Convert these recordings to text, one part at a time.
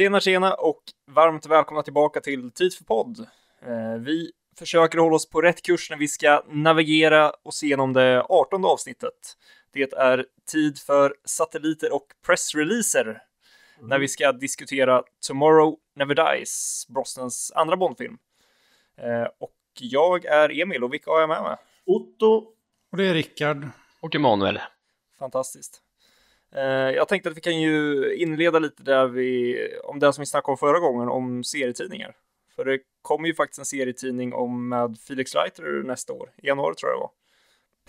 Tjena tjena och varmt välkomna tillbaka till Tid för podd. Eh, vi försöker hålla oss på rätt kurs när vi ska navigera och se igenom det 18 avsnittet. Det är tid för satelliter och pressreleaser mm. när vi ska diskutera Tomorrow Never Dies, Brosnans andra Bondfilm. Eh, och jag är Emil och vilka har jag med mig? Otto. Och det är Rickard. Och Emanuel. Fantastiskt. Eh, jag tänkte att vi kan ju inleda lite där vi, om det som vi snackade om förra gången, om serietidningar. För det kommer ju faktiskt en serietidning om med Felix Leiter nästa år, i januari tror jag det var.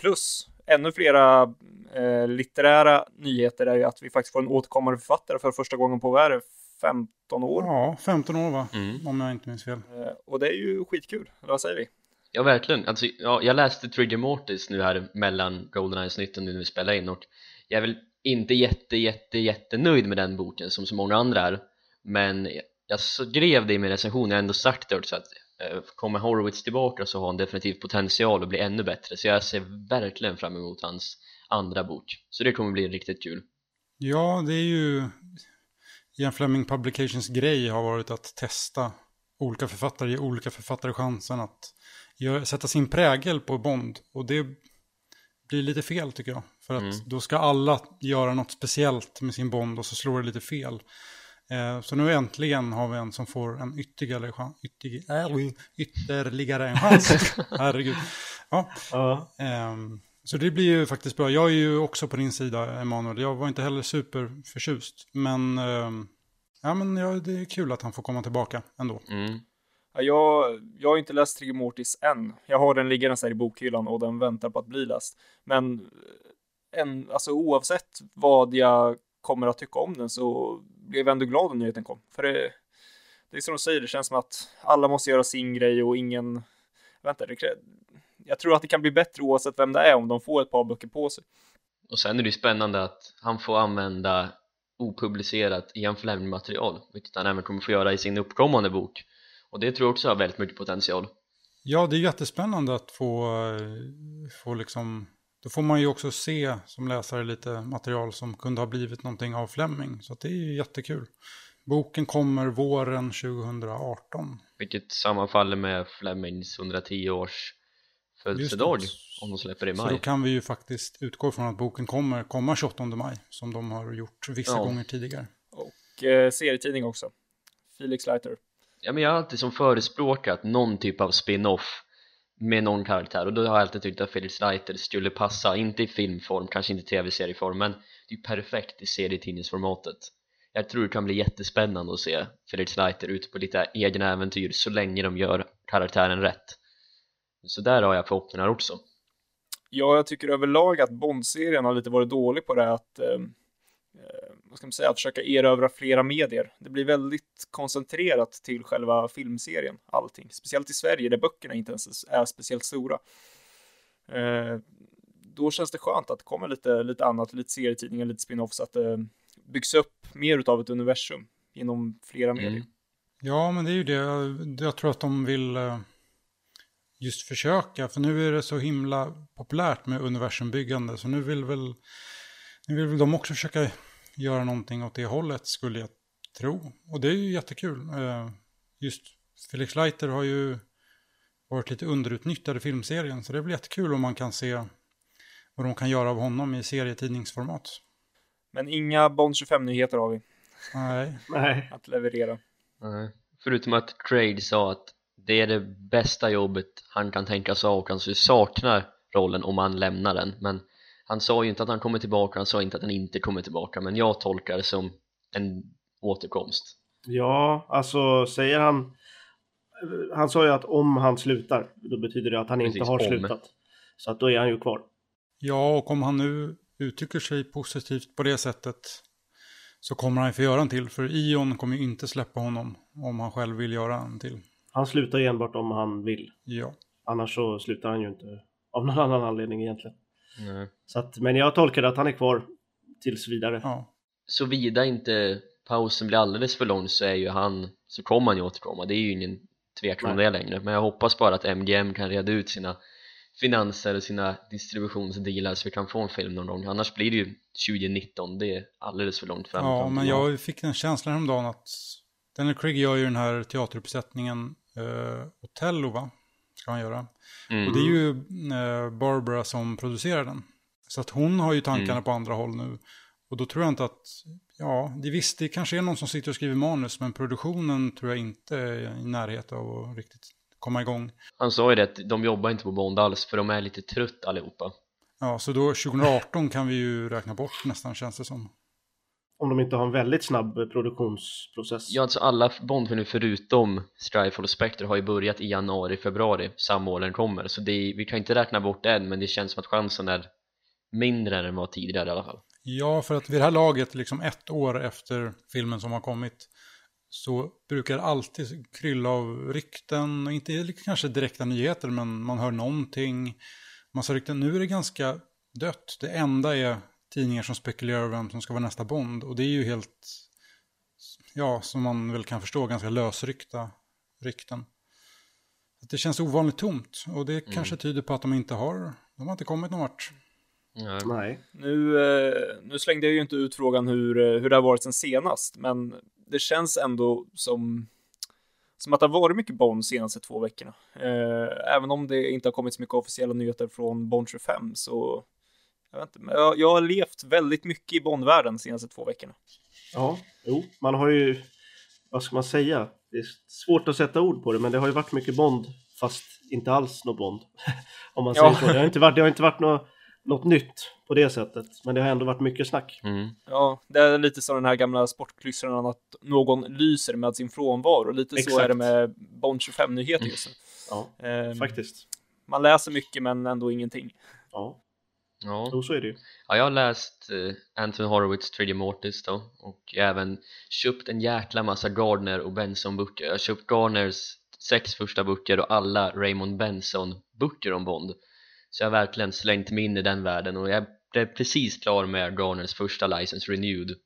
Plus ännu flera eh, litterära nyheter är ju att vi faktiskt får en återkommande författare för första gången på, vad är det, 15 år? Ja, 15 år va, mm. om jag inte minns fel. Eh, och det är ju skitkul, eller vad säger vi? Ja, verkligen. Alltså, ja, jag läste Trigger Mortis nu här mellan Goldeneye-snytten nu när vi spelar in och jag är väl inte jätte, jätte, jättenöjd med den boken som så många andra är. Men jag skrev det i min recension, jag har ändå sagt det så att eh, kommer Horowitz tillbaka så har han definitivt potential att bli ännu bättre. Så jag ser verkligen fram emot hans andra bok. Så det kommer bli riktigt kul. Ja, det är ju Ian Fleming Publications grej har varit att testa olika författare, ge olika författare chansen att sätta sin prägel på Bond. Och det blir lite fel tycker jag. För att mm. då ska alla göra något speciellt med sin Bond och så slår det lite fel. Eh, så nu äntligen har vi en som får en ytterligare, chans, ytterligare, äh, ytterligare en chans. Herregud. Ja. Uh. Eh, så det blir ju faktiskt bra. Jag är ju också på din sida, Emanuel. Jag var inte heller superförtjust. Men, eh, ja, men ja, det är kul att han får komma tillbaka ändå. Mm. Ja, jag, jag har inte läst Trigger Mortis än. Jag har den liggande i bokhyllan och den väntar på att bli läst. Men en, alltså, oavsett vad jag kommer att tycka om den så blev jag ändå glad när nyheten kom. För det, det är som de säger, det känns som att alla måste göra sin grej och ingen... Vänta, det, jag tror att det kan bli bättre oavsett vem det är om de får ett par böcker på sig. Och sen är det ju spännande att han får använda opublicerat Ian Fleming-material, vilket han även kommer få göra i sin uppkommande bok och det tror jag också har väldigt mycket potential. Ja, det är jättespännande att få, få liksom, då får man ju också se som läsare lite material som kunde ha blivit någonting av Fleming. Så det är ju jättekul. Boken kommer våren 2018. Vilket sammanfaller med Flemings 110 års födelsedag om de släpper i maj. Så då kan vi ju faktiskt utgå från att boken kommer komma 28 maj som de har gjort vissa ja. gånger tidigare. Och eh, serietidning också. Felix Leiter ja, men jag har alltid som förespråkat någon typ av spin-off med någon karaktär. Och då har jag alltid tyckt att Felix Leiter skulle passa, inte i filmform, kanske inte i tv-serieform men det är perfekt i serietidningsformatet. Jag tror det kan bli jättespännande att se Felix Leiter ute på lite egna äventyr så länge de gör karaktären rätt. Så där har jag förhoppningar också. Ja, jag tycker överlag att Bond-serien har lite varit dålig på det att eh, Eh, vad ska man säga, att försöka erövra flera medier. Det blir väldigt koncentrerat till själva filmserien, allting. Speciellt i Sverige där böckerna inte ens är speciellt stora. Eh, då känns det skönt att det kommer lite, lite annat, lite serietidningar, lite spin-offs, att det byggs upp mer av ett universum genom flera mm. medier. Ja, men det är ju det. Jag tror att de vill eh, just försöka, för nu är det så himla populärt med universumbyggande, så nu vill väl nu vill väl de också försöka göra någonting åt det hållet skulle jag tro. Och det är ju jättekul. Eh, just Felix Leiter har ju varit lite underutnyttjad i filmserien. Så det blir jättekul om man kan se vad de kan göra av honom i serietidningsformat. Men inga Bond 25-nyheter har vi. Nej. Nej. Att leverera. Nej. Förutom att Craig sa att det är det bästa jobbet han kan tänka sig och han saknar rollen om han lämnar den. Men han sa ju inte att han kommer tillbaka, han sa inte att han inte kommer tillbaka men jag tolkar det som en återkomst. Ja, alltså säger han Han sa ju att om han slutar då betyder det att han Precis, inte har om. slutat. Så att då är han ju kvar. Ja, och om han nu uttrycker sig positivt på det sättet så kommer han få göra en till för Ion kommer ju inte släppa honom om han själv vill göra en till. Han slutar ju enbart om han vill. Ja. Annars så slutar han ju inte av någon annan anledning egentligen Nej. Så att, men jag tolkar att han är kvar tills vidare. Ja. Såvida inte pausen blir alldeles för lång så är ju han, så kommer han ju återkomma, det är ju ingen tvekan om det längre men jag hoppas bara att MGM kan reda ut sina finanser och sina distributionsdealar så vi kan få en film någon gång annars blir det ju 2019, det är alldeles för långt fram Ja, men jag fick en känsla häromdagen att Daniel Craig gör ju den här teateruppsättningen uh, Otello, va? Ska han göra. Mm. Och det är ju uh, Barbara som producerar den. Så att hon har ju tankarna mm. på andra håll nu. Och då tror jag inte att, ja, det visst, det kanske är någon som sitter och skriver manus, men produktionen tror jag inte är i närheten av att riktigt komma igång. Han sa ju det att de jobbar inte på Bond alls, för de är lite trött allihopa. Ja, så då 2018 kan vi ju räkna bort nästan, känns det som. Om de inte har en väldigt snabb produktionsprocess. Ja, alltså alla Bondfilmer förutom Strifle och Spectre har ju börjat i januari, februari, samma år den kommer. Så det är, vi kan inte räkna bort det än, men det känns som att chansen är mindre än den var tidigare i alla fall. Ja, för att vid det här laget, liksom ett år efter filmen som har kommit, så brukar det alltid krylla av rykten, inte kanske direkta nyheter, men man hör någonting. Massa rykten. Nu är det ganska dött. Det enda är tidningar som spekulerar vem som ska vara nästa Bond. Och det är ju helt, ja, som man väl kan förstå, ganska lösryckta rykten. Det känns ovanligt tomt och det mm. kanske tyder på att de inte har, de har inte kommit någon vart. Nej. Nu, eh, nu slängde jag ju inte ut frågan hur, eh, hur det har varit sen senast, men det känns ändå som, som att det har varit mycket Bond de senaste två veckorna. Eh, även om det inte har kommit så mycket officiella nyheter från Bond 25 så jag, vet inte, jag, jag har levt väldigt mycket i Bondvärlden de senaste två veckorna. Ja, jo, man har ju, vad ska man säga, det är svårt att sätta ord på det, men det har ju varit mycket Bond, fast inte alls något Bond. Om man säger ja. så. Det har inte varit, det har inte varit något något nytt på det sättet. Men det har ändå varit mycket snack. Mm. Ja, det är lite som den här gamla sportklyschan att någon lyser med sin frånvaro. Lite Exakt. så är det med Bond 25-nyheter just nu. Ja, um, faktiskt. Man läser mycket men ändå ingenting. Ja. Ja. Jo, så är det ju. Ja, jag har läst uh, Anthony Horowitz 3D Mortis då och även köpt en jäkla massa Gardner och Benson-böcker. Jag har köpt Gardners sex första böcker och alla Raymond Benson-böcker om Bond. Så jag har verkligen slängt mig in i den världen och jag blev precis klar med Garners första license renewed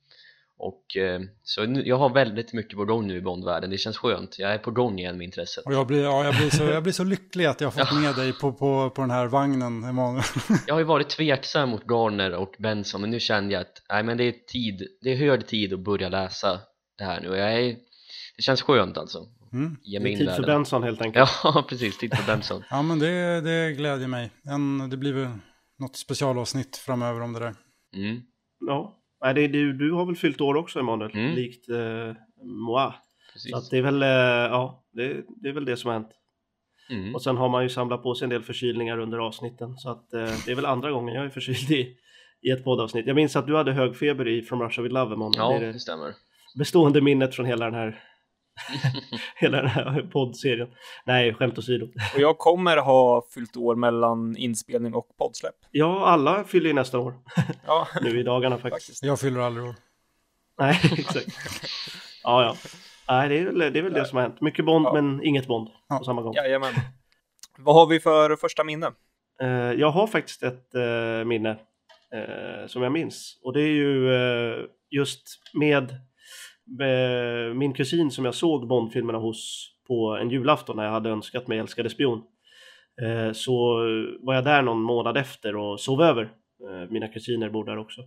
och eh, så nu, jag har väldigt mycket på gång nu i Bondvärlden, det känns skönt. Jag är på gång igen med intresset. Och jag blir, ja, jag blir, så, jag blir så lycklig att jag har fått med dig på, på, på den här vagnen, Emanuel. jag har ju varit tveksam mot Garner och Benson, men nu kände jag att nej, men det, är tid, det är hög tid att börja läsa det här nu. Jag är, det känns skönt alltså. Mm. Ge mig det är tid för Benson helt enkelt. Ja, precis. Tid för Benson. ja, men det, det glädjer mig. En, det blir väl något specialavsnitt framöver om det där. Mm. Ja, Nej, det, du, du har väl fyllt år också Emanuel, mm. likt eh, moi. Precis. Så att det är väl, eh, ja, det, det, är väl det som har hänt. Mm. Och sen har man ju samlat på sig en del förkylningar under avsnitten. Så att eh, det är väl andra gången jag är förkyld i, i ett poddavsnitt. Jag minns att du hade hög feber i From Russia With Love Emanuel. Ja, det, är det, det stämmer. Bestående minnet från hela den här Hela den här poddserien. Nej, skämt åsido. Och jag kommer ha fyllt år mellan inspelning och poddsläpp. Ja, alla fyller ju nästa år. Ja. nu i dagarna faktiskt. Jag fyller aldrig år. Nej, exakt. Ja, ja. Nej, det är väl det, är väl det som har hänt. Mycket Bond, ja. men inget Bond ja. på samma gång. Jajamän. Vad har vi för första minne? Uh, jag har faktiskt ett uh, minne uh, som jag minns. Och det är ju just med Eh, min kusin som jag såg Bondfilmerna hos på en julafton när jag hade önskat mig Älskade spion eh, så var jag där någon månad efter och sov över. Eh, mina kusiner bor där också.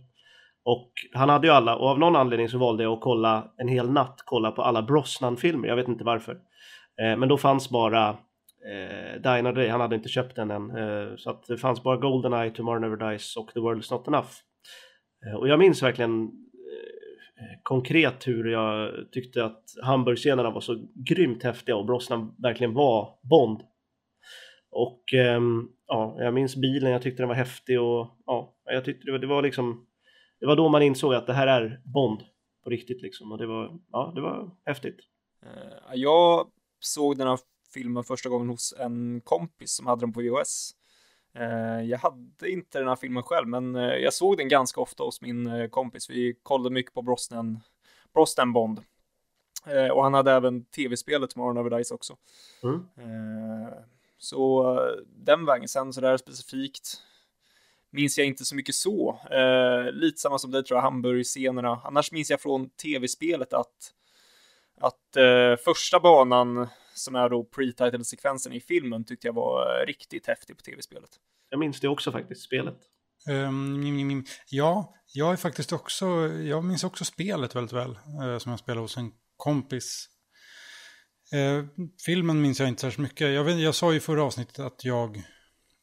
Och han hade ju alla och av någon anledning så valde jag att kolla en hel natt kolla på alla Brosnan-filmer. Jag vet inte varför. Men då fanns bara eh, Die Another Day, han hade inte köpt den än. så att det fanns bara Goldeneye, Tomorrow Never Dies och The World Is Not Enough. och jag minns verkligen Eh, konkret hur jag tyckte att Hamburgscenerna var så grymt häftiga och Brosnan verkligen var Bond. Och ehm, ja, jag minns bilen, jag tyckte den var häftig och ja, jag tyckte det var, det var liksom det var då man insåg att det här är Bond på riktigt liksom och det var, ja, det var häftigt. Eh, jag såg den här filmen första gången hos en kompis som hade den på VHS. Eh, jag hade inte den här filmen själv, men eh, jag såg den ganska ofta hos min eh, kompis. Vi kollade mycket på Brosnan, Brosnan Bond. Och han hade även tv-spelet Tomorrow Never Dies också. Mm. Så den vägen, sen så där specifikt minns jag inte så mycket så. Lite samma som det tror jag, Hamburg-scenerna. Annars minns jag från tv-spelet att, att första banan som är då pre-title-sekvensen i filmen, tyckte jag var riktigt häftig på tv-spelet. Jag minns det också faktiskt, spelet. Um, ja, jag är faktiskt också, jag minns också spelet väldigt väl, uh, som jag spelade hos en kompis. Eh, filmen minns jag inte särskilt mycket. Jag, vet, jag sa i förra avsnittet att jag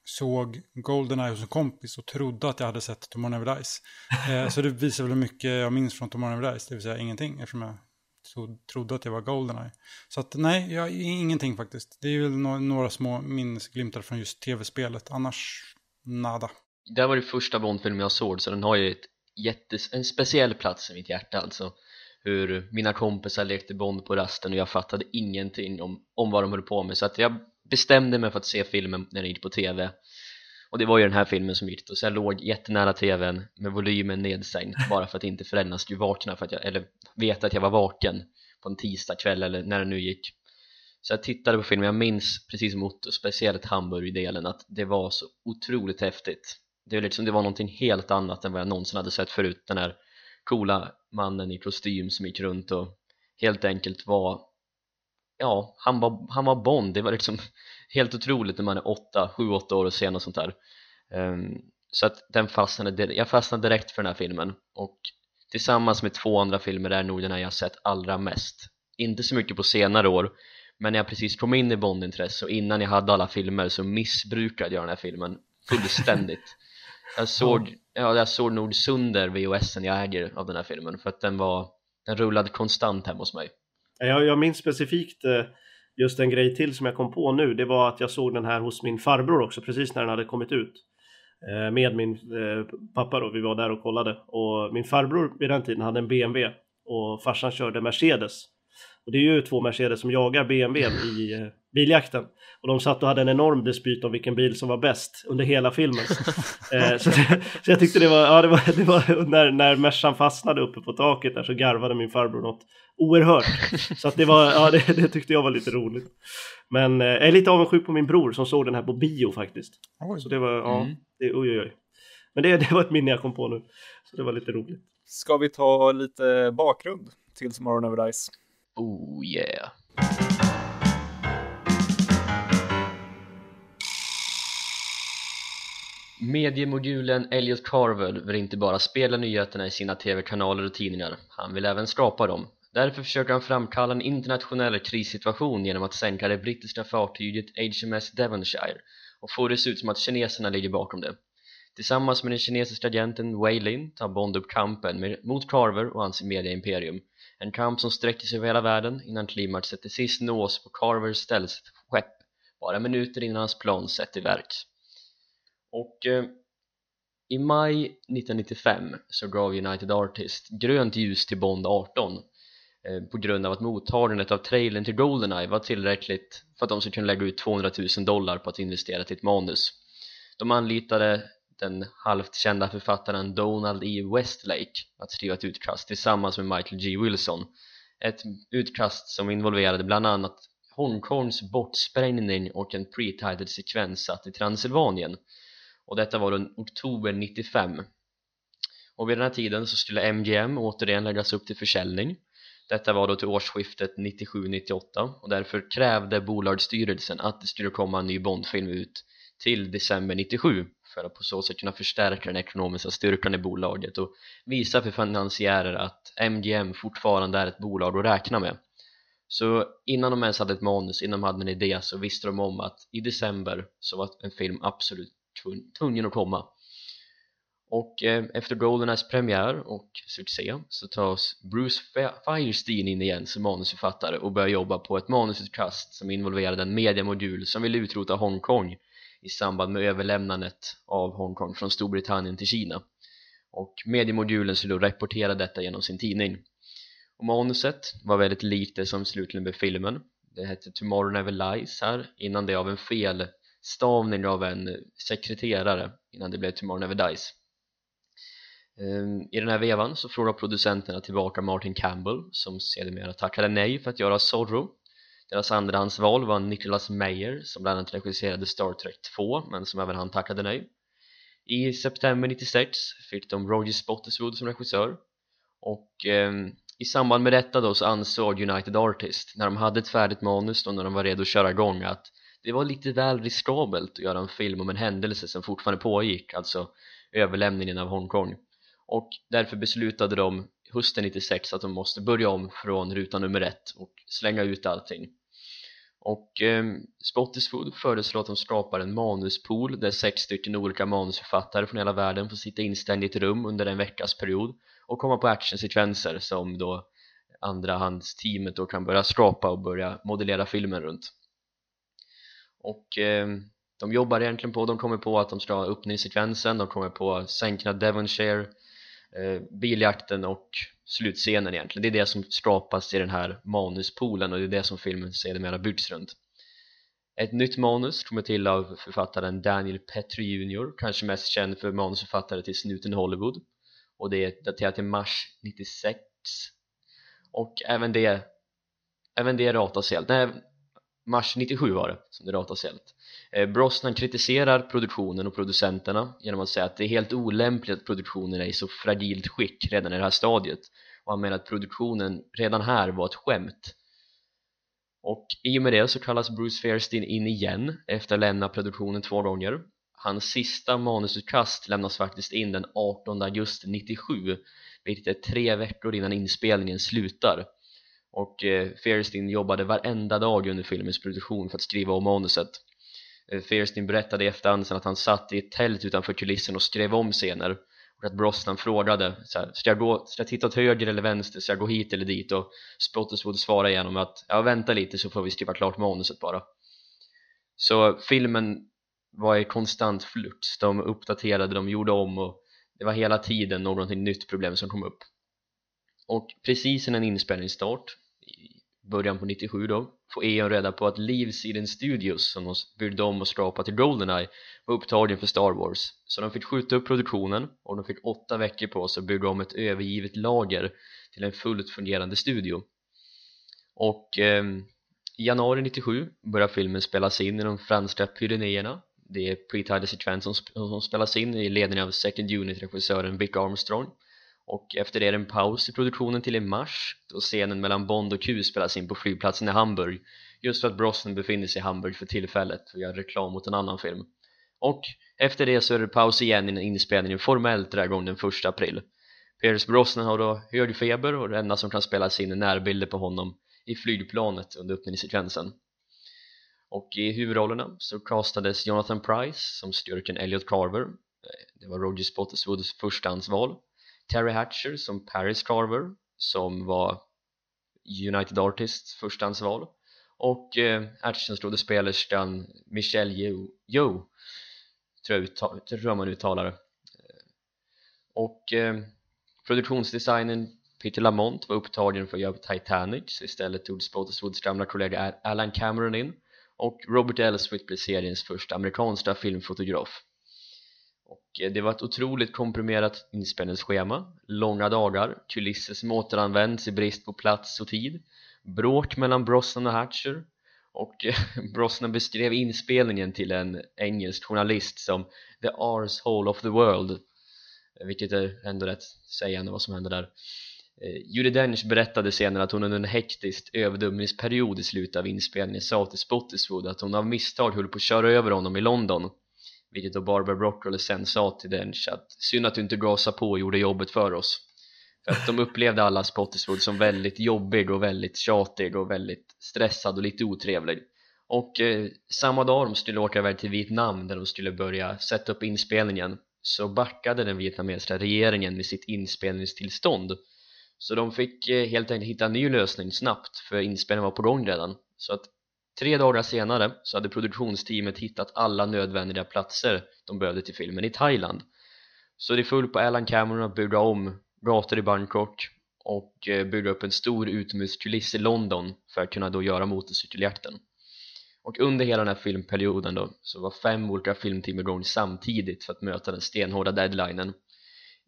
såg Goldeneye hos en kompis och trodde att jag hade sett Tomorrow Never Dies. Eh, så det visar väl hur mycket jag minns från Tomorrow Never Dies, det vill säga ingenting eftersom jag trodde att jag var Goldeneye. Så att nej, jag, ingenting faktiskt. Det är väl no några små minnesglimtar från just tv-spelet, annars nada. Det var det första Bond-filmen jag såg så den har ju ett jättes, en speciell plats i mitt hjärta alltså hur mina kompisar lekte Bond på rasten och jag fattade ingenting om, om vad de höll på med så att jag bestämde mig för att se filmen när den gick på tv och det var ju den här filmen som gick och så jag låg jättenära tvn med volymen nedsänkt bara för att inte föräldrarna skulle vakna för att jag, eller veta att jag var vaken på en tisdagkväll eller när det nu gick. Så jag tittade på filmen, jag minns precis som Otto, speciellt Hamburg-delen att det var så otroligt häftigt. Det var liksom, det var någonting helt annat än vad jag någonsin hade sett förut. Den här coola mannen i kostym som gick runt och helt enkelt var ja, han var, han var Bond, det var liksom helt otroligt när man är 8, 7-8 år och ser något sånt där. Um, så att den fastnade, jag fastnade direkt för den här filmen och tillsammans med två andra filmer är nog den här jag sett allra mest. Inte så mycket på senare år men när jag precis kom in i Bondintresse och innan jag hade alla filmer så missbrukade jag den här filmen fullständigt. Jag såg, ja, jag såg nog sönder VHSen jag äger av den här filmen för att den var den rullade konstant hemma hos mig. Jag, jag minns specifikt eh, just en grej till som jag kom på nu. Det var att jag såg den här hos min farbror också precis när den hade kommit ut. Eh, med min eh, pappa då, vi var där och kollade. Och min farbror vid den tiden hade en BMW och farsan körde Mercedes. Och det är ju två Mercedes som jagar BMW i biljakten. Och de satt och hade en enorm dispyt om vilken bil som var bäst under hela filmen. eh, så, så, jag tyckte det var, ja det var, det var när, när Mercan fastnade uppe på taket där så garvade min farbror något oerhört. Så att det var, ja det, det tyckte jag var lite roligt. Men eh, jag är lite avundsjuk på min bror som såg den här på bio faktiskt. Oj. Så det var, ja, mm. det, oj oj oj. Men det, det var ett minne jag kom på nu. Så det var lite roligt. Ska vi ta lite bakgrund till Tomorrow Never Dies? Oh yeah. Mediemogulen Elliot Carver vill inte bara spela nyheterna i sina tv-kanaler och tidningar, han vill även skapa dem. Därför försöker han framkalla en internationell krissituation genom att sänka det brittiska fartyget HMS Devonshire och få det se ut som att kineserna ligger bakom det. Tillsammans med den kinesiska agenten Wei Lin tar Bond upp kampen mot Carver och hans mediaimperium. En kamp som sträcker sig över hela världen innan klimaxet till sist nås på Carvers ställskepp bara minuter innan hans plan sätter i verk. Och eh, i maj 1995 så gav United Artists grönt ljus till Bond 18 eh, på grund av att mottagandet av trailern till Goldeneye var tillräckligt för att de skulle kunna lägga ut 200 000 dollar på att investera till ett manus. De anlitade den halvt kända författaren Donald E. Westlake att skriva ett utkast tillsammans med Michael G. Wilson. Ett utkast som involverade bland annat Hongkongs bortsprängning och en pre-titled sekvens satt i Transylvanien. Och detta var den oktober 95 och vid den här tiden så skulle MGM återigen läggas upp till försäljning. Detta var då till årsskiftet 97-98 och därför krävde bolagsstyrelsen att det skulle komma en ny Bondfilm ut till december 97 för att på så sätt kunna förstärka den ekonomiska styrkan i bolaget och visa för finansiärer att MGM fortfarande är ett bolag att räkna med. Så innan de ens hade ett manus, innan de hade en idé så visste de om att i december så var en film absolut tvungen att komma. Och eh, efter Goldeneyes premiär och succé så tas Bruce Firestein in igen som manusförfattare och börjar jobba på ett manusutkast som involverade en mediamodul som vill utrota Hongkong i samband med överlämnandet av Hongkong från Storbritannien till Kina. Och mediemodulen skulle då rapportera detta genom sin tidning. Och manuset var väldigt lite som slutligen blev filmen. Det hette Tomorrow Never Lies här innan det av en fel stavning av en sekreterare innan det blev Tomorrow Never Dies. Ehm, I den här vevan så frågar producenterna tillbaka Martin Campbell som sedermera tackade nej för att göra Zorro deras andrahandsval var Nicholas Meyer som bland annat regisserade Star Trek 2 men som även han tackade nej. I september 96 fick de Roger Spottiswoode som regissör. Och eh, i samband med detta då så ansåg United Artists när de hade ett färdigt manus och när de var redo att köra igång att det var lite väl riskabelt att göra en film om en händelse som fortfarande pågick, alltså överlämningen av Hongkong. Och därför beslutade de hösten 96 att de måste börja om från ruta nummer ett och slänga ut allting och eh, Spottiswood föreslår att de skapar en manuspool där sex stycken olika manusförfattare från hela världen får sitta instängda i ett rum under en veckas period och komma på actionsekvenser som då andrahandsteamet då kan börja skapa och börja modellera filmen runt. Och eh, de jobbar egentligen på, de kommer på att de ska ha öppningssekvensen, de kommer på sänkna Devonshire Eh, biljakten och slutscenen egentligen, det är det som skapas i den här manuspoolen och det är det som filmen sedermera byggs runt. Ett nytt manus kommer till av författaren Daniel Petrie Jr kanske mest känd för manusförfattare till Snuten Hollywood. Och det är daterat till mars 96 och även det även det ratas helt, nej mars 97 var det som det ratas helt. Eh, Brosnan kritiserar produktionen och producenterna genom att säga att det är helt olämpligt att produktionen är i så fragilt skick redan i det här stadiet. Och han menar att produktionen redan här var ett skämt. Och i och med det så kallas Bruce Fairstein in igen efter att lämna produktionen två gånger. Hans sista manusutkast lämnas faktiskt in den 18 augusti 97 vilket är tre veckor innan inspelningen slutar. Och eh, Fairstein jobbade varenda dag under filmens produktion för att skriva om manuset. Eh, Fierstein berättade i efterhand sen att han satt i ett tält utanför kulissen och skrev om scener. Och att Brosnan frågade så här, ska, jag gå, ska jag titta åt höger eller vänster, ska jag gå hit eller dit? Och Spottiswood svarade igenom att ja vänta lite så får vi skriva klart manuset bara. Så filmen var i konstant flux, de uppdaterade, de gjorde om och det var hela tiden någonting nytt problem som kom upp. Och precis innan inspelningsstart början på 97 då får Eon reda på att Leaves Eden Studios som de byggde om och skapade till Goldeneye var upptagen för Star Wars. Så de fick skjuta upp produktionen och de fick åtta veckor på sig att bygga om ett övergivet lager till en fullt fungerande studio. Och eh, i januari 97 börjar filmen spelas in i de franska Pyrenéerna det är pre-title sekvens som, som spelas in i ledning av second unit-regissören Vic Armstrong och efter det är det en paus i produktionen till i mars då scenen mellan Bond och Q spelas in på flygplatsen i Hamburg. Just för att Brosnan befinner sig i Hamburg för tillfället och gör reklam mot en annan film. Och efter det så är det paus igen innan inspelningen formellt drar igång den 1 april. Pierce Brosnan har då hög feber och det enda som kan spelas in är närbilder på honom i flygplanet under öppningssekvensen. Och i huvudrollerna så castades Jonathan Price som styrken Elliot Carver. Eh, det var Roger Spottiswoods förstahandsval. Terry Hatcher som Paris Carver som var United Artists förstahandsval och eh, actionskådespelerskan Michelle Yeoh, Yeoh tror, jag tror man uttalar det. Eh, och eh, produktionsdesignen Peter Lamont var upptagen för att göra Titanic så istället tog Spottiswoods gamla kollega Alan Cameron in och Robert Elswit blev seriens första amerikanska filmfotograf. Eh, det var ett otroligt komprimerat inspelningsschema långa dagar, kulisser som återanvänds i brist på plats och tid bråk mellan Brosnan och Hatcher och eh, Brosnan beskrev inspelningen till en engelsk journalist som the arsehole of the world eh, vilket är ändå rätt sägande vad som hände där. Eh, Judi Dench berättade senare att hon under en hektisk överdömningsperiod i slutet av inspelningen sa till Spottiswood att hon av misstag höll på att köra över honom i London vilket då Barbara Broccoli sen sa till Dench att synd att du inte gasade på och gjorde jobbet för oss. För att de upplevde alla Spottiswood som väldigt jobbig och väldigt tjatig och väldigt stressad och lite otrevlig. Och eh, samma dag de skulle åka iväg till Vietnam där de skulle börja sätta upp inspelningen så backade den vietnamesiska regeringen med sitt inspelningstillstånd. Så de fick eh, helt enkelt hitta en ny lösning snabbt för inspelningen var på gång redan. Så att Tre dagar senare så hade produktionsteamet hittat alla nödvändiga platser de behövde till filmen i Thailand. Så det föll på Alan Cameron att bygga om gator i Bangkok och eh, bygga upp en stor utomhuskuliss i London för att kunna då göra motorcykeljakten. Och under hela den här filmperioden då så var fem olika filmteam igång samtidigt för att möta den stenhårda deadlinen.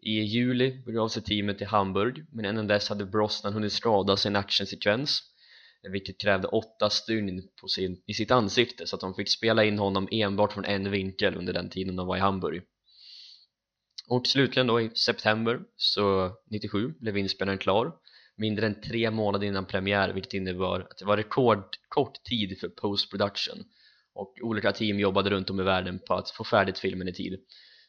I juli begav sig teamet till Hamburg men innan dess hade Brosnan hunnit skada sin actionsekvens vilket krävde åtta stygn på sin, i sitt ansikte så att de fick spela in honom enbart från en vinkel under den tiden de var i Hamburg. Och slutligen då i september så 97 blev inspelningen klar. Mindre än tre månader innan premiär vilket innebar att det var rekordkort tid för post-production. Och olika team jobbade runt om i världen på att få färdigt filmen i tid.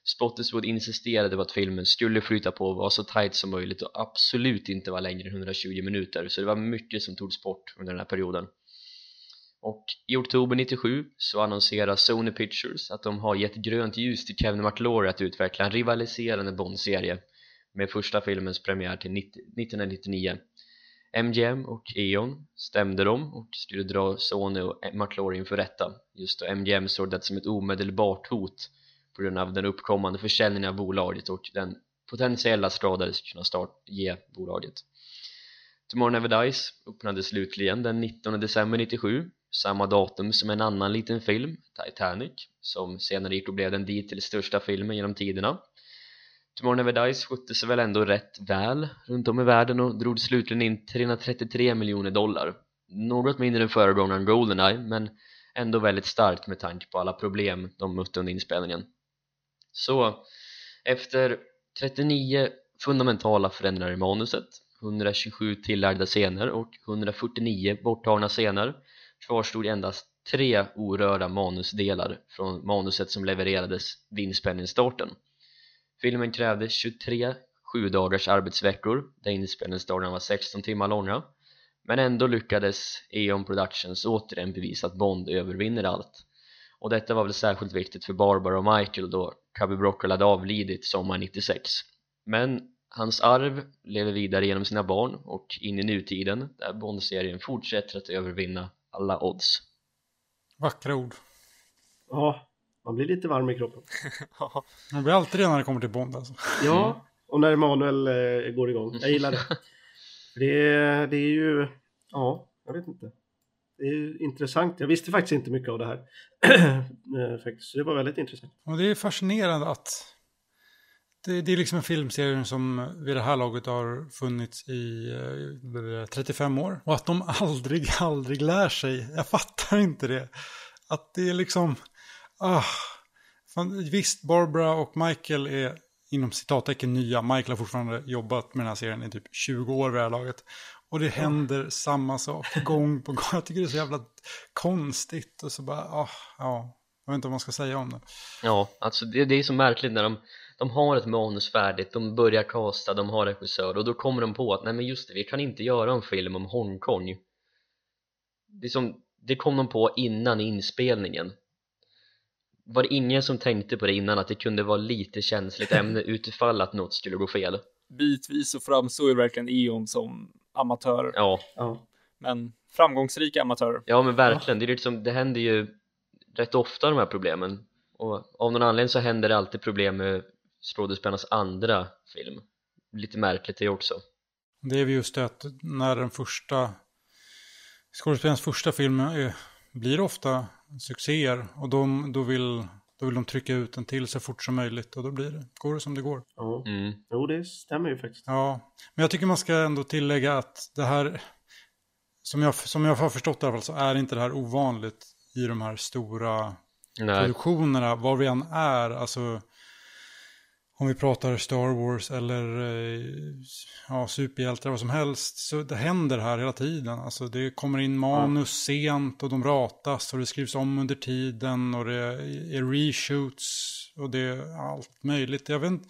Spottiswood insisterade på att filmen skulle flyta på och vara så tight som möjligt och absolut inte vara längre än 120 minuter. Så det var mycket som togs bort under den här perioden. Och i oktober 97 så annonserar Sony Pictures att de har gett grönt ljus till Kevin McClory att utveckla en rivaliserande Bond-serie med första filmens premiär till 90, 1999 MGM och E.ON stämde dem och skulle dra Sony och McClory inför rätta. Just då MGM såg det som ett omedelbart hot på grund av den uppkommande försäljningen av bolaget och den potentiella skada det skulle kunna start, ge bolaget. Tomorrow Never Dies öppnade slutligen den 19 december 97 samma datum som en annan liten film, Titanic som senare gick och blev den dittills största filmen genom tiderna. Tomorrow Never Dies skötte sig väl ändå rätt väl runt om i världen och drog slutligen in 333 miljoner dollar. Något mindre än föregångaren Goldeneye men ändå väldigt starkt med tanke på alla problem de mötte under inspelningen så efter 39 fundamentala förändringar i manuset 127 tillagda scener och 149 borttagna scener kvarstod endast tre orörda manusdelar från manuset som levererades vid inspelningsstarten. Filmen krävde 23 sju dagars arbetsveckor där inspelningsdagarna var 16 timmar långa men ändå lyckades Eon Productions återigen bevisa att Bond övervinner allt. Och detta var väl särskilt viktigt för Barbara och Michael då Cubby Broccoli hade avlidit sommaren 96 men hans arv lever vidare genom sina barn och in i nutiden där Bond-serien fortsätter att övervinna alla odds Vackra ord. Ja, man blir lite varm i kroppen. Man blir alltid det när det kommer till Bond alltså. Ja, och när Emanuel eh, går igång. Jag gillar det. Det, är- det är ju, ja, jag vet inte. Det är intressant. Jag visste faktiskt inte mycket av det här. Eh, faktiskt. Så det var väldigt intressant. Och det är fascinerande att det, det är liksom en filmserie som vid det här laget har funnits i eh, 35 år. Och att de aldrig, aldrig lär sig. Jag fattar inte det. Att det är liksom, ah, fan, visst Barbara och Michael är inom citattecken nya. Michael har fortfarande jobbat med den här serien i typ 20 år vid det här laget. Och det händer samma sak gång på gång. Jag tycker det är så jävla konstigt. Och så bara, ah, ja, jag vet inte vad man ska säga om det. Ja, alltså det, det är så märkligt när de, de har ett manus färdigt, de börjar casta, de har regissör och då kommer de på att nej men just det, vi kan inte göra en film om Hongkong det, är som, det kom de på innan inspelningen var det ingen som tänkte på det innan att det kunde vara lite känsligt ämne utifall att något skulle gå fel? Bitvis så framstår ju verkligen E.ON som amatörer, Ja, Ja, men framgångsrika amatörer. ja men verkligen, det, är liksom, det händer ju rätt ofta de här problemen. Och av någon anledning så händer det alltid problem med skådespelarnas andra film. Lite märkligt det också. Det är ju just det att när den första skådespelarens första film är, blir ofta succéer och de, då, vill, då vill de trycka ut den till så fort som möjligt och då blir det, går det som det går. ja. mm. Jo, det stämmer ju faktiskt. Ja, men jag tycker man ska ändå tillägga att det här, som jag, som jag har förstått i alla fall, så är inte det här ovanligt i de här stora Nej, produktionerna, var vi än är, alltså om vi pratar Star Wars eller eh, ja, superhjältar, vad som helst, så det händer här hela tiden. Alltså det kommer in manus sent och de ratas och det skrivs om under tiden och det är reshoots och det är allt möjligt. Jag vet inte,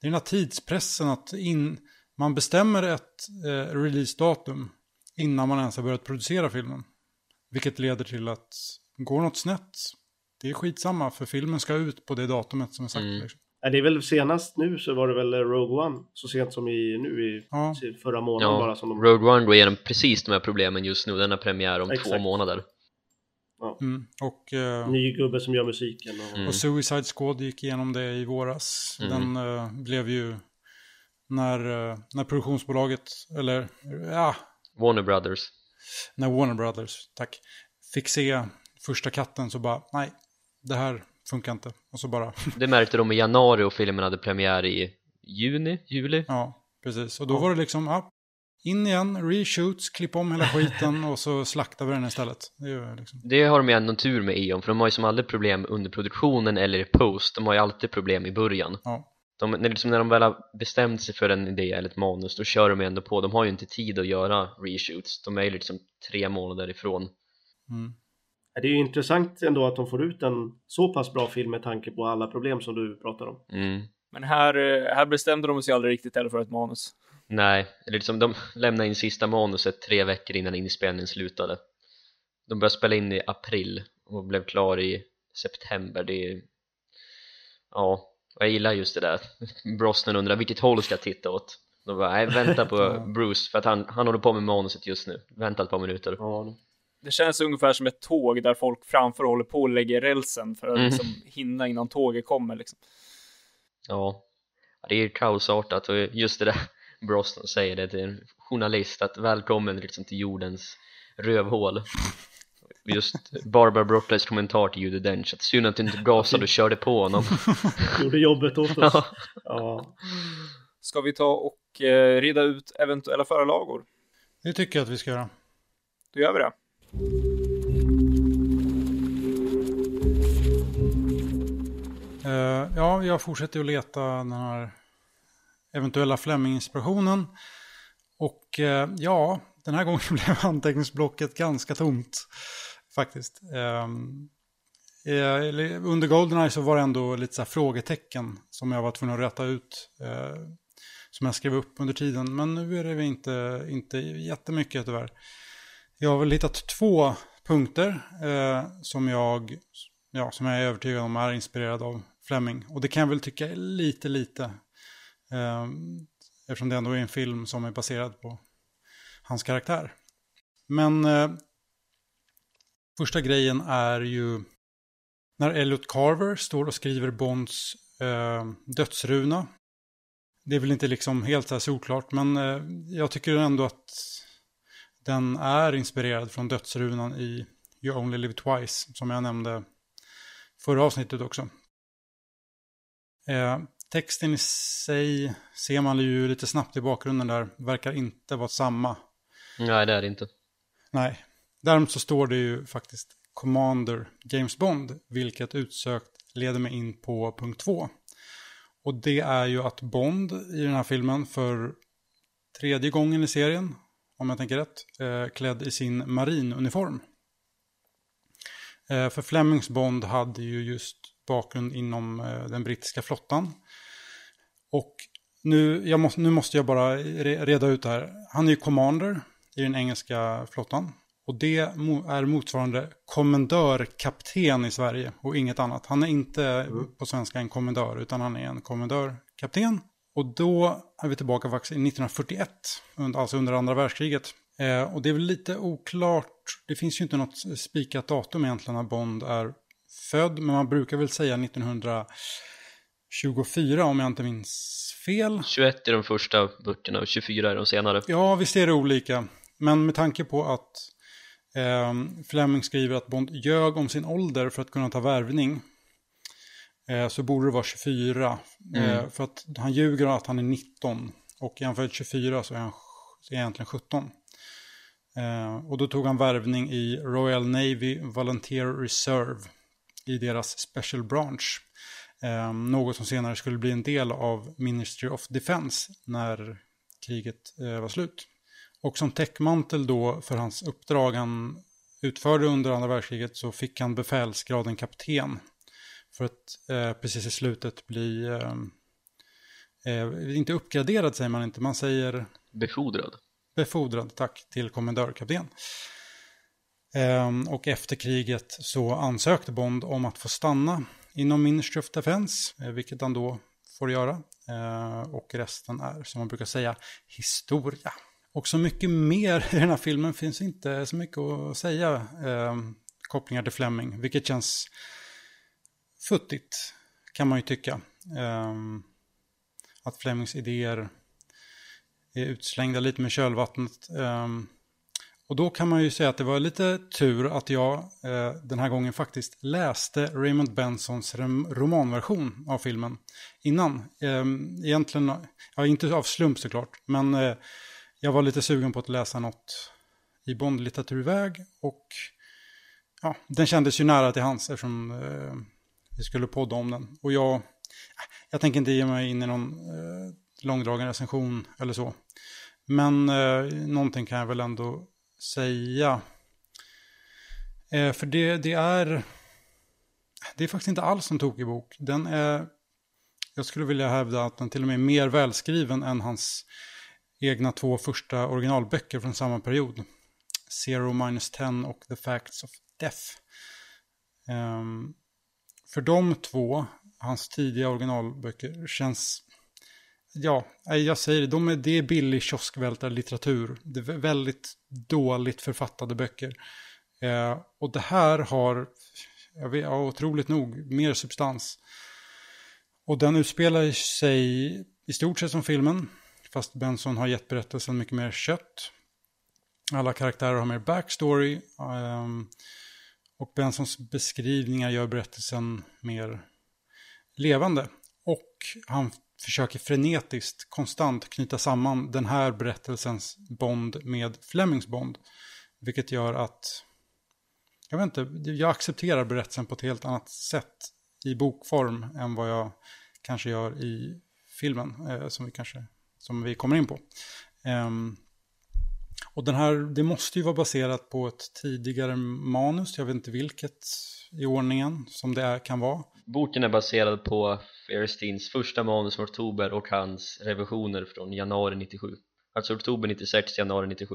det är den här tidspressen att in, man bestämmer ett eh, releasedatum innan man ens har börjat producera filmen. Vilket leder till att går något snett, det är skitsamma för filmen ska ut på det datumet som är sagt. Mm. Liksom. Ja, det är väl senast nu så var det väl Rogue One så sent som i nu i Ja. förra månaden ja, bara som de... Rogue One går igenom precis de här problemen just nu, den har premiär om två Exakt. månader Mm. Och, eh, Ny gubbe som gör musiken och... Mm. och Suicide Squad gick igenom det i våras. Mm. Den eh, blev ju när, eh, när produktionsbolaget, eller ja, Warner Brothers när Warner Brothers, tack, fick se första katten så bara, nej, det här funkar inte. Och så bara, Det märkte de i januari och filmen hade premiär i juni, juli ja, precis. Och då var det liksom, ja, in igen, reshoots, klipp om hela skiten och så slaktar vi den istället. Det liksom, Det har de ju ändå tur med Eon för de har ju som aldrig problem under produktionen eller i post de har ju alltid problem i början ja. de, när, liksom, när de väl har bestämt sig för en idé eller ett manus då kör de ju ändå på, de har ju inte tid att göra reshoots de är ju liksom tre månader ifrån Mm. Det är ju intressant ändå att de får ut en så pass bra film med tanke på alla problem som du pratar om. mm. Men här, eh, här bestämde de sig aldrig riktigt heller för ett manus. Nej, eller liksom de lämnade in sista manuset tre veckor innan inspelningen slutade. De började spela in i april och blev klar i september. Det är ja, och jag gillar just det där. Brosnan undrar vilket håll ska jag titta åt. De bara, nej vänta på Bruce för att han, han håller på med manuset just nu. Vänta ett par minuter. Ja, Det känns ungefär som ett tåg där folk framför håller på och lägger rälsen för att Mm. liksom hinna innan tåget kommer liksom. ja, det är kaosartat och just det där Brosnan säger det till en journalist att välkommen liksom till jordens rövhål just Barbara Broccoli's kommentar till Judi Dench att synd att du inte gasade och körde på honom gjorde jobbet åt oss. Ja. Ja. Ska vi ta och eh, reda ut eventuella förlagor? Det tycker jag att vi ska göra. Då gör vi det. Uh, ja, jag fortsätter att leta den här eventuella Fleming-inspirationen. Och uh, ja, den här gången blev anteckningsblocket ganska tomt faktiskt. Ehm, eh, under Goldeneye så var det ändå lite så här frågetecken som jag var tvungen att rätta ut. eh, som jag skrev upp under tiden. Men nu är det inte, inte jättemycket tyvärr. Jag har väl hittat två punkter eh, som jag ja, som jag är övertygad om är inspirerad av Fleming. Och det kan jag väl tycka är lite, lite. Eh, eftersom det ändå är en film som är baserad på hans karaktär. Men eh, första grejen är ju när Elliot Carver står och skriver Bonds eh, dödsruna. Det är väl inte liksom helt så här solklart, men eh, jag tycker ändå att den är inspirerad från dödsrunan i You Only Live Twice, som jag nämnde förra avsnittet också. Eh, texten i sig ser man ju lite snabbt i bakgrunden där, verkar inte vara samma. nej det är det inte Nej, däremot så står det ju faktiskt Commander James Bond, vilket utsökt leder mig in på punkt två. Och det är ju att Bond i den här filmen för tredje gången i serien, om jag tänker rätt, eh, klädd i sin marinuniform. Eh, för Flemings Bond hade ju just bakgrund inom eh, den brittiska flottan. Och nu, måste, nu måste jag bara re, reda ut det här. Han är ju commander i den engelska flottan. Och det är motsvarande kommendörkapten i Sverige och inget annat. Han är inte på svenska en kommendör utan han är en kommendörkapten. Och då är vi tillbaka faktiskt i 1941, under- alltså under andra världskriget. Eh, och det är väl lite oklart, det finns ju inte något spikat datum egentligen när Bond är född, men man brukar väl säga 1924 om jag inte minns fel. 21 är de första böckerna och 24 är de senare Ja, visst är det olika. Men med tanke på att eh, Fleming skriver att Bond ljög om sin ålder för att kunna ta värvning. Eh, så borde det vara 24. Eh, för att han ljuger att han är 19. Och född 24 så är han så är egentligen 17. Eh, och då tog han värvning i Royal Navy Volunteer Reserve. I deras Special Branch. Något som senare skulle bli en del av Ministry of Defense när kriget var slut. Och som täckmantel då för hans uppdrag han utförde under andra världskriget så fick han befälsgraden kapten. För att eh, precis i slutet bli, eh, eh, inte uppgraderad säger man inte, man säger befordrad befordrad, tack, till kommendörkapten. Ehm, och efter kriget så ansökte Bond om att få stanna inom Ministry of Defense, eh, vilket han då får göra. Eh, och resten är, som man brukar säga, historia. Och så mycket mer i den här filmen finns inte så mycket att säga. Eh, kopplingar till Fleming, vilket känns futtigt, kan man ju tycka. Eh, att Flemings idéer är utslängda lite med kölvattnet. Ehm, och då kan man ju säga att det var lite tur att jag eh, den här gången faktiskt läste Raymond Bensons romanversion av filmen innan. Eh, egentligen, ja inte av slump såklart, men eh, jag var lite sugen på att läsa något i Bond-litteraturväg och ja, den kändes ju nära till hans eftersom eh, vi skulle podda om den. Och jag, jag tänker inte ge mig in i någon eh, långdragen recension eller så. Men eh, någonting kan jag väl ändå säga. Eh, för det, det är... Det är faktiskt inte alls en tokig bok. Den är... Jag skulle vilja hävda att den till och med är mer välskriven än hans egna två första originalböcker från samma period. Zero Minus ten och The Facts of Death. Um, för de två, hans tidiga originalböcker, känns... Ja, jag säger det, de är, det är billig kioskvältarlitteratur. Det är väldigt dåligt författade böcker. Eh, och det här har, jag vet, ja, otroligt nog, mer substans. Och den utspelar sig i stort sett som filmen. Fast Benson har gett berättelsen mycket mer kött. Alla karaktärer har mer backstory. Um, och Bensons beskrivningar gör berättelsen mer levande. Och han försöker frenetiskt, konstant knyta samman den här berättelsens Bond med Flemings Bond. Vilket gör att, jag vet inte, jag accepterar berättelsen på ett helt annat sätt i bokform än vad jag kanske gör i filmen, eh, som vi kanske som vi kommer in på. Um, och den här, det måste ju vara baserat på ett tidigare manus, jag vet inte vilket i ordningen som det är, kan vara. Boken är baserad på Fairsteins första manus från oktober och hans revisioner från januari 97. Alltså oktober 96, januari 97.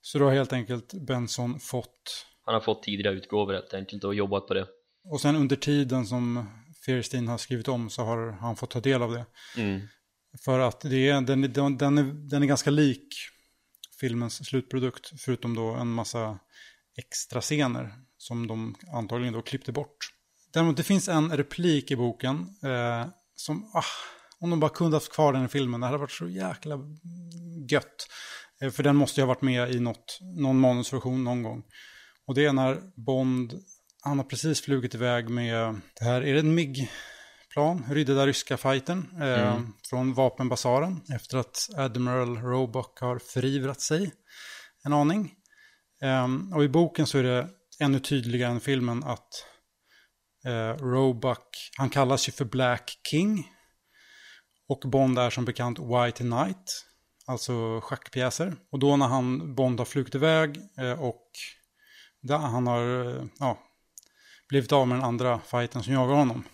Så då har helt enkelt Benson fått... Han har fått tidigare utgåvor helt enkelt och jobbat på det. Och sen under tiden som Fairstein har skrivit om så har han fått ta del av det. Mm. För att det är, den, den, den, är, den är ganska lik filmens slutprodukt. Förutom då en massa extra scener som de antagligen då klippte bort. Däremot det finns en replik i boken eh, som, ah, om de bara kunde haft kvar den i filmen, det hade varit så jäkla gött. Eh, för den måste ju ha varit med i något, någon manusversion någon gång. Och det är när Bond, han har precis flugit iväg med, det här, är det en MIG? Plan, ryddade ryska fighten eh, mm. från vapenbasaren efter att Admiral Roebuck har förivrat sig en aning. Eh, och i boken så är det ännu tydligare än filmen att eh, Roebuck, han kallas ju för Black King. Och Bond är som bekant White Knight, alltså schackpjäser. Och då när han, Bond har flugit iväg eh, och han har eh, ja, blivit av med den andra fighten som jagar honom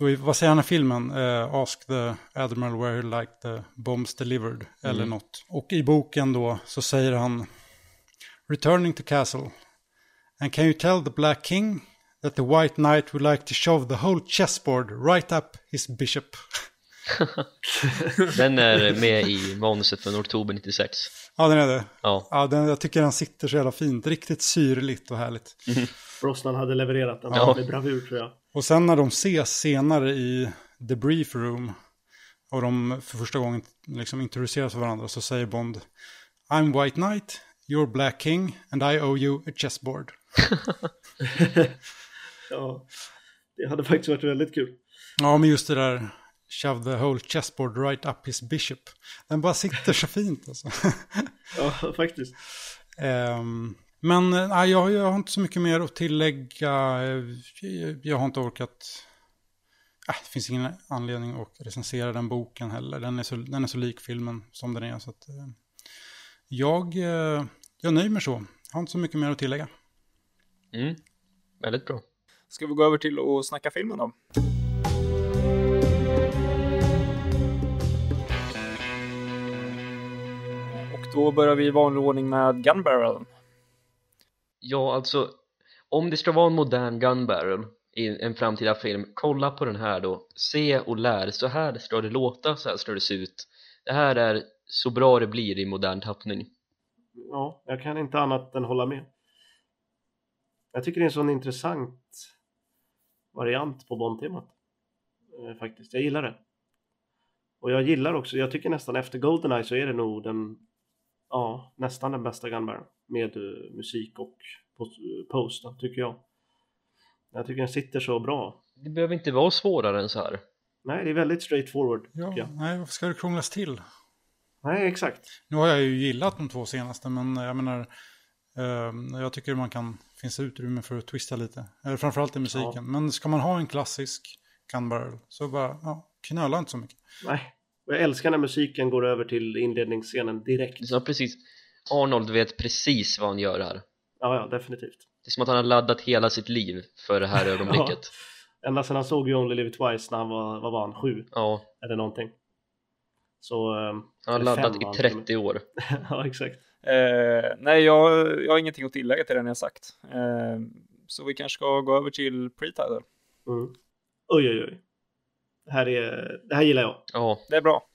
då, vad säger han i filmen? Uh, ask the Admiral where he liked the bombs delivered. Mm. Eller något. Och i boken då så säger han Returning to castle. And can you tell the Black King that the White Knight would like to shove the whole chessboard right up his bishop? den är med i manuset från oktober 96. Ja, den är det. Ja. ja den, jag tycker den sitter så jävla fint. Riktigt syrligt och härligt. Mm. Brosnan hade levererat den ja. med bravur tror jag. Och sen när de ses senare i The Brief Room och de för första gången liksom introduceras för varandra så säger Bond I'm White Knight, you're Black King and I owe you a chessboard. ja, det hade faktiskt varit väldigt kul. Ja, men just det där shove the whole chessboard right up his bishop. Den bara sitter så fint alltså. ja, faktiskt. Um, men eh, nej, jag, jag har inte så mycket mer att tillägga. Jag har inte orkat. Äh, det finns ingen anledning att recensera den boken heller. Den är så, den är så lik filmen som den är. Så att, eh, jag, eh, jag nöjer mig så. Jag har inte så mycket mer att tillägga. Mm, väldigt bra. Ska vi gå över till att snacka filmen då? Och då börjar vi i vanlig ordning med Gun Barrel. Ja, alltså om det ska vara en modern gun barrel i en framtida film, kolla på den här då. Se och lär, så här ska det låta, så här ska det se ut. Det här är så bra det blir i modern tappning. Ja, jag kan inte annat än hålla med. Jag tycker det är en sån intressant variant på Bond-temat eh, faktiskt, jag gillar det. Och jag gillar också, jag tycker nästan efter Goldeneye så är det nog den ja, nästan den bästa Gunbarren med uh, musik och post tycker jag. Jag tycker den sitter så bra. Det behöver inte vara svårare än så här. Nej, det är väldigt straightforward. Ja, nej, varför ska det krånglas till? Nej, exakt. Nu har jag ju gillat de två senaste, men jag menar, eh, jag tycker man kan, finns utrymme för att twista lite. Eller framförallt i musiken. Ja. Men ska man ha en klassisk Gunbarrel så bara, ja, knöla inte så mycket. Nej, jag älskar när musiken går över till inledningsscenen direkt. Ja, precis. Arnold vet precis vad han gör här. Ja, ja, definitivt. Det är som att han har laddat hela sitt liv för det här ögonblicket. ja. Ända sedan han såg You Only Live Twice när han var, vad var han, sju? Ja. Eller någonting. Så, um, han har laddat i 30 år. ja, exakt. Eh, nej, jag, jag har ingenting att tillägga till det ni har sagt. Eh, så vi kanske ska gå över till pre-title. Mm. Oj, oj, oj. Det här, är, det här gillar jag. Ja, Det är bra.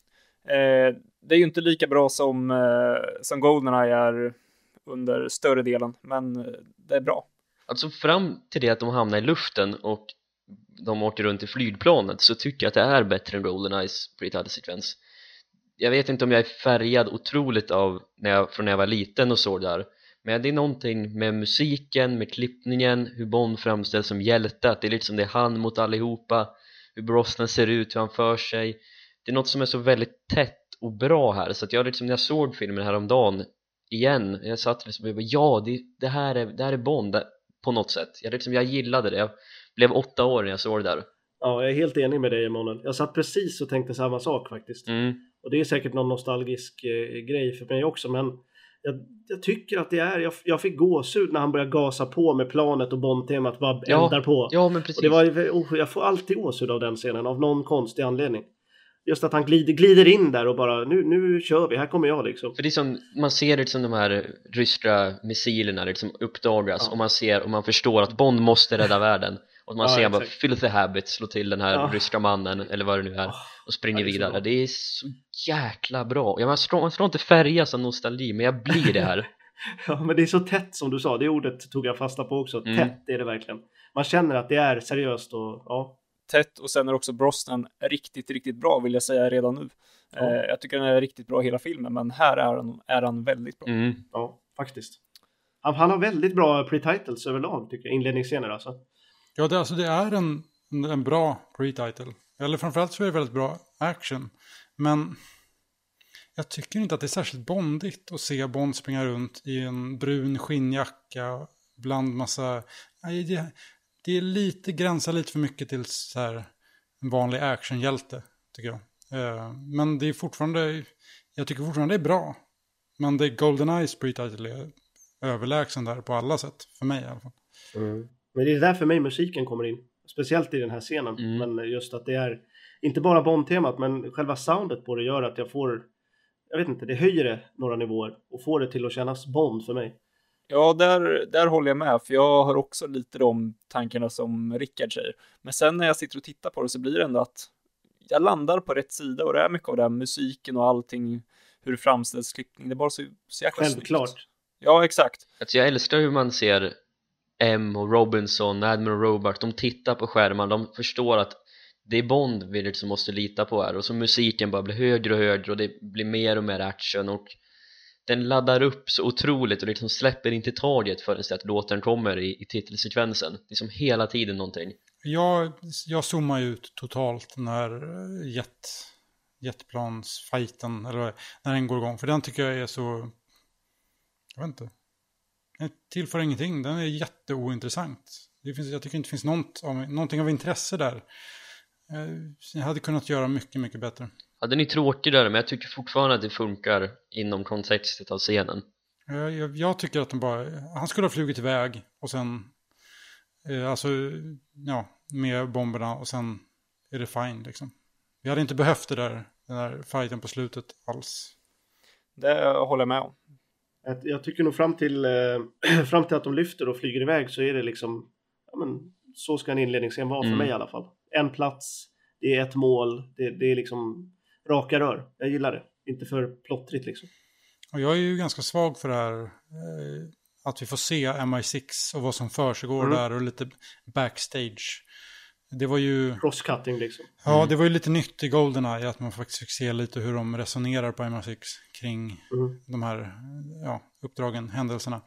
Eh, det är ju inte lika bra som, eh, som Goldeneye är under större delen, men eh, det är bra. alltså fram till det att de hamnar i luften och de åker runt i flygplanet så tycker jag att det är bättre än GoldenEyes pre-title-sekvens jag vet inte om jag är färgad otroligt av när jag, från när jag var liten och så där men det är någonting med musiken, med klippningen, hur Bond framställs som hjälte att det är lite som det är han mot allihopa hur Brosnan ser ut, hur han för sig det är något som är så väldigt tätt och bra här så att jag liksom när jag såg filmen häromdagen igen, jag satt liksom och bara ja, det, det, här är, det här är Bond på något sätt jag, liksom, jag gillade det, jag blev åtta år när jag såg det där Ja, jag är helt enig med dig Emanuel. Jag satt precis och tänkte samma sak faktiskt. mm. Och det är säkert någon nostalgisk eh, grej för mig också, men jag, jag tycker att det är, jag, jag fick gåshud när han började gasa på med planet och bombtemat bara Ja, eldar på. ja men precis och det var, oh, jag får alltid gåshud av den scenen av någon konstig anledning. Just att han glider, glider in där och bara nu, nu kör vi, här kommer jag liksom. För det är som, man ser det som de här ryska missilerna liksom uppdagas Ja. och man ser och man förstår att Bond måste rädda världen och man Ja, ser bara exakt. filthy habit slå till den här Ja. ryska mannen eller vad det nu är Ah, och springer ja, det är så vidare bra. det är så jäkla bra ja, man, ska, man ska inte färgas av nostalgi men jag blir det här Ja, men det är så tätt som du sa, det ordet tog jag fasta på också. Mm. Tätt är det verkligen. Man känner att det är seriöst och ja. Tätt och sen är också Brosnan riktigt, riktigt bra vill jag säga redan nu. Ja. Eh, jag tycker den är riktigt bra hela filmen, men här är han, är han väldigt bra. mm. Ja, faktiskt. Han, han har väldigt bra pre-titles överlag tycker jag, inledningsscener alltså. Ja, det, alltså, det är en, en bra pre-title. Eller framförallt så är det väldigt bra action. Men jag tycker inte att det är särskilt bondigt att se Bond springa runt i en brun skinnjacka bland massa... Nej, det, det är lite, gränsar lite för mycket till så här en vanlig actionhjälte, tycker jag. Eh, Men det är fortfarande... Jag tycker fortfarande det är bra. Men det är GoldenEyes pre-title är överlägsen där på alla sätt. För mig i alla fall. Mm. Men det är där för mig musiken kommer in. Speciellt i den här scenen. Mm. Men just att det är inte bara Bond-temat men själva soundet på det gör att jag får jag vet inte, det höjer det några nivåer och får det till att kännas Bond för mig. Ja, där, där håller jag med, för jag har också lite de tankarna som Rickard säger. Men sen när jag sitter och tittar på det så blir det ändå att jag landar på rätt sida och det är mycket av det här musiken och allting, hur det framställs, klippning, det är bara så, så jäkla Självklart. snyggt. Ja, exakt. Alltså jag älskar hur man ser M och Robinson, Admiral Robert, de tittar på skärmarna, de förstår att det är Bond vi liksom måste lita på här. Och så musiken bara blir högre och högre och det blir mer och mer action och den laddar upp så otroligt och liksom släpper inte taget förrän att låten kommer i, i titelsekvensen. Det är som hela tiden någonting. Jag, jag zoomar ju ut totalt när eh, jet, jetplansfajten, eller när den går igång. För den tycker jag är så, jag vet inte, den tillför ingenting. Den är jätteointressant. Det finns, jag tycker inte det finns något av, någonting av intresse där. Eh, Jag hade kunnat göra mycket, mycket bättre. ja, den är tråkigare men jag tycker fortfarande att det funkar inom kontextet av scenen Jag, jag, jag tycker att de bara, han skulle ha flugit iväg och sen, eh, alltså, ja, med bomberna och sen är det fine liksom. Vi hade inte behövt det där, den där fighten på slutet alls. Det håller jag med om. Jag tycker nog fram till, eh, fram till att de lyfter och flyger iväg så är det liksom, ja men så ska en inledningsscen vara för Mm. mig i alla fall. En plats, det är ett mål, det, det är liksom raka rör. Jag gillar det. Inte för plottrigt liksom. Och jag är ju ganska svag för det här, eh, att vi får se MI6 och vad som försiggår Mm. där och lite backstage. Det var ju, Crosscutting liksom. ja det var ju lite nytt i Goldeneye att man faktiskt fick se lite hur de resonerar på MI6 kring Mm. de här ja, uppdragen, händelserna.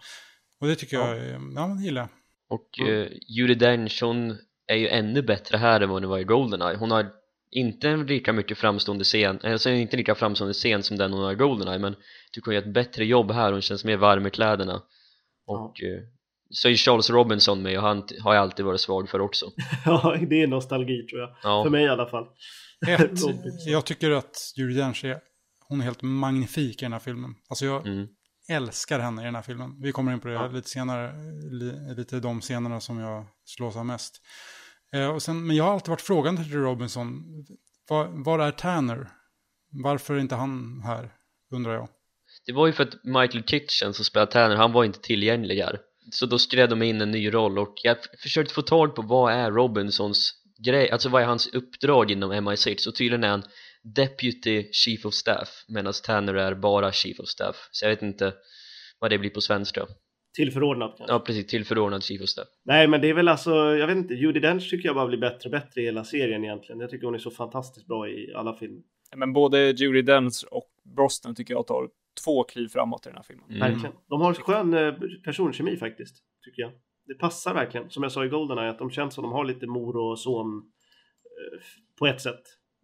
Och det tycker Ja. jag, är- ja men gillar. Och Mm. eh, Judi Dench hon är ju ännu bättre här än vad hon var i Goldeneye Hon har inte lika mycket framstående scen, alltså inte lika framstående scen som den hon har i Goldeneye men tycker hon gör ett bättre jobb här, hon känns mer varm i kläderna och eh, så är Charles Robinson med och han har jag alltid varit svag för också Ja, det är nostalgi tror jag. Ja, För mig i alla fall. Ett, jag tycker att Judi Dench är, hon är helt magnifik i den här filmen. Alltså jag mm. älskar henne i den här filmen. Vi kommer in på det Ja. lite senare, li, lite de scenerna som jag slås av mest. Eh, och sen, men jag har alltid varit frågande till Robinson, var, var är Tanner? Varför är inte han här, undrar jag. det var ju för att Michael Kitchen som spelar Tanner, han var inte tillgänglig här så då skrev de in en ny roll och jag försökte få tag på vad är Robinsons grej, alltså vad är hans uppdrag inom MI6 och tydligen är han Deputy Chief of Staff medan Tanner är bara Chief of Staff så jag vet inte vad det blir på svenska Tillförordnad kanske? Ja precis, tillförordnad Chief of Staff Nej men det är väl alltså, jag vet inte, Judi Dench tycker jag bara blir bättre och bättre i hela serien egentligen. Jag tycker hon är så fantastiskt bra i alla filmer. Men både Judy Dench och Brosnan tycker jag tar två kliv framåt i den här filmen. Mm. Verkligen. De har skön eh, personkemi faktiskt, tycker jag. Det passar verkligen, som jag sa i Goldeneye, att de känns som de har lite mor och son eh, på ett sätt.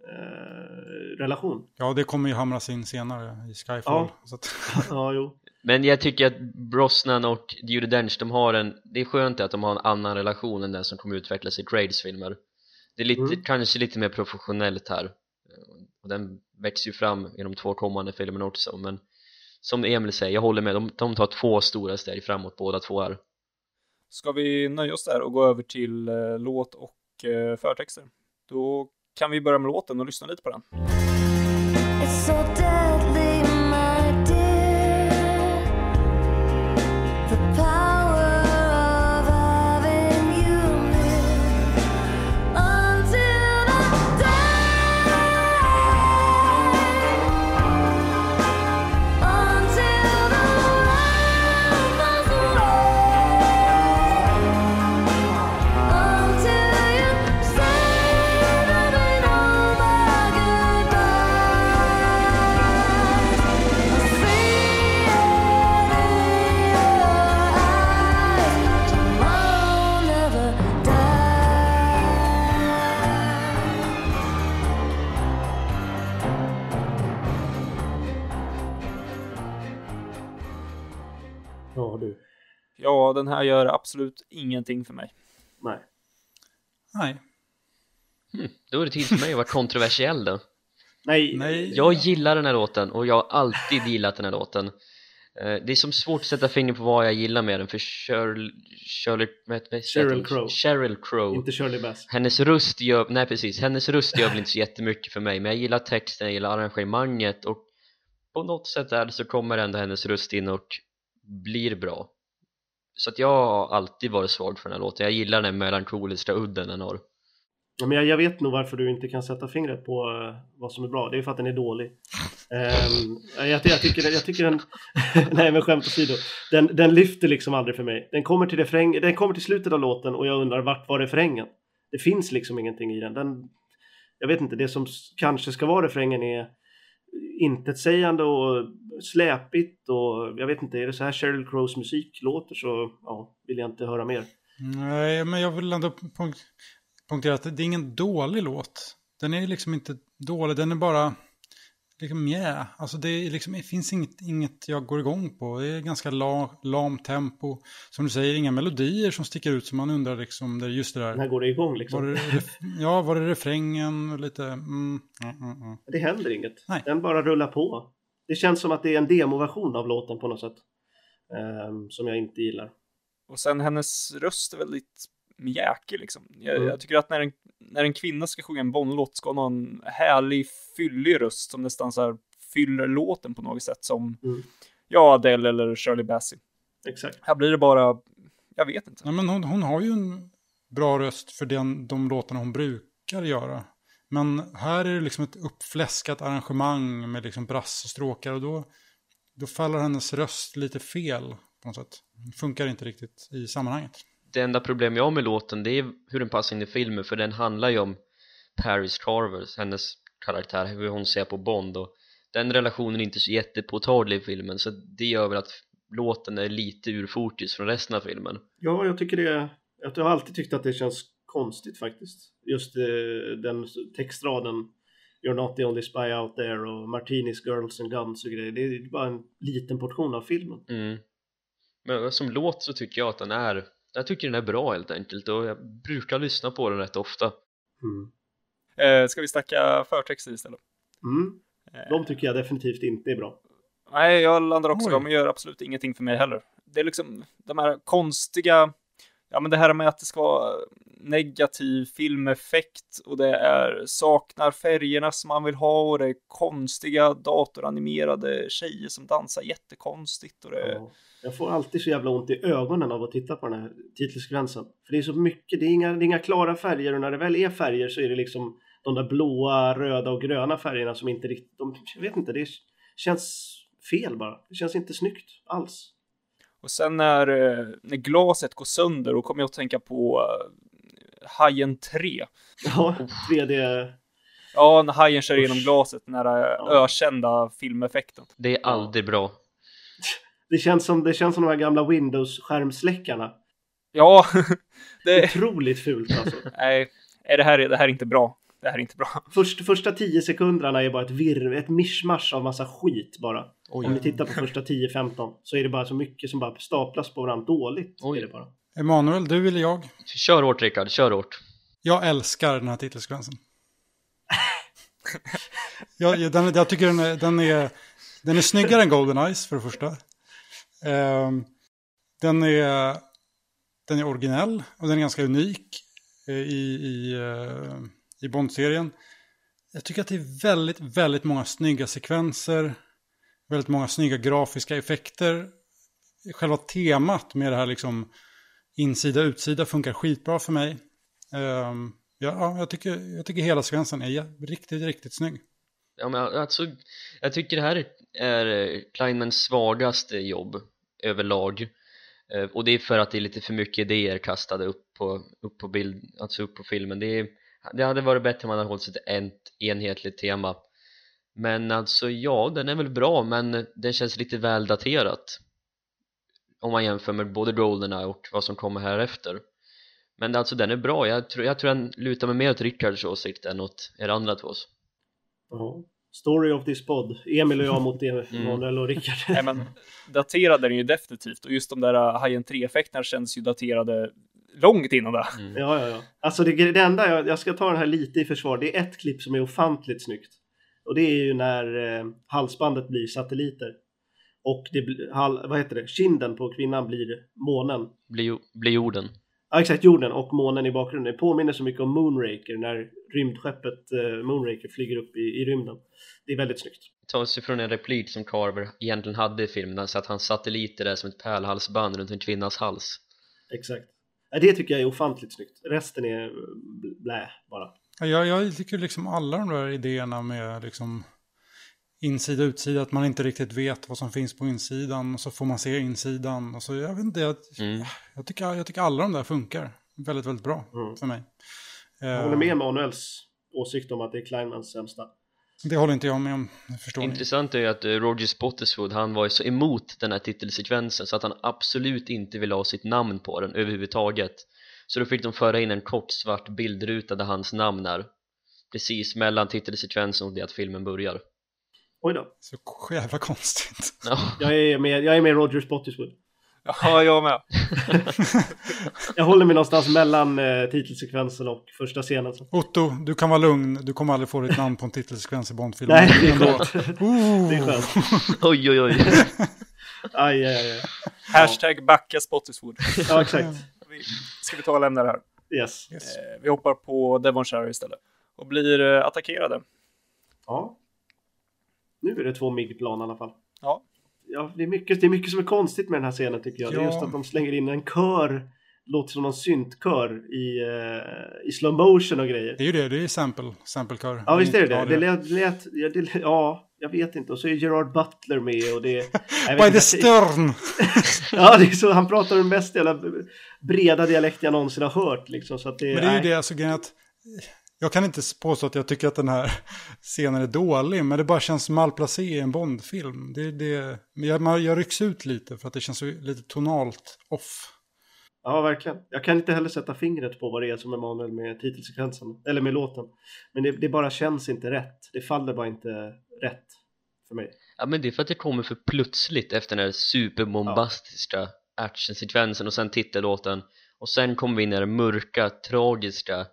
Eh, relation. Ja, det kommer ju hamras in senare i Skyfall. Ja. Så att, Ja, jo. Men jag tycker att Brosnan och Judi Dench, de har en, det är skönt att de har en annan relation än den som kommer utvecklas i Craigs filmer Det är lite, Mm. kanske lite mer professionellt här och den växer ju fram i de två kommande filmerna också men som Emil säger, jag håller med, de, de tar två stora steg framåt båda två här Ska vi nöja oss där och gå över till eh, låt och eh, förtexter? Då kan vi börja med låten och lyssna lite på den. Ja, den här gör absolut ingenting för mig. Nej. nej, Då är det tid för mig att vara kontroversiell då Nej. nej. Jag gillar den här låten och jag har alltid gillat den här låten Eh, Det är som svårt att sätta fingret på vad jag gillar med den för Shirley, Shirley, hon? Crow. Sheryl Crow Inte Shirley Bass. Hennes röst gör, nej precis, hennes röst gör väl inte så jättemycket för mig men jag gillar texten, jag gillar arrangemanget och på något sätt där så kommer ändå hennes röst in och blir bra så att jag har alltid varit svag för den här låten, jag gillar den melankoliska udden den har Ja, men jag, jag vet nog varför du inte kan sätta fingret på uh, vad som är bra. Det är för att den är dålig. Um, jag, jag, tycker, jag tycker den... nej men skämt åsido. Den, den lyfter liksom aldrig för mig. Den kommer, till refräng, den kommer till slutet av låten och jag undrar vart var refrängen? Det finns liksom ingenting i den. den jag vet inte, det som kanske ska vara refrängen är intetsägande och släpigt och jag vet inte, är det så här Sheryl Crows musik låter så ja, vill jag inte höra mer. Nej, men jag vill ändå punkt, punktera att det är ingen dålig låt. Den är liksom inte dålig, den är bara liksom yeah. Alltså det, är liksom, det finns inget, inget jag går igång på. Det är ganska la, lam tempo. Som du säger, inga melodier som sticker ut som man undrar liksom, det är just det där. När går det igång liksom? Var det, ja, var det refrängen och lite... Mm, mm, mm, mm. Det händer inget. Nej. Den bara rullar på. Det känns som att det är en demoversion av låten på något sätt. Ehm, som jag inte gillar. Och sen hennes röst är väldigt mjäkig liksom. Jag, Mm. jag tycker att när en, när en kvinna ska sjunga en Bond-låt ska hon ha en härlig, fyllig röst som nästan så här fyller låten på något sätt som, Mm. ja, Adele eller Shirley Bassey. Exakt. Här blir det bara, jag vet inte. Ja, men hon, hon har ju en bra röst för den, de låtarna hon brukar göra. Men här är det liksom ett uppfläskat arrangemang med liksom brassstråkar och då, då faller hennes röst lite fel på något sätt. Funkar inte riktigt i sammanhanget. Det enda problem jag har med låten det är hur den passar in i filmen för den handlar ju om Paris Carver, hennes karaktär, hur hon ser på Bond och den relationen är inte så jättepåtaglig i filmen så det gör väl att låten är lite ur fokus från resten av filmen Ja, jag tycker det. Jag har alltid tyckt att det känns konstigt faktiskt. Just eh, den textraden. You're not the only spy out there och Martinis Girls and Guns och grejer. Det är bara en liten portion av filmen. mm. men som låt så tycker jag att den är jag tycker den är bra helt enkelt och jag brukar lyssna på den rätt ofta Mm. Eh, ska vi snacka förtexter istället? Mm. De tycker jag definitivt inte är bra. Nej, jag landar också, Oj. de gör absolut ingenting för mig heller. Det är liksom de här konstiga, ja men det här med att det ska vara negativ filmeffekt och det är saknar färgerna som man vill ha och det är konstiga datoranimerade tjejer som dansar jättekonstigt och det Ja. Jag får alltid så jävla ont i ögonen av att titta på den här titelsekvensen. För det är så mycket, det är inga, det är inga klara färger och när det väl är färger så är det liksom de där blåa, röda och gröna färgerna som inte riktigt, de, jag vet inte, det känns fel bara. Det känns inte snyggt alls. Och sen när, eh, när glaset går sönder, då kommer jag att tänka på uh, Hajen 3. Ja, 3D, Ja, när hajen kör igenom glaset, den här eh, Ja. ökända filmeffekten. Det är aldrig bra det känns som, det känns som de här gamla Windows-skärmsläckarna. Ja, det... Otroligt fult alltså. Nej, nej, det här, är, det här är inte bra. Det här är inte bra. Först, första tio sekunderna är bara ett virr, ett mischmasch av massa skit bara. Oj. Om ni tittar på första 10-15 så är det bara så mycket som bara staplas på varandra. Dåligt Oj. är det bara. Emanuel, du eller jag? Kör hårt Rickard, kör hårt Jag älskar den här titelsekvensen. jag, jag, den, jag tycker den är, den, är, den är snyggare än Golden Eyes för det första. Eh, den, är, den är originell och den är ganska unik eh, i, i, eh, i Bond-serien. Jag tycker att det är väldigt, väldigt många snygga sekvenser. Väldigt många snygga grafiska effekter. Själva temat med det här liksom insida-utsida funkar skitbra för mig. Ehm, ja, ja, jag, tycker, jag tycker hela sekvensen är riktigt, riktigt snygg. Ja men alltså, jag tycker det här är Kleinmans svagaste jobb överlag. Eh, och det är för att det är lite för mycket idéer kastade upp på, upp på bild, alltså upp på filmen. Det, är, det hade varit bättre om man hade hållit sig till ett enhetligt tema. Men alltså ja, den är väl bra men den känns lite väl daterat om man jämför med både Goldeneye och vad som kommer här efter. Men alltså den är bra, jag tror, jag tror den lutar mig mer åt Rickards åsikt än åt er andra tvås Ja. Story of this pod. Emil och jag mot Mm. Emanuel och Rickard. Nej, men daterad är den ju definitivt och just de där Hajen 3-effekterna känns ju daterade långt innan det. mm. Ja, ja, ja. Alltså det, det enda, jag, jag ska ta den här lite i försvar, det är ett klipp som är ofantligt snyggt. Och det är ju när eh, halsbandet blir satelliter. Och det hal, vad heter det, kinden på kvinnan blir månen. blir, blir jorden Ja exakt, jorden och månen i bakgrunden. Det påminner så mycket om Moonraker när rymdskeppet eh, Moonraker flyger upp i, i rymden. Det är väldigt snyggt. tas ifrån en replik som Carver egentligen hade i filmen så att hans satelliter är som ett pärlhalsband runt en kvinnas hals Exakt. Det tycker jag är ofantligt snyggt. Resten är eh, blä bara. Ja, Jag, jag tycker liksom alla de där idéerna med liksom insida utsida, att man inte riktigt vet vad som finns på insidan och så får man se insidan. Och så, jag, vet inte, jag, mm. jag, tycker, jag tycker alla de där funkar väldigt, väldigt bra Mm. för mig. Jag Eh, håller med Manuels åsikt om att det är Kleinmans sämsta. Det håller inte jag med om, förstår ni. Intressant är ju att eh, Roger Spottiswoode han var ju så emot den här titelsekvensen så att han absolut inte ville ha sitt namn på den överhuvudtaget så då fick de föra in en kort svart bildruta där hans namn är precis mellan titelsekvensen och det att filmen börjar Oj då. Så jävla konstigt. ja, Jag är med, jag är med Roger Spottiswoode. Ja, jag med. Jag håller mig någonstans mellan eh, titelsekvensen och första scenen. Så. Otto, du kan vara lugn. Du kommer aldrig få ditt namn på en titelsekvens i Bondfilmen. Nej, det är skönt. Oh. Det är skönt. oj oj oj Aj, aj, aj. Hashtag backa Spottiswood. Ja, exakt. Ska vi ta och lämna det här? Yes. Yes. Eh, Vi hoppar på Devonshire istället. Och blir eh, attackerade. Ja. Nu är det två MIG-plan i alla fall. Ja. Ja, det är, mycket, det är mycket som är konstigt med den här scenen tycker jag. Det är Ja. just att de slänger in en kör, låter som någon syntkör i, eh, i slow motion och grejer. Det är ju det, det är sample, samplekör. Ja, visst är det det. Ja, Det lät, lät, ja, det, ja, jag vet inte. Och så är Gerard Butler med och det... By the stern! Ja, det är så, han pratar den mest jävla breda dialekt jag någonsin har hört liksom. Så att det, Men det är ju det, alltså att jag kan inte påstå att jag tycker att den här scenen är dålig, men det bara känns malplacé i en Bondfilm. Det, det, jag, jag rycks ut lite för att det känns lite tonalt off. Ja, verkligen. Jag kan inte heller sätta fingret på vad det är som är Emanuel med titelsekvensen, eller med låten. Men det, det bara känns inte rätt. Det faller bara inte rätt för mig. Ja men det är för att det kommer för plötsligt efter den här superbombastiska actionsekvensen och sen titellåten och sen kommer vi in i den mörka, tragiska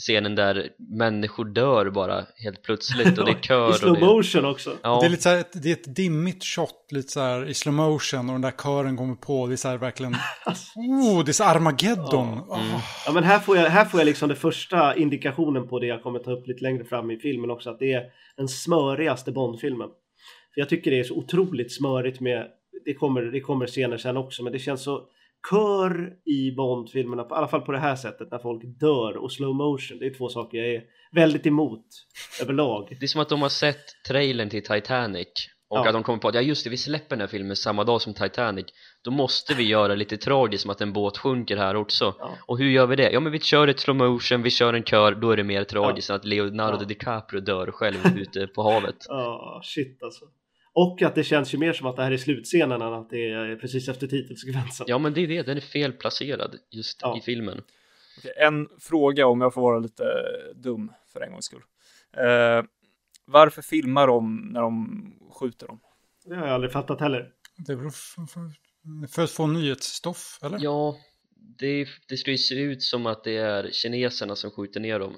scenen där människor dör bara helt plötsligt och det är kör I och slow det, motion också. ja, Det är lite så här, ett- det är ett dimmigt shot, lite så här i slow motion och den där kören kommer på. Det är så här verkligen, oh, det är så Armageddon. Ah. Ja, men här får, jag, här får jag liksom det första indikationen på det jag kommer ta upp lite längre fram i filmen också, att det är den smörigaste Bondfilmen. För jag tycker det är så otroligt smörigt med, det kommer, det kommer scener sen också, men det känns så kör i Bondfilmerna, i alla fall på det här sättet, när folk dör och slow motion. Det är två saker jag är väldigt emot överlag. det är som att de har sett trailern till Titanic och Ja. att de kommer på att ja just det, vi släpper den här filmen samma dag som Titanic då måste vi göra lite tragiskt som att en båt sjunker här också Ja. och hur gör vi det? Ja men vi kör ett slow motion, vi kör en kör, då är det mer tragiskt än att Leonardo Ja. DiCaprio dör själv ute på havet Ja, shit alltså. Och att det känns ju mer som att det här är slutscenen än att det är precis efter titelsekvensen. Ja men det är det, den är felplacerad just Ja. i filmen Okej, en fråga om jag får vara lite dum för en gångs skull. Eh, varför filmar de när de skjuter dem? Det har jag aldrig fattat heller. Det är väl för, för, för att få nyhetsstoff, eller? Ja, det, det skulle ju se ut som att det är kineserna som skjuter ner dem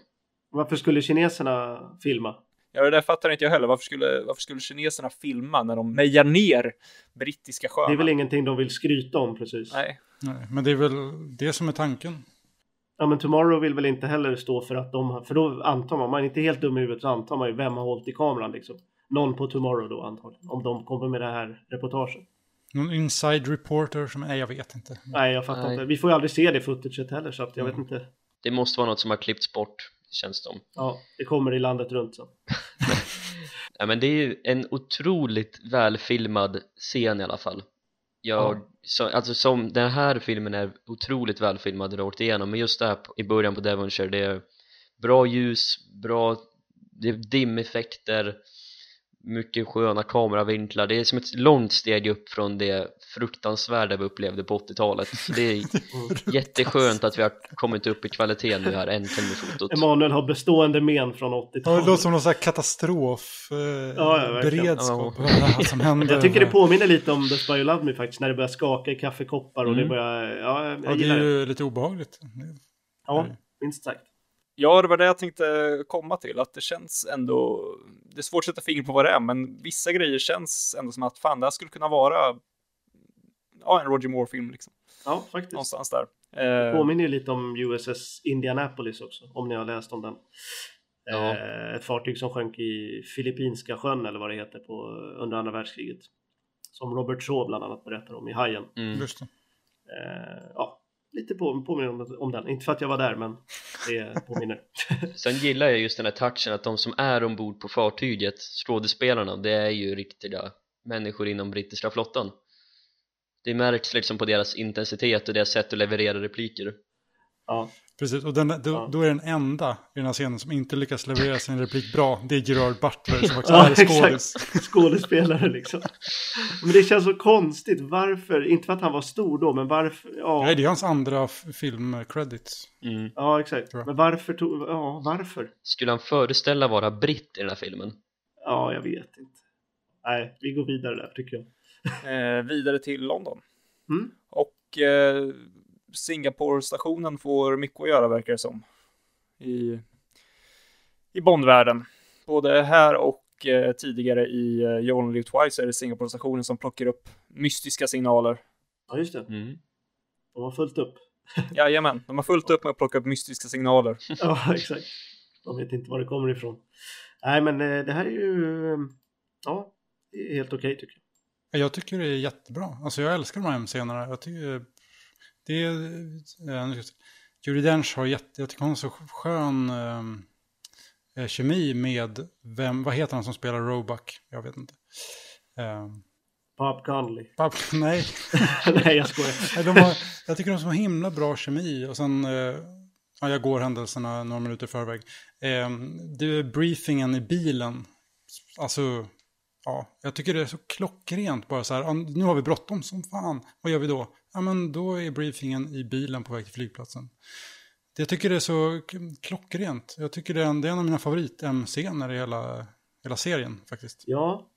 Varför skulle kineserna filma? Ja, det där fattar inte jag heller. Varför skulle, varför skulle kineserna filma när de mejar ner brittiska sjömän? Det är väl ingenting de vill skryta om precis. Nej. Nej, men det är väl det som är tanken. Ja men Tomorrow vill väl inte heller stå för att de för då antar man, man är inte helt dum i huvudet så antar man ju vem har hållit i kameran liksom. Någon på Tomorrow då antagligen, om de kommer med det här reportaget. Någon inside reporter som, nej jag vet inte. Nej jag fattar Nej. inte, vi får ju aldrig se det footaget heller så att jag vet inte. Det måste vara något som har klippts bort, känns det som Ja, det kommer i landet runt sen. Ja, men det är ju en otroligt välfilmad scen i alla fall jag, Ja. så, alltså som den här filmen är otroligt välfilmad rakt igenom men just det här i början på Devonshire det är bra ljus, bra det är dimeffekter mycket sköna kameravinklar det är som ett långt steg upp från det fruktansvärda vi upplevde på 80-talet så det är jätteskönt att vi har kommit upp i kvalitet nu här äntligen med fotot Emanuel har bestående men från Ja, det 80-talet. låter som någon sån här katastrof, eh, Ja, ja, det som händer? Jag tycker det påminner lite om The Spy You Love Me faktiskt, när det börjar skaka i kaffekoppar och Mm. det börjar, ja jag Ja, det är det. ju lite obehagligt. Ja, minst sagt. Ja, det var det jag tänkte komma till, att det känns ändå, det är svårt att sätta fingret på vad det är, men vissa grejer känns ändå som att fan, det här skulle kunna vara ja, en Roger Moore-film liksom, Ja, faktiskt. någonstans där. Eh, Påminner ju lite om USS Indianapolis också, om ni har läst om den. Ja. Eh, ett fartyg som sjönk i Filippinska sjön eller vad det heter på, under andra världskriget. Som Robert Shaw bland annat berättar om i Hajen. mm. Just det. Eh, ja, lite på, påminner om, om den. Inte för att jag var där, men det påminner. Sen gillar jag just den här touchen att de som är ombord på fartyget, skådespelarna, det är ju riktiga människor inom brittiska flottan. Det märks liksom på deras intensitet och deras sätt att leverera repliker ja, Precis, och den, då, Ja. då är den enda i den här scenen som inte lyckas leverera sin replik bra, det är Gerard Butler som faktiskt ja är skådis. Skådespelare liksom. Men det känns så konstigt. Varför? Inte för att han var stor då, men varför? Ja, Nej, det är hans andra film-credits. Mm. ja exakt. Men varför? Tog, ja, varför? Skulle han föreställa vara britt i den här filmen? Ja, jag vet inte. Nej, vi går vidare där tycker jag. eh, vidare till London. Mm. Och eh, Singapore-stationen får mycket att göra verkar det som. I, i Bondvärlden. Både här och eh, tidigare i eh, You Only Live Twice är det Singapore-stationen som plockar upp mystiska signaler. Ja, just det. Mm. De har fullt upp. Jajamän, de har fullt upp med att plocka upp mystiska signaler. Ja, exakt. De vet inte var det kommer ifrån. Nej, men eh, det här är ju... eh, Ja, helt okej tycker jag. Jag tycker det är jättebra. Alltså jag älskar de här scenerna. Jag tycker det är... Se. Judi Dench har jätte... Jag tycker hon har så skön eh, kemi med vem... Vad heter han som spelar Roebuck? Jag vet inte. Eh, Bob Conley. Bob, nej. Nej, jag skojar. De har, jag tycker de har så himla bra kemi. Och sen, eh, ja, jag går händelserna några minuter i förväg. Eh, det är briefingen i bilen. Alltså, ja, jag tycker det är så klockrent bara så här. "Ja, Nu har vi bråttom som fan. Vad gör vi då? Ja, men då är briefingen i bilen på väg till flygplatsen. Det- Jag tycker det är så klockrent. Jag tycker det är en, det är en av mina favorit-M-scener i hela, hela serien faktiskt. Ja,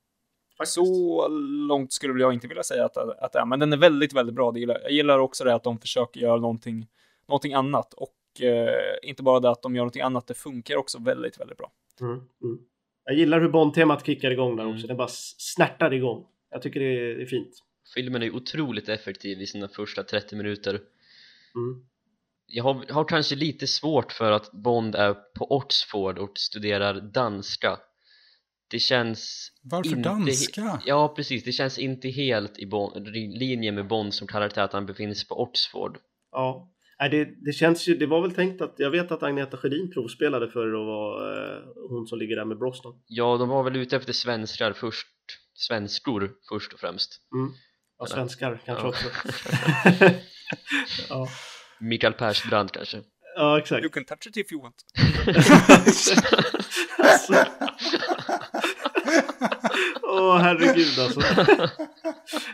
faktiskt. Så långt skulle jag inte vilja säga att, att det är, men den är väldigt, väldigt bra. Jag gillar också det att de försöker göra någonting, någonting annat och eh, inte bara det att de gör någonting annat, det funkar också väldigt, väldigt bra. Mm, mm. Jag gillar hur Bond-temat kickar igång där Mm. också. Det bara s- snärtar igång. Jag tycker det är, det är fint. Filmen är otroligt effektiv i sina första 30 minuter Mm. Jag har, har kanske lite svårt för att Bond är på Oxford och studerar danska Det känns Varför inte danska? Ja precis, det känns inte helt i Bond, i linje med Bond som karaktär att han befinner sig på Oxford Ja. Nej, det, det känns ju, det var väl tänkt att, jag vet att Agneta Sjödin provspelade för att vara eh, hon som ligger där med Brosnan. Ja, de var väl ute efter svenskar först Svenskor först och främst Mm. Ja, svenskar kanske Ja. också. ja. Mikael Persbrandt kanske ja, exakt. You can touch it if you want. alltså. Åh herregud alltså.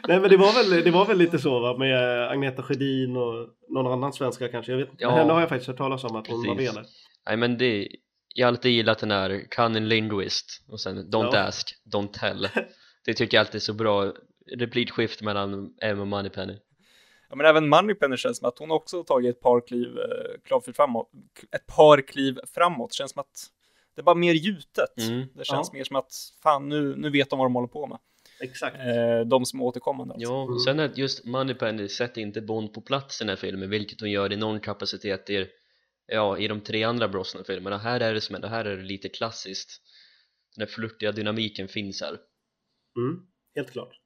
Nej men det var väl, det var väl lite så va med Agneta Sjödin och någon annan svenska kanske. Jag vet inte. Ja. Henne har jag faktiskt hört talas om att hon var Precis. med där. Nej men det, jag har alltid gillat den här Cunning Linguist och sen Don't Ja. ask, don't tell Det tycker jag alltid är så bra replikskift mellan M och Moneypenny Ja, men även Moneypenny känns som att hon också har tagit ett par kliv, eh, framåt. Ett par kliv framåt. Känns som att det är bara mer gjutet. Mm. Det känns Ja. mer som att fan nu, nu vet de vad de håller på med. Exakt. Eh, de som är återkommande alltså. Ja, Mm. sen att just Moneypenny sätter inte Bond på plats i den här filmen vilket hon gör i någon kapacitet i, ja, i de tre andra Brosnan-filmerna här är det som det här är det lite klassiskt den här flörtiga dynamiken finns här Mm, helt klart.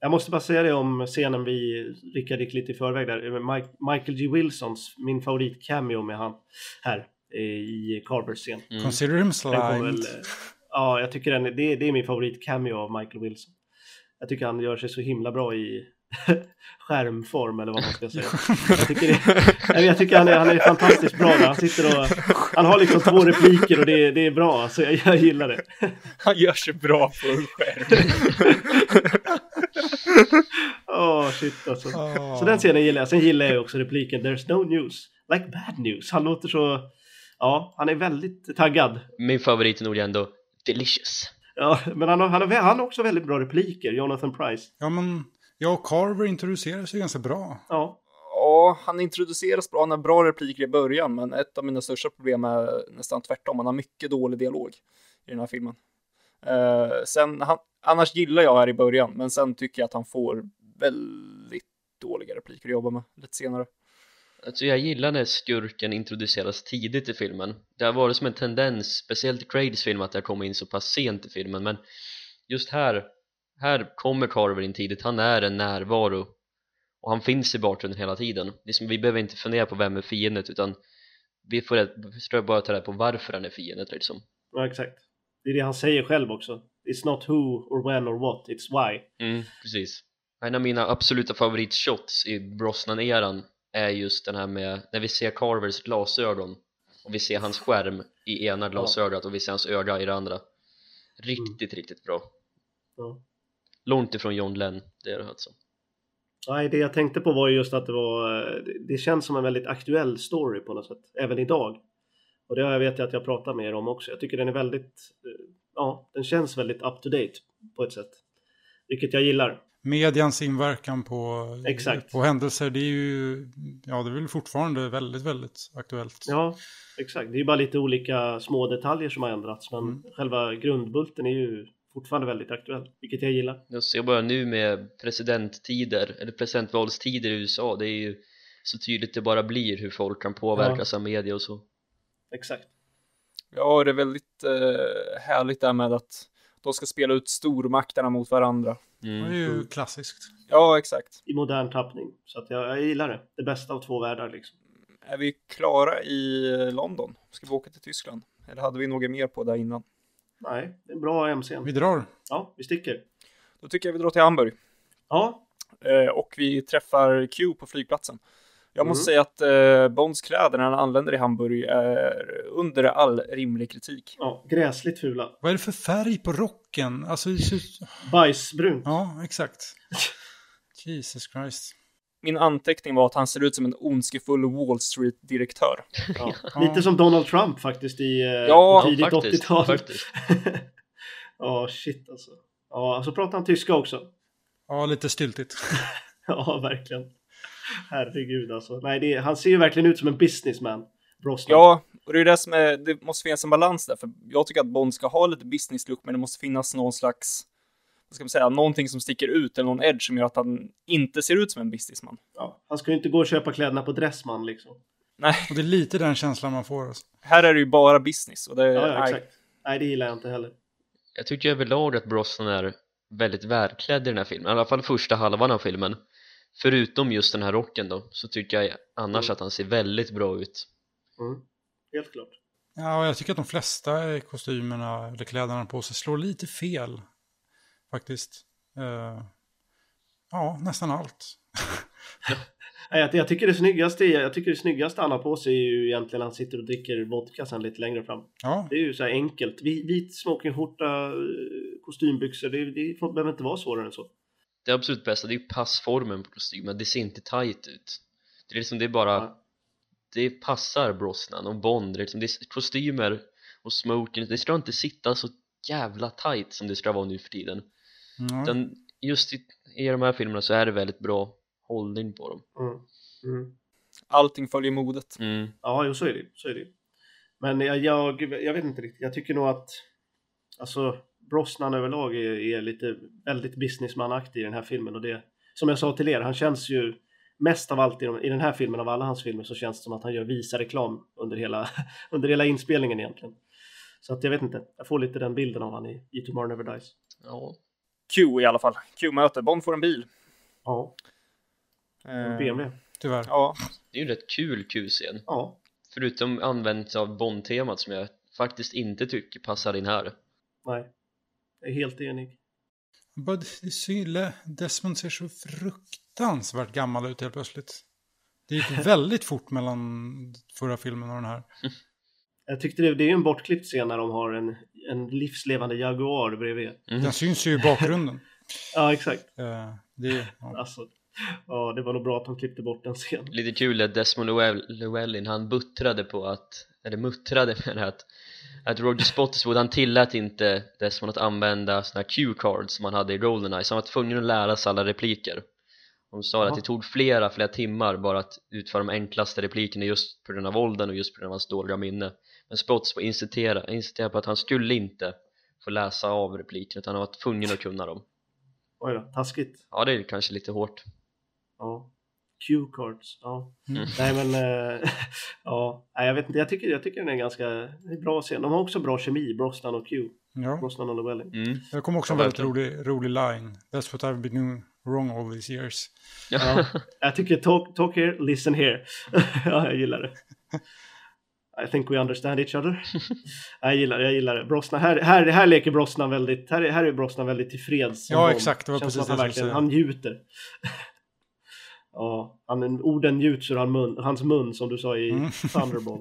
Jag måste bara säga det om scenen vi Rickard gick lite i förväg där. med Mike, Michael G. Wilsons, min favorit cameo med han här eh, i Carvers scen. mm. Consider him slimed. eh, ja, jag tycker den, är- det, det är min favorit cameo av Michael Wilson. Jag tycker han gör sig så himla bra i skärmform eller vad man ska säga. Jag tycker, det, jag tycker han, är, han är fantastiskt bra där. Han sitter och han har liksom två repliker och det, det är bra. Alltså, jag, jag gillar det. Han gör sig bra på en skärm. Åh shit alltså. Ah. Så den scenen gillar jag. Sen gillar jag också repliken There's no news like bad news. Han låter så... Ja, han är väldigt taggad. min favorit är nog ändå Delicious Ja, men han har, han, har, han har också väldigt bra repliker, Jonathan Price. Ja, men jag och Carver introduceras ju ganska bra. Ja, Ja, han introduceras bra, han har bra repliker i början, men ett av mina största problem är nästan tvärtom. Han har mycket dålig dialog i den här filmen. Eh, sen, han, annars gillar jag här i början, men sen tycker jag att han får väldigt dåliga repliker att jobba med lite senare. Alltså jag gillar när skurken introduceras tidigt i filmen Det har varit som en tendens, speciellt i Craigs film att det har kommit in så pass sent i filmen men just här, här kommer Carver in tidigt, han är en närvaro och han finns i bakgrunden hela tiden det är som, vi behöver inte fundera på vem är fiendet utan vi får bara ta reda på varför han är fiendet liksom ja, exakt. Det är det han säger själv också. It's not who or when or what, it's why. mm, precis en av mina absoluta favoritshots i Brosnan-eran är just den här med när vi ser Carvers glasögon och vi ser hans skärm i ena glasögat och vi ser hans öga i det andra riktigt, riktigt bra Ja. långt ifrån John Lenn, det är det alltså Nej, det jag tänkte på var ju just att det var... det- Det känns som en väldigt aktuell story på något sätt, även idag. Och det har jag vet jag att jag pratar med er om också. Jag tycker den är väldigt... eh, Ja, den känns väldigt up to date på ett sätt. Vilket jag gillar. Medians inverkan på, Exakt. på händelser, det är ju ja, det är väl fortfarande väldigt, väldigt aktuellt. Ja, exakt. Det är ju bara lite olika små detaljer som har ändrats, men Mm. själva grundbulten är ju fortfarande väldigt aktuell, vilket jag gillar. Jag ser bara nu med presidenttider, eller presidentvalstider i USA, det är ju så tydligt det bara blir hur folk kan påverkas av media och så Exakt. Ja, det är väldigt eh, härligt där med att de ska spela ut stormakterna mot varandra. Det är mm. ju Mm. klassiskt. Ja, exakt. I modern tappning. Så att jag, jag gillar det. Det bästa av två världar liksom. Är vi klara i London? Ska vi åka till Tyskland? Eller hade vi något mer på där innan? Nej, det är en bra MC. Vi drar. Ja, vi sticker. Då tycker jag vi drar till Hamburg. Ja, Eh, och vi träffar Q på flygplatsen. Jag måste Mm. säga att eh, Bonds kläder när han anländer i Hamburg är under all rimlig kritik. ja, gräsligt fula. Vad är det för färg på rocken? Alltså, det ser ut- Bajsbrunt. ja, exakt. Jesus Christ. Min anteckning var att han ser ut som en ondskefull Wall Street-direktör. Ja. Ja. Lite som Donald Trump faktiskt i eh, Ja, tidigt faktiskt, 80-tal. faktiskt. Ja, shit alltså. Ja, så pratar han tyska också. Ja, lite styltigt. Ja, verkligen. Herregud alltså. Nej, det, han ser ju verkligen ut som en businessman. Brosnan. Ja, och det är det som är, det måste finnas en balans där, för jag tycker att Bond ska ha lite business look, men det måste finnas någon slags, vad ska man säga, någonting som sticker ut, eller någon edge som gör att han inte ser ut som en businessman. Ja, han ska ju inte gå och köpa kläderna på Dressman liksom. Nej, Och det är lite den känslan man får. Alltså. här är det ju bara business. Och det, Ja, ja nej. exakt. Nej, det gillar jag inte heller. Jag tycker överlag att Brosnan är väldigt välklädd i den här filmen, i alla fall första halvan av filmen Förutom just den här rocken då, så tycker jag annars Mm. att han ser väldigt bra ut Mm. Helt klart. Ja, och jag tycker att de flesta kostymerna eller kläderna på sig slår lite fel. Faktiskt. Eh, ja, nästan allt. Jag, jag tycker det snyggaste, jag tycker det snyggaste han har på sig är ju egentligen när han sitter och dricker vodka sen lite längre fram. Ja, Det är ju så här enkelt. Vi- Vit smokingskjorta, eh, kostymbyxor, det, det behöver inte vara svårare än så. Det absolut bästa det är ju passformen på kostymen, det ser inte tight ut Det är liksom, det är bara Ja. Det passar Brosnan och Bond, det är liksom, det är kostymer och smoking, det ska inte sitta så jävla tight som det ska vara nu för tiden ja. Utan just i, i de här filmerna så är det väldigt bra hållning på dem Mm. Mm. Allting följer modet. mm. Ja, jo, så är det. Så är det. Men jag, jag, jag vet inte riktigt. Jag tycker nog att alltså, Brosnan överlag är, är lite väldigt businessmanaktig i den här filmen. Och det, som jag sa till er, han känns ju mest av allt i, de, i den här filmen, av alla hans filmer, så känns det som att han gör visa-reklam under hela, under hela inspelningen egentligen. Så att jag vet inte, jag får lite den bilden av han i, i Tomorrow Never Dies. Ja, Q i alla fall. Q-möte. Bond får en bil. Ja, Eh, BMW. tyvärr. Ja, det är ju en rätt kul Q-scen Ja, Förutom använt av Bond-temat som jag faktiskt inte tycker passar in här nej. Jag är helt enig. Är så- Desmond ser så fruktansvärt gammal ut helt plötsligt. Det gick väldigt fort mellan förra filmen och den här. Jag tyckte det, det är ju en bortklippt scen när de har en, en livslevande Jaguar bredvid. mm. Den syns ju i bakgrunden. Ja, exakt. Eh, det, ja. Alltså, ja, det var nog bra att de klippte bort den scenen. Lite kul att Desmond Llewell- Llewellyn han buttrade på att, eller muttrade med att att Roger Spottiswoode han tillät inte Desmond att använda såna här cue-cards som han hade i Goldeneye så han var tvungen att lära sig alla repliker de sa Jaha. att det tog flera, flera timmar bara att utföra de enklaste replikerna just på grund av åldern och just på grund av hans dåliga minne men Spottiswoode insisterade, insisterade på att han skulle inte få läsa av replikerna utan han var tvungen att kunna dem Oj då, taskigt. ja det är kanske lite hårt Ja. Q-cards, ja. Mm. Nej men, eh, ja, nej, jag vet inte, jag tycker, jag tycker den är ganska är bra scen. De har också bra kemi, Brosnan och Q. ja. Brosnan och Llewellyn. mm. Det kom också en Ja, väldigt rolig, rolig line. That's what I've been doing wrong all these years. Ja. Jag tycker talk, talk here, listen here. ja, jag gillar det. I think we understand each other. jag gillar det, jag gillar det. Brosnan, här, här, här leker Brosnan väldigt, här, är- här är Brosnan väldigt tillfreds. Ja, exakt, det var Känns precis han det skulle verkligen, han njuter. Ja, han, orden njuts ur han mun, hans mun som du sa i Mm. Thunderball.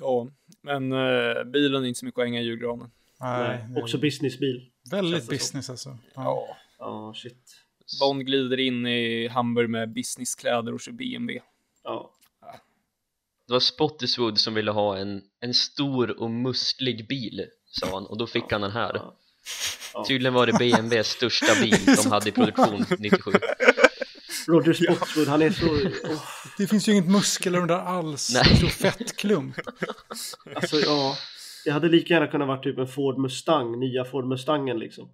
ja. Men eh, bilen är inte så mycket att hänga i julgranen. Nej, Nej, också businessbil. väldigt business alltså. Ja. Ja. Ja, shit. Bond glider in i Hamburg med businesskläder och kör BMW. Ja, Det var Spottiswoode som ville ha en, en stor och musklig bil, sa han, och då fick han den här. Ja. Ja. Tydligen var det BMWs största bil de hade i produktion 97. Roger Spottswood, han är så... Oh, Det finns ju inget muskel under alls. Nej. Så fettklump. alltså, ja. Det hade lika gärna kunnat vara typ en Ford Mustang, nya Ford Mustangen liksom.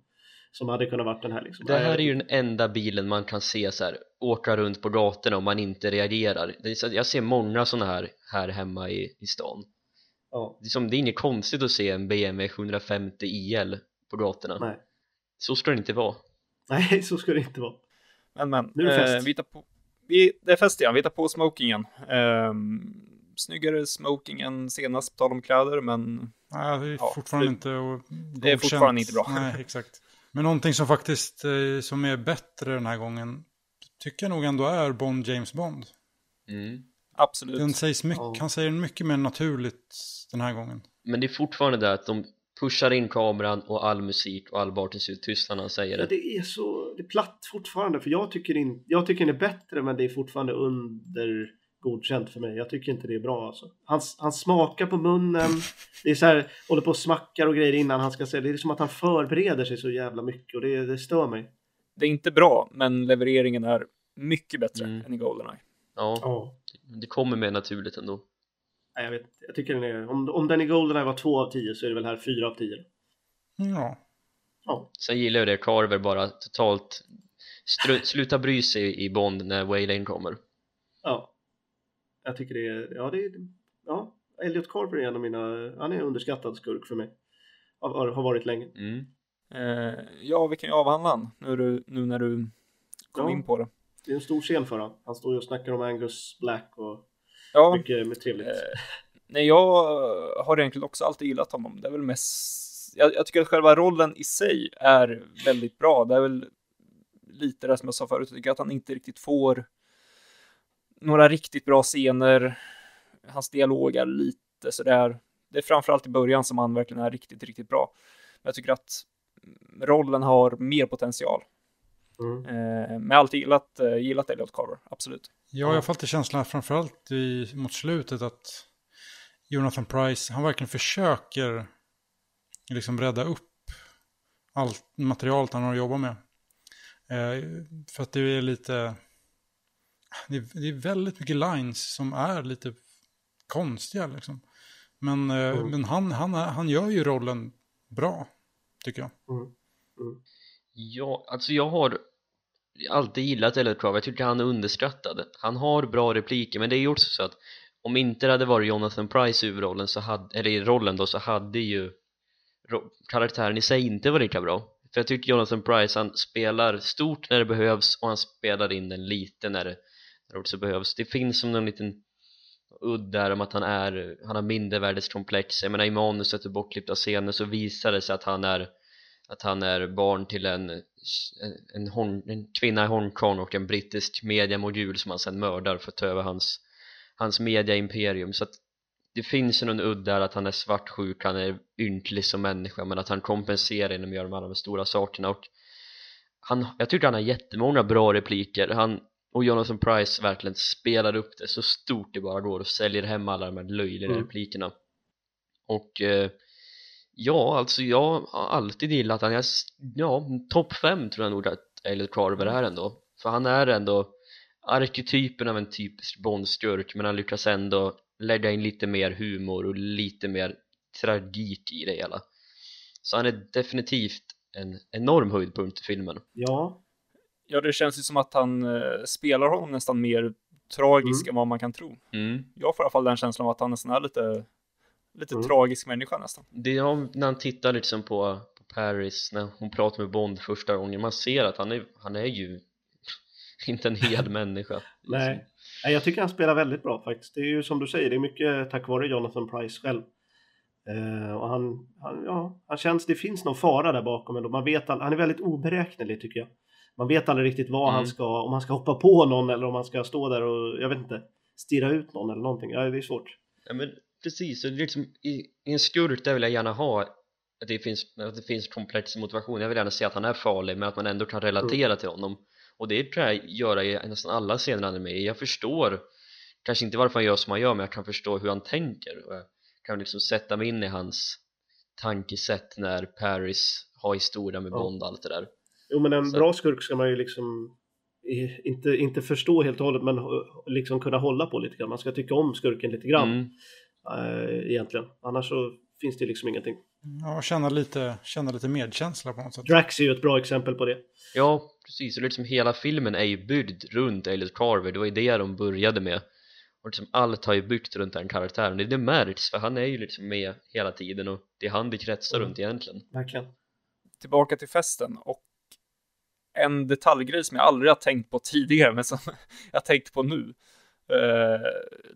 Som hade kunnat varit den här liksom. Det här är ju den enda bilen man kan se så här, åka runt på gatorna om man inte reagerar. Jag ser många sådana här här hemma i, i stan. Ja, Det är, som, det är inget konstigt att se en BMW 750 IL på gatorna. nej. Så ska det inte vara. Nej, så ska det inte vara. Men men, Nu är det fest. eh, vi tar på, vi, det är fest igen, vi tar på smokingen. Um, snyggare smoking än senast, på tal om kläder, men Nej, det är Ja, fortfarande det- inte det är fortfarande inte bra. Nej, exakt. Men någonting som faktiskt eh, som är bättre den här gången tycker jag nog ändå är Bond James Bond. Mm. absolut. Den sägs mycket, Ja. Han säger mycket mer naturligt den här gången. Men det är fortfarande det att de pushar in kameran och all musik och all bartens ut tyst när han säger Ja, det. det är så... Det är platt fortfarande, för jag tycker, in, jag tycker den är bättre, men det är fortfarande under godkänt för mig. Jag tycker inte det är bra alltså. Han, han smakar på munnen, det är så här, håller på och smackar och grejer innan han ska säga. Det är som att han förbereder sig så jävla mycket och det, det stör mig. Det är inte bra, men levereringen är mycket bättre Mm. än i Goldeneye. Ja, Ja. det kommer mer naturligt ändå. Nej, jag vet inte. Jag tycker den är, om, om den i Goldeneye var 2 av 10 så är det väl här 4 av 10. Ja. Ja, Sen gillar jag det Carver bara totalt stru- sluta bry sig i Bond när Waylane kommer ja. Jag tycker det är, ja det är, ja. Elliot Carver är en av mina, han är en underskattad skurk för mig. Har, har varit länge. mm. Eh, ja, vi kan ju avhandla han nu, du, nu när du kom Ja. in på det. Det är en stor scen för honom. Han står ju och snackar om Angus Black och Ja, mycket med trevligt. Eh, nej, jag har egentligen också alltid gillat honom. Det är väl mest... Jag, jag tycker att själva rollen i sig är väldigt bra. Det är väl lite det som jag sa förut. Jag tycker att han inte riktigt får några riktigt bra scener. Hans dialog är lite sådär. Det är framförallt i början som han verkligen är riktigt, riktigt bra. Men jag tycker att rollen har mer potential. Mm. Eh, men jag har alltid gillat, eh, gillat Elliot Carver, absolut. Ja, jag har fått känslan framförallt i, mot slutet att Jonathan Price, han verkligen försöker liksom rädda upp allt materialet han har att jobba med. Eh, för att det är lite, det är, det är väldigt mycket lines som är lite konstiga liksom. Men, eh, Mm. men han, han, han gör ju rollen bra, tycker jag. Mm. Ja, alltså jag har alltid gillat Elliot Carver, jag tycker han är underskattad. Han har bra repliker, men det är ju också så att om inte det hade varit Jonathan Price i huvudrollen så hade, eller i rollen då så hade ju karaktären i sig inte varit lika bra. För jag tycker Jonathan Price han spelar stort när det behövs och han spelar in den lite när det, när det också behövs. Det finns som någon liten udd där om att han är han har mindervärdeskomplex jag menar i manuset och bortklippta scener så visar det sig att han är att han är barn till en, en, Hong, en kvinna i Hongkong och en brittisk mediamogul som han sedan mördar för att ta över hans, hans mediaimperium. Så att det finns ju någon udd där att han är svartsjuk, han är ynklig som människa men att han kompenserar genom att göra de de stora sakerna. Och han, jag tycker han har jättemånga bra repliker. Han och Jonathan Price verkligen spelar upp det så stort det bara går och säljer hem alla de här löjliga Mm. replikerna. Och eh, ja, alltså jag har alltid gillat han, jag, ja, topp fem tror jag nog att Elliot Carver är ändå för han är ändå arketypen av en typisk Bondskurk men han lyckas ändå lägga in lite mer humor och lite mer tragik i det hela så han är definitivt en enorm höjdpunkt i filmen Ja, Ja, det känns ju som att han eh, spelar honom nästan mer tragisk Mm. än vad man kan tro. mm. Jag får i alla fall den känslan av att han nästan är lite, lite Mm. tragisk människa nästan. Det är när han tittar liksom på, på Paris när hon pratar med Bond första gången man ser att han är, han är ju inte en hel människa nej. nej. Jag tycker han spelar väldigt bra faktiskt. Det är ju som du säger, det är mycket tack vare Jonathan Price själv. Eh, och han, han, ja, han känns, det finns någon fara där bakom ändå. Man vet all, han är väldigt oberäknelig tycker jag. Man vet aldrig riktigt vad Mm. han ska, om han ska hoppa på någon eller om han ska stå där och, jag vet inte, stirra ut någon eller någonting. Ja, det är svårt. Ja men precis, och liksom, i, i en skurk där vill jag gärna ha att det finns, att det finns komplex motivation. Jag vill gärna se att han är farlig men att man ändå kan relatera till honom. Och det tror jag göra i nästan alla scener han är med i. Jag förstår kanske inte varför han gör som han gör men jag kan förstå hur han tänker. Och jag kan liksom sätta mig in i hans tankesätt när Paris har historia med. Bond och allt det där. Jo men en Så- bra skurk ska man ju liksom inte, inte förstå helt och hållet men ho- liksom kunna hålla på lite grann. Man ska tycka om skurken lite grann. Mm. Eh, egentligen. Annars så finns det liksom ingenting. Ja, känna lite, känna lite medkänsla på något sätt. Drax är ju ett bra exempel på det. Ja, precis. Och liksom hela filmen är ju byggd runt Elliot Carver. Det var ju det de började med. Och liksom allt har ju byggt runt den karaktären. Det, det märks, för han är ju liksom med hela tiden och det är han det kretsar Mm. runt egentligen. Verkligen. Tillbaka till festen och en detaljgrej som jag aldrig har tänkt på tidigare men som jag tänkt på nu. Eh,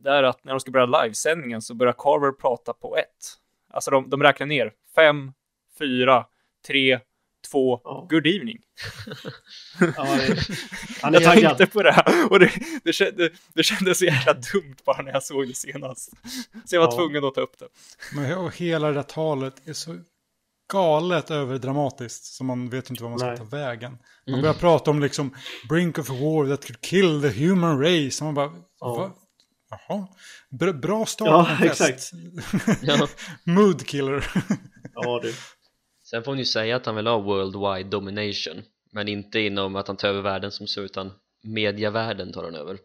det är att när de ska börja livesändningen så börjar Carver prata på ett. Alltså de, de räknar ner. Fem, fyra, tre, två, Ja. good evening. Ja, det, han är jag taggad. tänkte på det här och det, det, kände, det kändes så jäkla dumt bara när jag såg det senast. Så jag var Ja. tvungen att ta upp det. Men och hela det där talet är så galet överdramatiskt så man vet inte vad man ska Nej. ta vägen. Man Mm. börjar prata om liksom brink of war that could kill the human race. Och man bara, Ja. va? Jaha, bra, bra start Ja, exakt. Ja. Mood killer. Ja, du. Sen får hon ju säga att han vill ha worldwide domination. Men inte inom att han tar över världen som så, utan mediavärlden tar han över.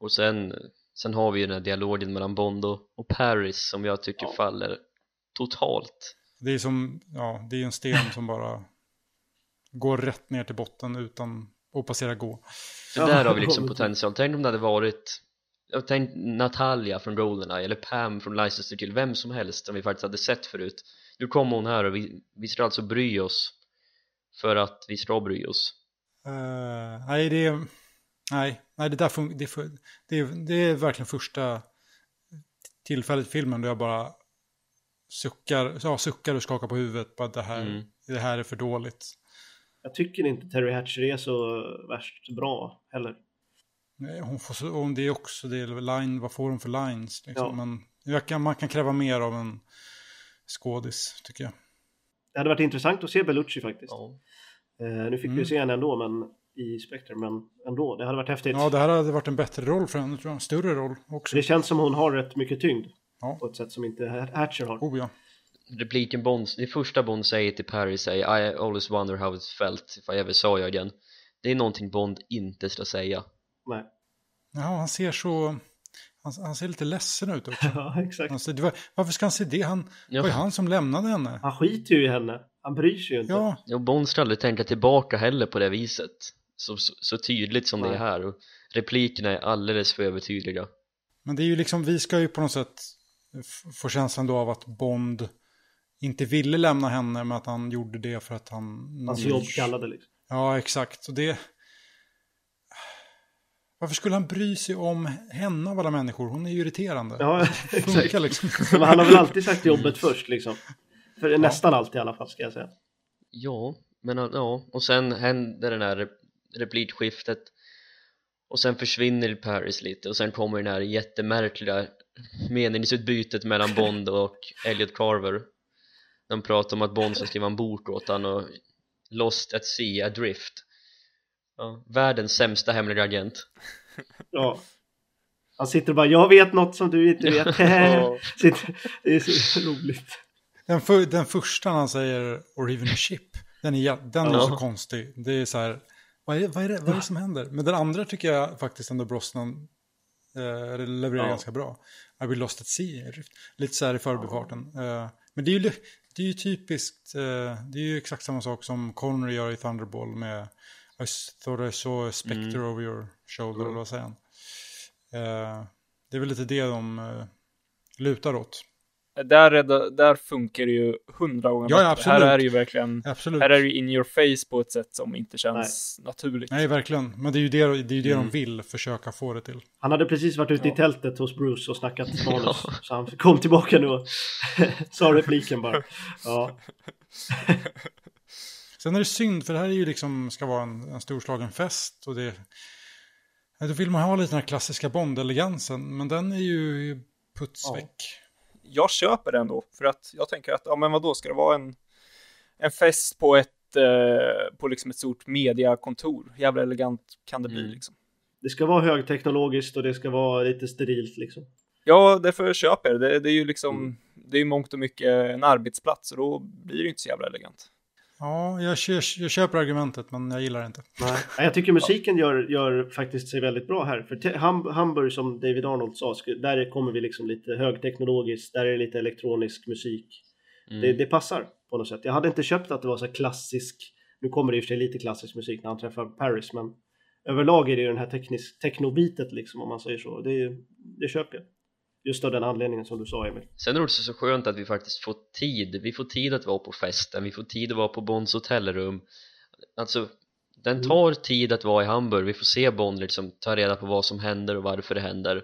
Och sen Sen har vi ju den här dialogen mellan Bond och, och Paris som jag tycker Ja. faller totalt. Det är som, ja, det är en sten som bara går rätt ner till botten utan att passera gå. Ja, där har vi liksom potential. Tänk om det hade varit jag tänk Natalia från Goldeneye eller Pam från License to Kill, vem som helst som vi faktiskt hade sett förut. Nu kommer hon här och vi, vi ska alltså bry oss för att vi ska bry oss. Eh, nej, det är, nej, nej, det där fun- det, det, är, det är verkligen första tillfället i filmen då jag bara suckar, ja, suckar och skakar på huvudet på att det här, Mm. det här är för dåligt. Jag tycker inte Terry Hatcher är så värst bra heller. Nej, Hon får och det är också det, är line, vad får hon för lines? Liksom. Ja. Men jag kan, man kan kräva mer av en skådis, tycker jag. Det hade varit intressant att se Bellucci faktiskt. Ja. Eh, nu fick vi Mm. ju se henne ändå, men i Spectre, men ändå. Det hade varit häftigt. Ja, det här hade varit en bättre roll för henne, tror jag. En större roll också. Det känns som hon har rätt mycket tyngd. Ja. På ett sätt som inte Hatcher har. Oh ja. Repliken Bond, det första Bond säger till Paris säger I always wonder how it felt if I ever saw you again. Det är någonting Bond inte ska säga. Nej. Ja, han ser så... Han, han ser lite ledsen ut också. Ja, exakt. Alltså, var, varför ska han se det? Han, Ja. Det var ju han som lämnade henne. Han skiter ju i henne. Han bryr sig ju inte. Ja, Och Bond ska aldrig tänka tillbaka heller på det viset. Så, så, så tydligt som det är Nej. här. Och replikerna är alldeles för övertydliga. men det är ju liksom, vi ska ju på något sätt f- få känslan då av att Bond inte ville lämna henne, men att han gjorde det för att han... Hans jobb kallade liksom. Ja, exakt. Och det... Varför skulle han bry sig om henne av alla människor? Hon är ju irriterande. Ja, exakt. Funkar liksom. Men han har väl alltid sagt jobbet först liksom. För nästan alltid i alla fall ska jag säga. Ja, men ja, och sen händer den här rep- replikskiftet och sen försvinner Paris lite och sen kommer den här jättemärkliga meningsutbytet mellan Bond och Elliot Carver de pratar om att Bond ska skriva en bok åt han och Lost at Sea Adrift ja, världens sämsta hemliga agent Ja. Han sitter och bara, jag vet något som du inte vet. Det är så roligt. Den, för, den första han säger or even a ship, den är, den är Ja. så konstig. Det är så här, vad är, vad, är det, vad är det som händer? Men den andra tycker jag faktiskt ändå Brosnan eh, levererar Ja. ganska bra. I will lost at sea, lite så här i förbifarten. Eh, men det är ju, det är ju typiskt, eh, det är ju exakt samma sak som Connery gör i Thunderball med I thought I saw a spectre over your shoulder, eller vad säger han? Eh, det är väl lite det de lutar åt. Där, är det- där funkar det ju hundra gånger Ja, ja, bättre. Här är det ju verkligen, Absolut. här är det in your face på ett sätt som inte känns naturligt. Nej, verkligen. Men det är ju det, det, är ju det Mm. de vill försöka få det till. Han hade precis varit ute i Ja. tältet hos Bruce och snackat manus. Så han kom tillbaka nu och sa repliken bara. Ja, Sen är det synd, för det här är ju liksom, ska vara en, en storslagen fest. Och det, ja, då vill man ha lite den här klassiska Bond-elegansen, men den är ju puts Ja. Jag köper det ändå, för att jag tänker att, ja men vadå, ska det vara en, en fest på ett, eh, på liksom ett stort mediakontor? Jävla elegant kan det bli Mm. liksom. det ska vara högteknologiskt och det ska vara lite sterilt liksom. Ja, därför köper jag det. det. Det är ju liksom, Mm. det är ju mångt och mycket en arbetsplats och då blir det ju inte så jävla elegant. Ja, jag, jag, jag köper argumentet, men jag gillar det inte. Nej. Jag tycker musiken gör, gör faktiskt sig väldigt bra här. För Hamburg, som David Arnold sa, där kommer vi liksom lite högteknologiskt, där är det lite elektronisk musik. mm. Det, det passar på något sätt. Jag hade inte köpt att det var så klassisk, nu kommer det i och för sig lite klassisk musik när han träffar Paris, men överlag är det ju den här teknisk, technobitet liksom, om man säger så. Det, det köper jag. Just av den anledningen som du sa Emil. Sen är det också så skönt att vi faktiskt får tid, vi får tid att vara på festen, vi får tid att vara på Bonds hotellrum Alltså, den Mm. tar tid att vara i Hamburg, vi får se Bond liksom ta reda på vad som händer och varför det händer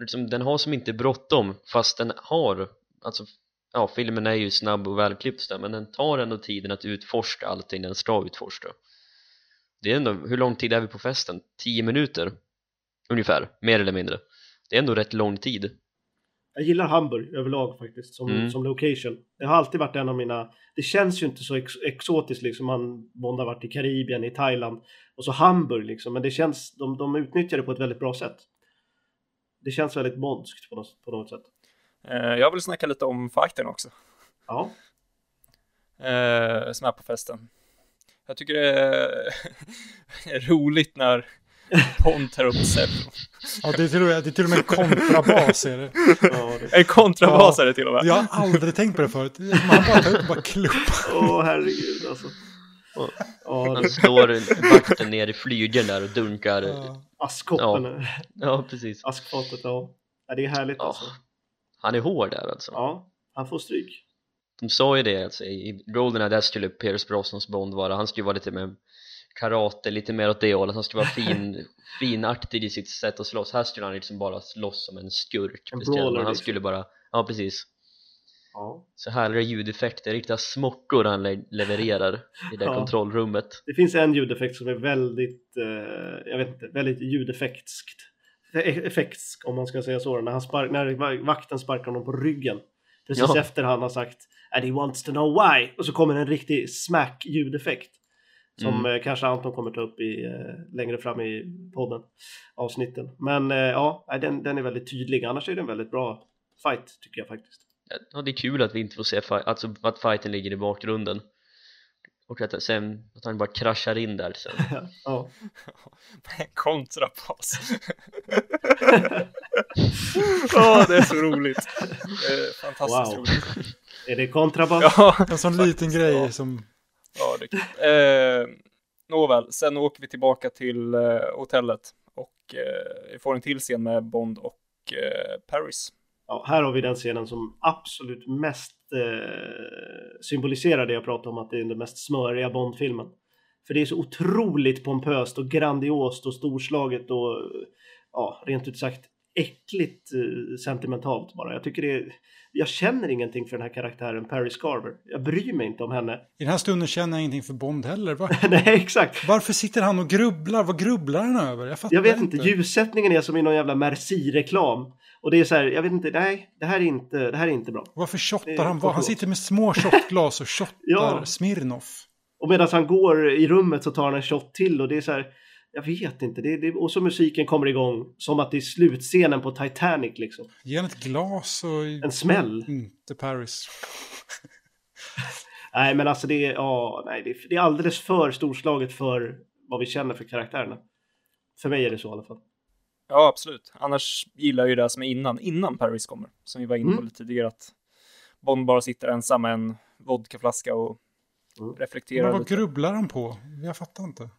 liksom, Den har som inte bråttom, fast den har, alltså Ja, filmen är ju snabb och välklippt där, men den tar ändå tiden att utforska allting den ska utforska Det är ändå, hur lång tid är vi på festen? 10 minuter? Ungefär, mer eller mindre Det är ändå rätt lång tid Jag gillar Hamburg överlag faktiskt som, Mm. som location. Det har alltid varit en av mina, det känns ju inte så ex, exotiskt liksom. Man, Bond har varit i Karibien, i Thailand och så Hamburg liksom. Men det känns, de, de utnyttjar det på ett väldigt bra sätt. Det känns väldigt bondskt på något, på något sätt. Eh, jag vill snacka lite om fighten också. Ja, eh, som är på festen. Jag tycker det är roligt när, Bond tar upp. Ja, det är till och med, det är till och med en kontrabas är det. Ja, det... En kontrabas Ja. är det till och med. Jag har aldrig tänkt på det förut. Man bara tar upp och bara kluppar. Åh herregud alltså. Ja, Han det... står vakten ner i flygeln där och dunkar Ja. Askkoppen, Ja, precis askfatet, ja. ja. Det är härligt Ja, alltså. Han är hård där alltså Ja, han får stryk. De sa ju det alltså, i Goldeneye där skulle Pierce Brosnans Bond vara Han skulle vara lite mer karate, lite mer åt det hållet Han skulle vara fin, finaktig i sitt sätt att slåss Här skulle han liksom bara slåss som en skurk En brawler. Han liksom. skulle bara, ja precis Ja. Så härliga ljudeffekter, riktiga smockorr han le- levererar i det Ja. kontrollrummet Det finns en ljudeffekt som är väldigt, eh, jag vet inte, väldigt ljudeffektskt. Effektsk om man ska säga så. När, han spark, när va- vakten sparkar honom på ryggen. Precis Ja. efter han har sagt And he wants to know why. Och så kommer en riktig smack ljudeffekt. Som Mm. eh, kanske Anton kommer ta upp i, eh, längre fram i podden. Avsnitten. Men eh, ja, den, den är väldigt tydlig. Annars är det en väldigt bra fight tycker jag faktiskt. Ja, det är kul att vi inte får se fi- alltså, att fighten ligger i bakgrunden och att, sen, att han bara kraschar in där sen ja. En kontrabas. Åh, det är så roligt. Det är fantastiskt Wow. roligt. Är det kontrabas? Ja, En sån liten grej som ja, det är kul. Eh, nåväl, sen åker vi tillbaka till eh, hotellet och eh, vi får en till scen med Bond och eh, Paris. Ja, här har vi den scenen som absolut mest eh, symboliserar det jag pratade om att det är den mest smöriga Bond-filmen. För det är så otroligt pompöst och grandiost och storslaget och ja, rent ut sagt äckligt eh, sentimentalt bara. Jag tycker det är, jag känner ingenting för den här karaktären Paris Carver. Jag bryr mig inte om henne. I den här stunden känner jag ingenting för Bond heller. Va? Nej, exakt. Varför sitter han och grubblar? Vad grubblar han över? Jag fattar Jag vet inte, ljussättningen är som i någon jävla Merci-reklam. Och det är så här, jag vet inte, nej, det här är inte, det här är inte bra. Varför shottar han? Vad? Han sitter med små shotglas och shottar Ja. Smirnoff. Och medan han går i rummet så tar han en shot till och det är så här, jag vet inte, det, det, och så musiken kommer igång som att det är slutscenen på Titanic liksom. Ge han ett glas och... En smäll. Inte Paris. Nej men alltså det är, ja, nej, det, är- det är alldeles för storslaget för vad vi känner för karaktärerna. För mig är det så i alla fall. Ja, absolut. Annars gillar jag ju det som är innan, innan Paris kommer. Som vi var inne på Mm. lite tidigare, att Bond bara sitter ensam med en vodkaflaska och Mm. reflekterar Men vad lite. grubblar han på? Jag fattar inte.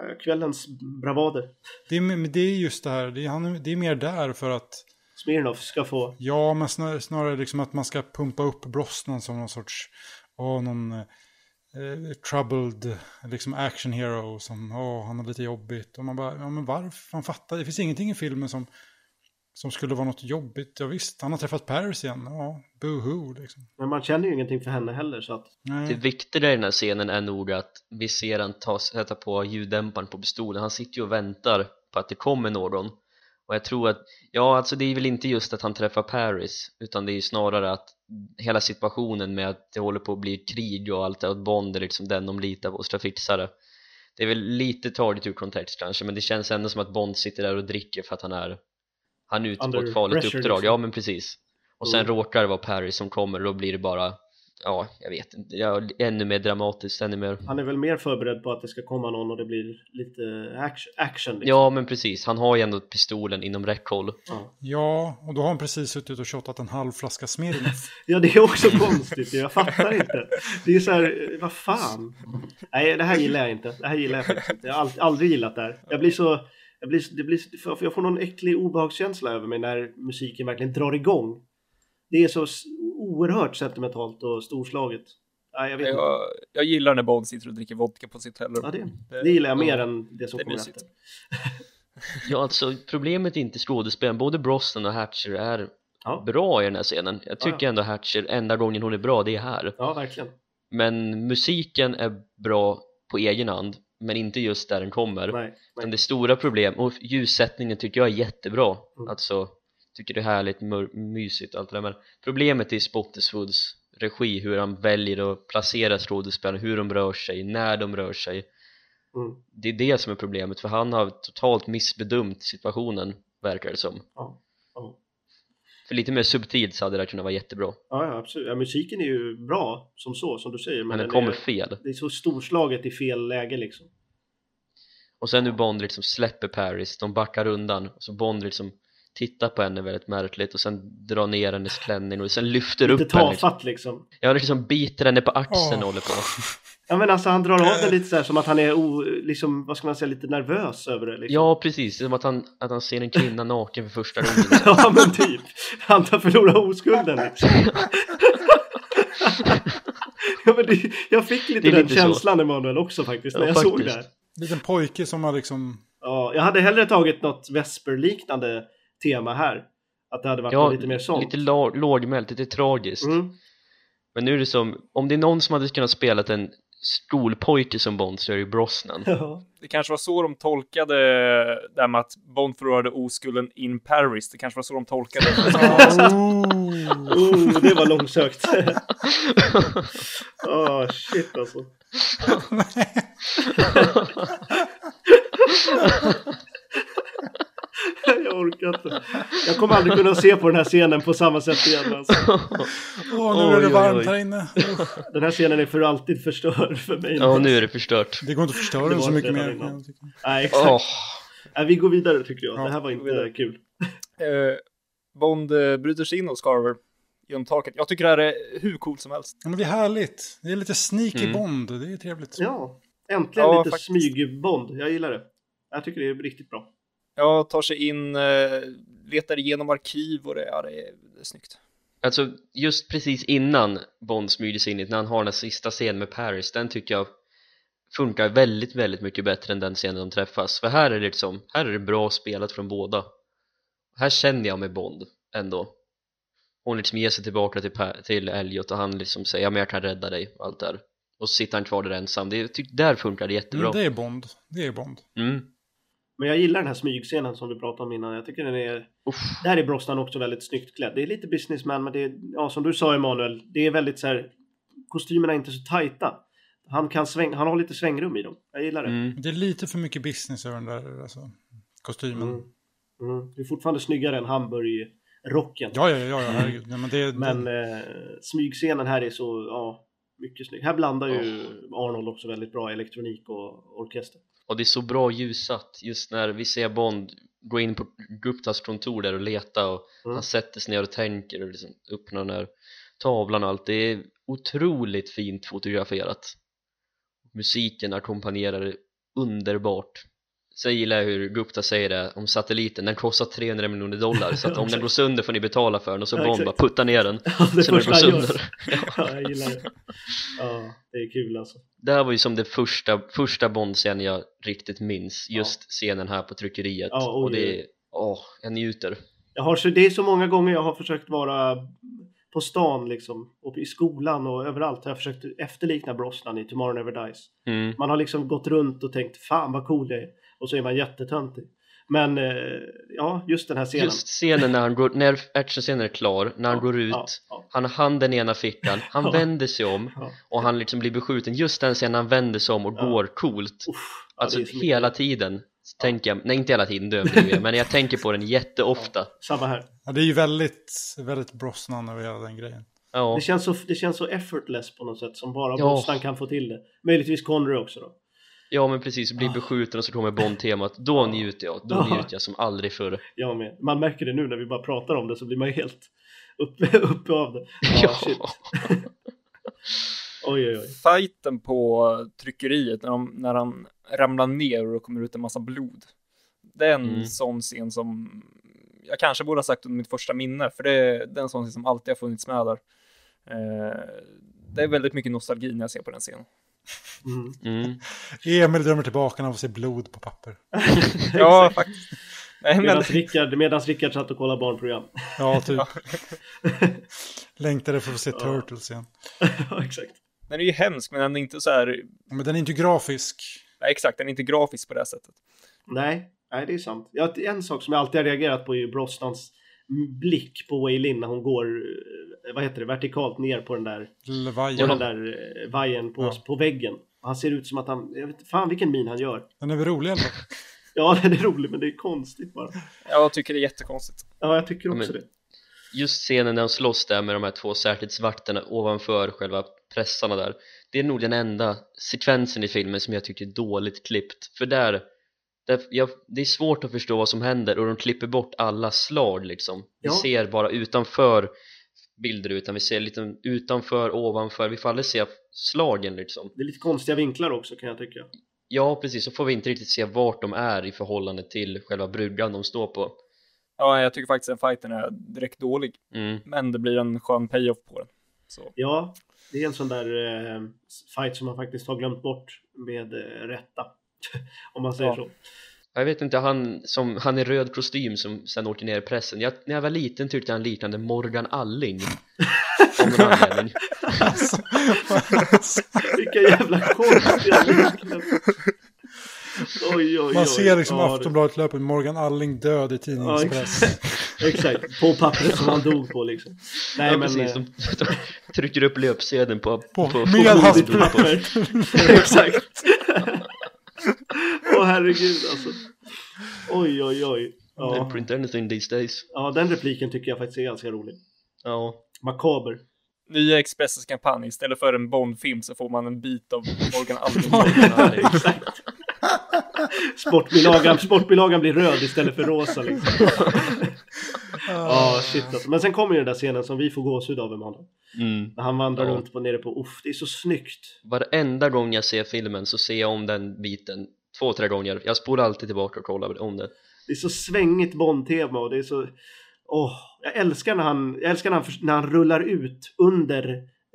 Eh, Kvällens bravader. Det är, men det är just det här, det är, det är mer där för att, Smirnoff ska få, ja men snarare, snarare liksom att man ska pumpa upp Brosnan som någon sorts, åh någon eh, troubled liksom action hero som, åh han har lite jobbigt. Och man bara, ja men varför? Man fattar, det finns ingenting i filmen som, som skulle vara något jobbigt. Ja visst, han har träffat Paris igen, ja, boohoo liksom. men man känner ju ingenting för henne heller så att, Nej. Det viktiga i den här scenen är nog att vi ser han ta, sätta på ljuddämparen på pistolen Han sitter ju och väntar på att det kommer någon Och jag tror att, ja alltså det är väl inte just att han träffar Paris Utan det är ju snarare att hela situationen med att det håller på att bli krig och allt det och Bond är liksom den de litar på och ska fixa det Det är väl lite taget ur kontext kanske men det känns ändå som att Bond sitter där och dricker för att han är Han är ute på ett farligt pressure, uppdrag, liksom. ja men precis Och sen Mm. råkar det vara Paris som kommer och då blir det bara Ja, jag vet inte, ja, ännu mer dramatiskt, ännu mer han är väl mer förberedd på att det ska komma någon och det blir lite action, action liksom. Ja men precis, han har ju ändå pistolen inom räckhåll Ja. Ja, och då har han precis suttit och shottat en halv flaska Smirnoff. Ja, det är också konstigt. Jag fattar inte. Det är så här, vad fan? Nej, det här gillar jag inte. Det här gillar jag faktiskt inte. Jag har ald- aldrig gillat det här. Jag blir så... Jag, blir, det blir, jag får någon äcklig obehagskänsla över mig när musiken verkligen drar igång. Det är så oerhört sentimentalt och storslaget. Nej, jag. Jag, jag gillar när Bond sitter och dricker vodka på sitt hotellrum. Ja, det, det gillar jag mer än det som det kommer mysigt. efter. Ja alltså problemet är inte skådespelaren, både Brosnan och Hatcher är Ja, bra i den här scenen Jag Ja, tycker ändå Hatcher, enda gången hon är bra det är här ja verkligen. Men musiken är bra på egen hand Men inte just där den kommer Nej, nej. det stora problem, och ljussättningen tycker jag är jättebra Mm. Alltså, tycker det är härligt, mysigt och allt det där Men problemet är Spottiswoods regi, hur han väljer att placera skådespelarna Hur de rör sig, när de rör sig Mm. Det är det som är problemet, för han har totalt missbedömt situationen, verkar det som ja. För lite mer subtilt så hade det här kunnat vara jättebra Ja, ja, absolut. Ja, musiken är ju bra som så, som du säger. Men den den kommer är, fel det är så storslaget i fel läge liksom. och sen hur Bond liksom släpper Paris, de backar undan och så Bond liksom tittar på henne väldigt märkligt och sen drar ner hennes klänning och sen lyfter Lite upp henne liksom. tafatt liksom. Ja, liksom biter henne på axeln och Åh. håller på Ja men alltså han drar av det lite så här som att han är o, liksom, vad ska man säga, lite nervös över det liksom. Ja, precis, som att han, att han ser en kvinna naken för första gången ja men typ. Han tar förlora oskulden liksom. ja, men det, jag fick lite den lite så. känslan Emanuel också faktiskt när Ja, jag såg det faktiskt. här. Liten pojke som har liksom... Ja, jag hade hellre tagit något Vesper-liknande tema här. Att det hade varit Ja, lite mer sånt. lite lågmält, lite tragiskt Mm. Men nu är det som, om det är någon som hade kunnat spela en skolpojke som Bond så är det ju Brosnan Ja. Det kanske var så de tolkade det här med att Bond förlorade oskulden in Paris. Det kanske var så de tolkade det. Oh. Oh, det var långsökt. Åh, shit alltså. jag orkar inte. Jag kommer aldrig kunna se på den här scenen på samma sätt igen. Alltså. Åh, nu är det Oj, oj, varmt oj. här inne. Den här scenen är för alltid förstörd för mig. Ja, nu är det förstört Det går inte att förstöra Det den så mycket mer. Nej, exakt. Åh, Nej, vi går vidare tycker jag. Ja, det här var inte vidare. kul. Eh, Bond eh, bryter sig in hos Carver genom taket. Jag tycker det här är hur coolt som helst. Ja, men det är härligt. Det är lite sneaky Mm. Bond. Det är trevligt. Ja, äntligen Ja, lite smygbond. Jag gillar det. Jag tycker det är riktigt bra. Jag tar sig in, eh, letar igenom arkiv och det, ja, det, är, det är snyggt. Alltså just precis innan Bond smyger sig in i när han har den här sista scenen med Paris den tycker jag funkar väldigt, väldigt mycket bättre än den scenen de träffas för här är det liksom, här är det bra spelat från båda här känner jag med Bond ändå hon liksom ger sig tillbaka till, Pa- till Elliot och han liksom säger ja men jag kan rädda dig allt där och så sitter han kvar där ensam, det, jag tycker där funkar det jättebra Mm, det är Bond. Det är Bond. mm. Men jag gillar den här smygscenen som vi pratade om innan. Jag tycker den är... Uff. Där är Brosnan också väldigt snyggt klädd. Det är lite businessman men det är, ja som du sa Emanuel, det är väldigt så här, kostymerna är inte så tajta. Han kan sväng, han har lite svängrum i dem. Jag gillar det. Mm. Det är lite för mycket business över den där alltså, kostymen. Mm. Mm. Det är fortfarande snyggare än Hamburg-rocken. Ja, ja, ja, ja, herregud. Nej, men det, Men det, eh, smygscenen här är så, ja, mycket snygg. Här blandar ju Arnold också väldigt bra elektronik och orkester. Och det är så bra ljussatt just när vi ser Bond gå in på Guptas kontor där och leta och Mm. han sätter sig ner och tänker och liksom öppnar den här tavlan och allt. Det är otroligt fint fotograferat. Musiken ackompanjerar underbart sen gillar jag hur Gupta säger det om satelliten, den kostar 300 miljoner dollar så att om den går sönder får ni betala för den och så Ja, Bond bara puttar ner den. Ja, det så den går sönder. Ja, jag gillar det. Ja, det är kul alltså. Det här var ju som det första, första Bond-scenen jag riktigt minns. Just scenen här på tryckeriet. Ja, och det är, åh, jag njuter. Jag har, så det är så många gånger jag har försökt vara på stan liksom och i skolan och överallt har jag försökt efterlikna Brosnan i Tomorrow Never Dies. mm. Man har liksom gått runt och tänkt fan vad cool det är och så är man jättetöntig. Men eh, ja, just den här scenen. Just scenen när han går, när actionscenen är klar, när han Ja, går ut ja, ja. Han har handen i ena fickan, han Ja. vänder sig om Ja. och han liksom blir beskjuten Just den scenen han vänder sig om och Ja. går coolt Uff, Alltså så mycket. hela tiden tänker jag, nej inte hela tiden det överdriver men jag tänker på den jätteofta Samma här. ja, det är ju väldigt, väldigt Brosnan över hela den grejen. Ja, Det känns, så, det känns så effortless på något sätt som bara Ja. Brosnan kan få till det. Möjligtvis Connery också då. Ja men precis, blir beskjuten och så kommer Bond-temat Då Ja. njuter jag, då Ja. njuter jag som aldrig förr Jag med. Man märker det nu när vi bara pratar om det så blir man ju helt uppe, uppe av det. Ja, shit. Oj, oj, oj. Fighten på tryckeriet när, de, när han ramlar ner och kommer ut en massa blod. Det är en Mm. sån scen som jag kanske borde ha sagt under mitt första minne, för det, det är en sån scen som alltid har funnits med där. Eh, det är väldigt mycket nostalgi när jag ser på den scenen. Mm. mm. Emil drömmer tillbaka när han får se blod på papper. Ja, faktiskt. Nej, men, Rickard, medans Rickard satt och kollade barnprogram. Ja, typ. Längtade för att se Turtles igen. ja, exakt. den är ju hemsk, men den är inte så här, Men den är inte grafisk. nej, exakt, den är inte grafisk på det här sättet. Nej, nej, det är sant. En sak som jag alltid har reagerat på är ju Brosnans blick på Wei Lin när hon går, eh, vad heter det, vertikalt ner på den där, på Lvajen. den där eh, vajern på, Ja. på väggen. Han ser ut som att han, jag vet fan vilken min han gör. Den är väl rolig fall. Ja, den är rolig men det är konstigt bara. Jag tycker det är jättekonstigt. Ja, jag tycker också men- det. Just scenen när de slåss där med de här två säkerhetsvakterna ovanför själva pressarna där Det är nog den enda sekvensen i filmen som jag tycker är dåligt klippt För där det är svårt att förstå vad som händer och de klipper bort alla slag liksom Vi Ja. ser bara utanför bilder utan vi ser lite utanför, ovanför, vi får aldrig se slagen liksom Det är lite konstiga vinklar också kan jag tycka. Ja precis, så får vi inte riktigt se vart de är i förhållande till själva bryggan de står på Ja, jag tycker faktiskt den fighten är direkt dålig. mm. Men det blir en skön payoff på den. Så. Ja, det är en sån där eh, fight som man faktiskt har glömt bort med eh, rätta. Om man säger Ja. så. Jag vet inte, han, som, han i röd kostym som sen åker ner i pressen jag, När jag var liten tyckte jag han liknande Morgan Alling Av någon anledning Alltså, Vilka jävla konstiga liknelser. Oj, oj, oj. man ser liksom Ja, det- Aftonbladet löper Morgan Alling död i tidningspress. Exakt, på pappret som han dog på liksom. Nej ja, men... precis, eh, de, de trycker upp löpsedeln på, På- på, med på på-. Exakt. Åh herregud alltså. Oj, oj, oj. They Ja. print anything these days ja, den repliken tycker jag faktiskt är ganska rolig. Ja, Makaber. Nya Expressens kampanj, istället för en Bond-film så får man en bit av Morgan Alling. Sportbilagan, sportbilagan blir röd istället för rosa liksom. Ja, shit alltså. Men sen kommer ju den där scenen som vi får gåshud av Emanuel. mm. När han vandrar Ja. runt på nere på Uff, det är så snyggt. Varenda gång jag ser filmen så ser jag om den biten två, tre gånger Jag spolar alltid tillbaka och kollar om det Det är så svängigt Bond-tema och det är så... Åh, jag älskar när han, jag älskar när han, när han rullar ut under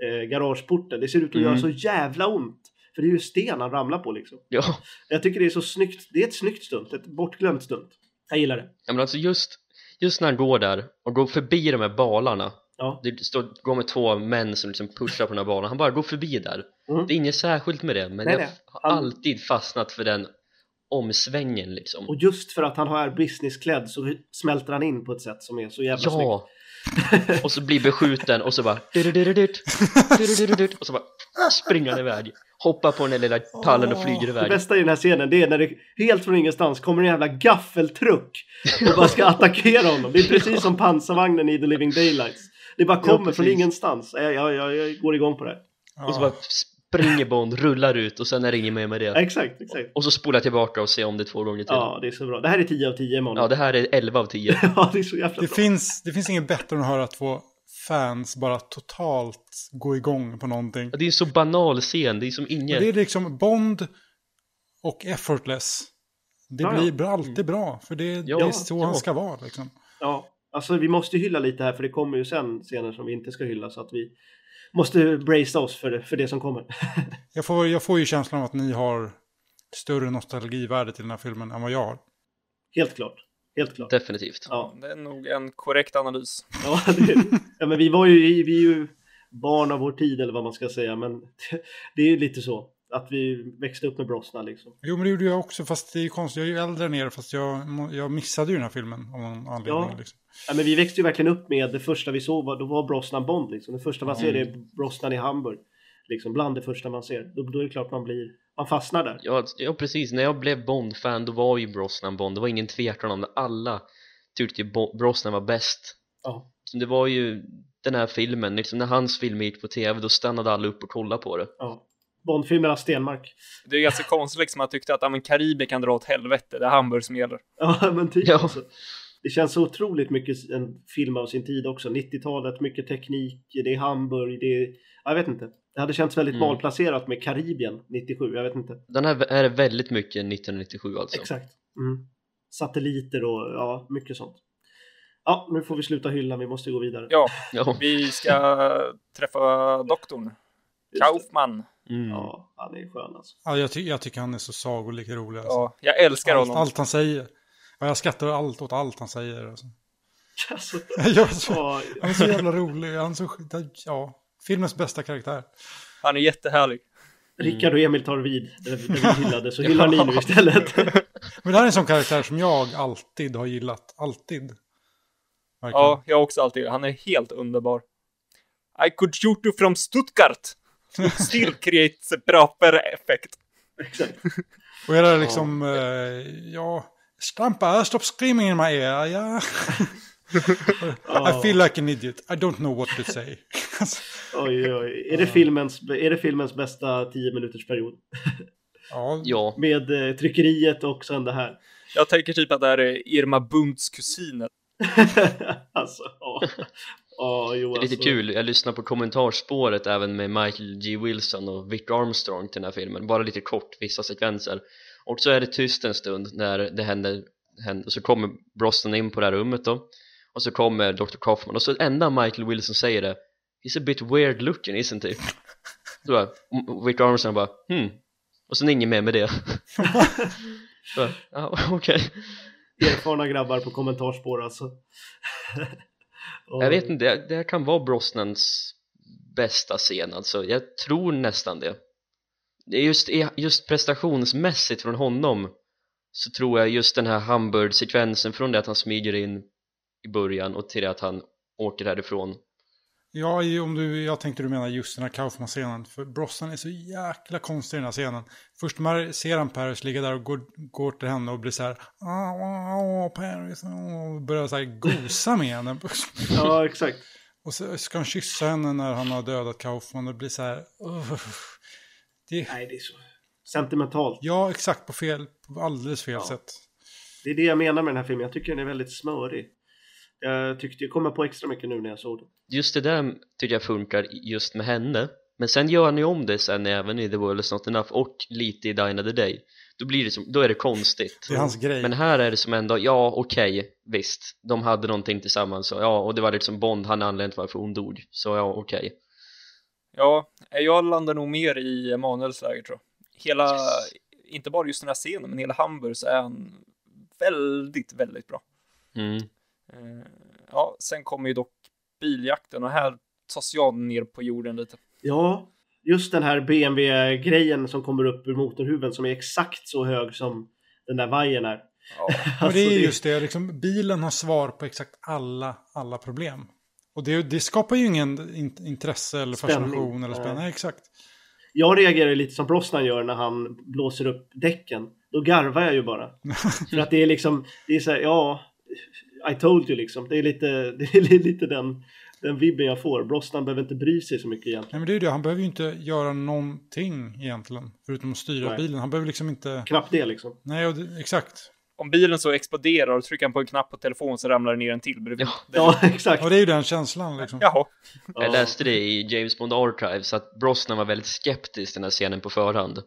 eh, garageporten. Det ser ut att Mm. göra så jävla ont. För det är ju sten han ramlar på liksom. Ja, Jag tycker det är så snyggt. Det är ett snyggt stunt, ett bortglömt stunt. Jag gillar det. ja men alltså just, just när han går där och går förbi de här balarna Ja, Det står, går med två män som liksom pushar på den här banan Han bara går förbi där Mm. Det är inget särskilt med det Men Nej, jag nej. har Han- alltid fastnat för den omsvängen liksom och just för att han är businessklädd så smälter han in på ett sätt som är så jävla snyggt. Ja! och så blir beskjuten och så bara Och så bara springer han iväg Hoppar på den där lilla pallen och flyger Det iväg bästa i den här scenen det är när det helt från ingenstans kommer en jävla gaffeltruck och bara ska attackera honom. Det är precis som pansarvagnen i The Living Daylights. Det bara Ja, kommer från precis. ingenstans. Jag, jag, jag, jag går igång på det. Och så bara springer Bond, rullar ut och sen är det inget mer med Ja, det exakt, exakt. Och så spolar jag tillbaka och ser om det två gånger till Ja, det är så bra. Det här är 10 av 10 imorgon. Ja, det här är 11 av 10 Ja, det är så jävla Det bra. finns, det finns inget bättre än att höra två fans bara totalt gå igång på någonting. Ja, Det är en så banal scen, det är som inget Det är liksom Bond och Effortless. Det Ja, ja. blir bra- alltid bra, för det, Ja, det är så ja. han ska vara. Liksom. Ja, alltså vi måste hylla lite här för det kommer ju sen scener som vi inte ska hylla så att vi måste bracea oss för det, för det som kommer. Jag, får, jag får ju känslan av att ni har större nostalgivärde till den här filmen än vad jag har. Helt klart. Helt klart. Definitivt Ja, Det är nog en korrekt analys. ja, det, ja men vi var ju, vi är ju barn av vår tid eller vad man ska säga men det, det är ju lite så. Att vi växte upp med Brosnan liksom. Jo, men det gjorde jag också, fast det är ju konstigt. Jag är ju äldre än er, fast jag, jag missade ju den här filmen av någon anledning. Ja. Liksom. Ja, men vi växte ju verkligen upp med det första vi såg, var- då var Brosnan Bond liksom. Det första man ser är Brosnan i Hamburg. Liksom bland det första man ser. Då, då är det klart man blir, man fastnar där. Ja, ja precis, när jag blev Bond-fan då var ju Brosnan Bond, det var ingen tvekan om det Alla tyckte ju Brosnan var bäst Ja, Så Det var ju den här filmen, liksom när hans film gick på tv då stannade alla upp och kollade på det ja. Bondfilmerna Stenmark. Det är ganska konstigt liksom, man tyckte att men Karibien kan dra åt helvete, det är Hamburg som gäller. Ja, men typ Ja. alltså. Det känns så otroligt mycket en film av sin tid också. 90-talet, mycket teknik, det är Hamburg, det är... Jag vet inte. Det hade känts väldigt Mm. malplacerat med Karibien 97, jag vet inte. Den här är väldigt mycket 1997 alltså Exakt. Mm. Satelliter och ja, mycket sånt. Ja, nu får vi sluta hylla, vi måste gå vidare. Ja, vi ska träffa doktorn. Kaufman. Mm. Ja, han är skön alltså. Ja, jag, ty jag tycker han är så sagolikt rolig. Alltså. Ja, jag älskar allt, honom. allt han säger. Ja, jag skrattar allt åt allt han säger. Alltså. alltså så, ja, han är så jävla rolig. Han är så, ja, filmens bästa karaktär. Han är jättehärlig. Rickard och Emil tar vid där vi hyllade, så hyllar ni nu istället. Men det här är en sån karaktär som jag alltid har gillat. Alltid. Verkligen. Ja, jag också alltid. Han är helt underbar. I could shoot you from Stuttgart. Still creates proper effect. Exakt. Och är det liksom, eh, ja, Stampa, stop screaming in my ear, ja. I feel like an idiot, I don't know what to say. Oj, oj. Är det filmens, är det filmens bästa 10 minuters period? Ja, Ja, Med eh, tryckeriet och sen det här. Jag tänker typ att det här är Irma Bunts kusiner. alltså, ja. Ja, jo, det är lite alltså. kul. Jag lyssnar på kommentarspåret även med Michael G. Wilson och Vic Armstrong till den här filmen. Bara lite kort, vissa sekvenser. Och så är det tyst en stund när det händer, händer och så kommer Brosnan in på det här rummet då. Och så kommer Dr. Kaufman och så enda Michael Wilson säger det He's a bit weird looking, isn't he? Så bara, Vic Armstrong bara, hmm. Och sen inget mer med det. Ja, okej. Erfarna grabbar på kommentarspår alltså. Och- Jag vet inte, det, det här kan vara Brosnans bästa scen alltså, jag tror nästan det. Just, just prestationsmässigt från honom så tror jag just den här Hamburg-sekvensen från det att han smyger in i början och till det att han åker härifrån Ja, om du, jag tänkte du menar just den här Kaufman-scenen. För Brosnan är så jäkla konstig i den här scenen. Först man ser han Paris ligga där och går, går till henne och blir så här. Åh, åh, Paris. åh", Och börjar så här gosa med henne. Ja, exakt. Och så ska han kyssa henne när han har dödat Kaufman. Och det blir så här. Det, Nej, det är så sentimentalt. ja, exakt på fel, på alldeles fel Ja. sätt. Det är det jag menar med den här filmen. Jag tycker den är väldigt smörig. Jag tyckte jag kommer på extra mycket nu när jag såg den. Just det där tycker jag funkar just med henne Men sen gör han ju om det sen även i The World Is Not Enough och lite i Die Another Day Då blir det som, då är det konstigt Det är hans grej. Men här är det som ändå, ja okej, visst De hade någonting tillsammans så ja, och det var liksom Bond, han anledningen till varför hon dog Så ja, okej Ja, jag landar nog mer i Emanuels läger tror jag. Hela, Yes. inte bara just den här scenen, men hela Hamburg så är han väldigt, väldigt bra. mm. Eh, Ja, sen kommer ju dock biljakten och här tas jag ner på jorden lite. Ja, just den här BMW-grejen som kommer upp ur motorhuven som är exakt så hög som den där vajern är. Ja, Och det är Alltså, just det, liksom, bilen har svar på exakt alla, alla problem. Och det, det skapar ju ingen in, intresse eller Spänning. fascination eller spänning. Nej, exakt. Jag reagerar lite som Brosnan gör när han blåser upp däcken. Då garvar jag ju bara. För att det är liksom, det är så här, ja, I told you liksom. Det är lite, det är lite den, den vibben jag får. Brosnan behöver inte bry sig så mycket egentligen. Nej, men det är ju det, han behöver ju inte göra någonting egentligen. Förutom att styra Nej. bilen. Han behöver liksom inte... Knappt det liksom. Nej, och det, exakt. om bilen så exploderar och trycker han på en knapp på telefon så ramlar det ner en till bredvid. Ja. Ja, exakt. Och det är ju den känslan liksom. Jaha, Ja. Jag läste det i James Bond Archives att Brosnan var väldigt skeptisk till den här scenen på förhand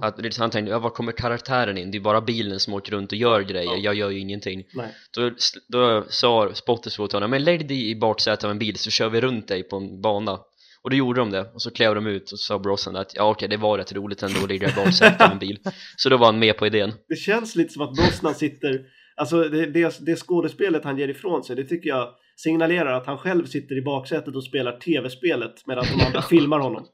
Ja. att Han tänkte, ja, var kommer karaktären in? Det är bara bilen som åker runt och gör grejer, Ja. jag gör ju ingenting Nej. Då, då sa Spottiswoode till honom, men lägg dig i baksätet av en bil så kör vi runt dig på en bana och då gjorde de det och så klev de ut och sa Brosnan att ja okej det var rätt roligt ändå att ligga i baksätet av en bil så då var han med på idén Det känns lite som att Brosnan sitter, alltså det, det, det skådespelet han ger ifrån sig, det tycker jag signalerar att han själv sitter i baksätet och spelar tv-spelet medan de andra filmar honom.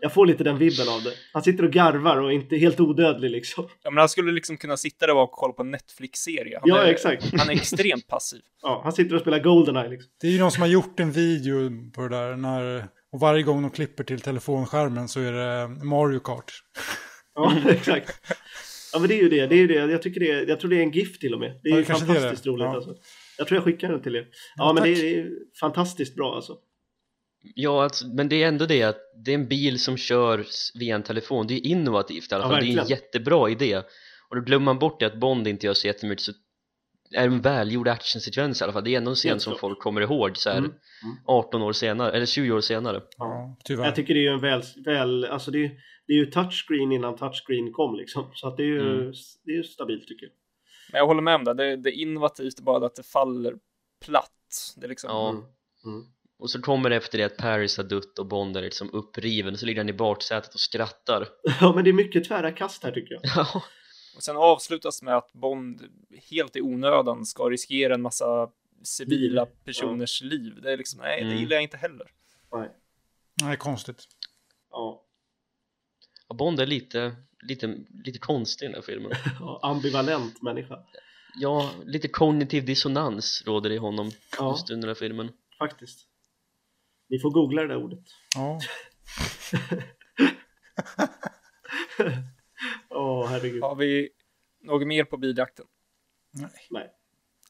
Jag får lite den vibben av det. Han sitter och garvar och är inte helt odödlig liksom. ja, men han skulle liksom kunna sitta där och kolla på en Netflix-serie. Han Ja, är, exakt. Han är extremt passiv. Ja, han sitter och spelar Goldeneye liksom. Det är ju någon som har gjort en video på det där. När, och varje gång de klipper till telefonskärmen så är det Mario Kart. Ja, exakt. Ja, men det är ju det. Det är ju det. Jag, tycker det är, jag tror det är en GIF till och med. Det är Ja, ju fantastiskt det. roligt Ja. alltså. Jag tror jag skickar den till er. Ja, Ja, men det tack. är, det är fantastiskt bra alltså. Ja, alltså, men det är ändå det att det är en bil som körs via en telefon, det är innovativt i alla Ja, fall, det är en jättebra idé och då glömmer man bort det att Bond inte gör så jättemycket så är en välgjord actionsekvens i alla fall, det är ändå en scen som folk kommer ihåg så här Mm. 18 år senare, eller 20 år senare Ja, tyvärr. Jag tycker det är ju en väl, väl alltså det är, det är ju touchscreen innan touchscreen kom liksom. Så att det är ju, Mm. det är ju stabilt tycker jag. Men jag håller med om det. Det, det är innovativt bara att det faller platt. Det är liksom... Ja, Mm. Mm. och så kommer det efter det att Paris har dött och Bond är liksom uppriven, så ligger han i baksätet och skrattar Ja, men det är mycket tvära kast här tycker jag. Ja, Och sen avslutas med att Bond helt i onödan ska riskera en massa civila personers liv. Det är liksom, nej, det Mm. gillar jag inte heller. Nej. Nej, konstigt. Ja. och Bond är lite, lite, lite konstig i den här filmen ja, ambivalent människa. Ja, lite kognitiv dissonans råder i honom Ja. just under den här filmen Faktiskt. Ni får googla det där ordet. Ja. Åh, herregud. Har vi något mer på biljakten? Nej. Nej.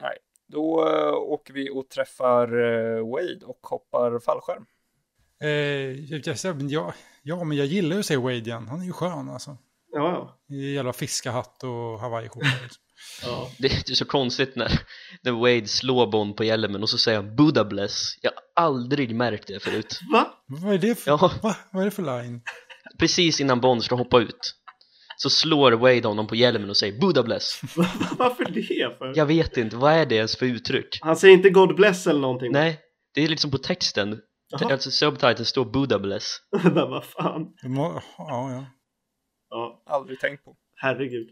Nej. Då uh, åker vi och träffar eh, Wade och hoppar fallskärm. Eh, jag, jag, jag, ja, ja, men jag gillar ju att se Wade igen. Han är ju skön alltså. Ja, I jävla fiskahatt och hawaiiskjorta. Liksom. ja. Det är så konstigt när, när Wade slår Bond på hjälmen och så säger han Buddha bless Jag har aldrig märkt det förut Va? Vad är det för, Ja. va? Vad är det för line? Precis innan Bond ska hoppa ut Så slår Wade honom på hjälmen och säger Buddha bless Varför det? För? Jag vet inte, vad är det ens för uttryck? Han säger inte God bless eller någonting? Nej, det är liksom på texten Jaha. Alltså subtiteln står Buddha bless Men vad fan? Ja, ja. Ja, Aldrig tänkt på. herregud.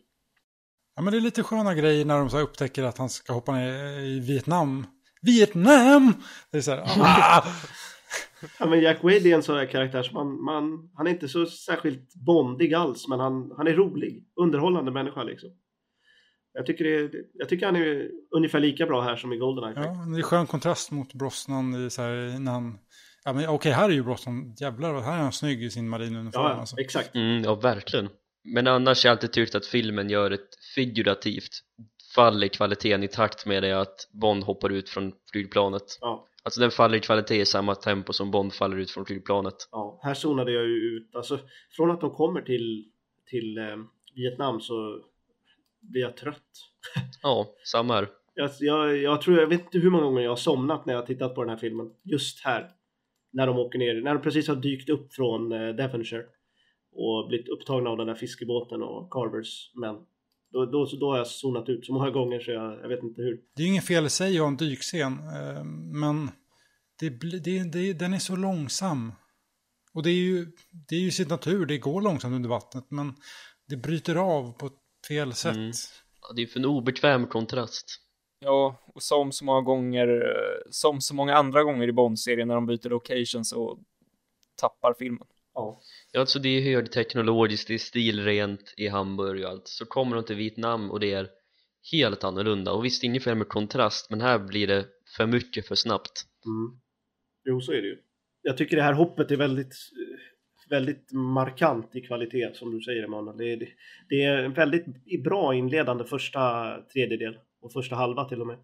ja, men det är lite sköna grejer när de så upptäcker att han ska hoppa ner i Vietnam. Vietnam! Det är så här, ah! Ja, men Jack Wade är en sån här karaktär som man, man, han är inte så särskilt bondig alls, men han, han är rolig, underhållande människa liksom. Jag tycker, det, jag tycker han är ungefär lika bra här som i Goldeneye. Ja, det är skön kontrast mot Brosnan i så här, när han... Ja, men okej, här är ju Brosnan, jävlar, här är han snygg i sin marinuniform. Ja, alltså. exakt. mm, Ja, verkligen Men annars har jag alltid tyckt att filmen gör ett figurativt fall i kvaliteten i takt med det att Bond hoppar ut från flygplanet Ja, Alltså den faller i kvalitet i samma tempo som Bond faller ut från flygplanet ja. Här zonade jag ju ut, alltså från att de kommer till, till eh, Vietnam så blir jag trött. Ja, samma här Jag, jag, jag tror, jag vet inte hur många gånger jag har somnat när jag har tittat på den här filmen. Just här. När de åker ner, när de precis har dykt upp från eh, Devonshire. Och blivit upptagna av den där fiskebåten och Carvers män. Då, då, då har jag zonat ut så många gånger så jag, jag vet inte hur. Det är ju ingen fel i sig att ha en dykscen, eh, men det, det, det, den är så långsam. Och det är, ju, det är ju sitt natur, det går långsamt under vattnet, men det bryter av på ett fel sätt. Mm. Ja, Det är för en obekväm kontrast Ja, och som så många gånger, eh, som så många andra gånger i Bond-serien när de byter location så tappar filmen. Ja. Ja, alltså det är högteknologiskt, det är stilrent i Hamburg och allt Så kommer de till Vietnam och det är helt annorlunda Och visst, inget fel med kontrast Men här blir det för mycket för snabbt Mm. Jo, så är det ju. Jag tycker det här hoppet är väldigt, väldigt markant i kvalitet som du säger Emanuel. Det är, det, det är en väldigt bra inledande första tredjedel och första halva till och med.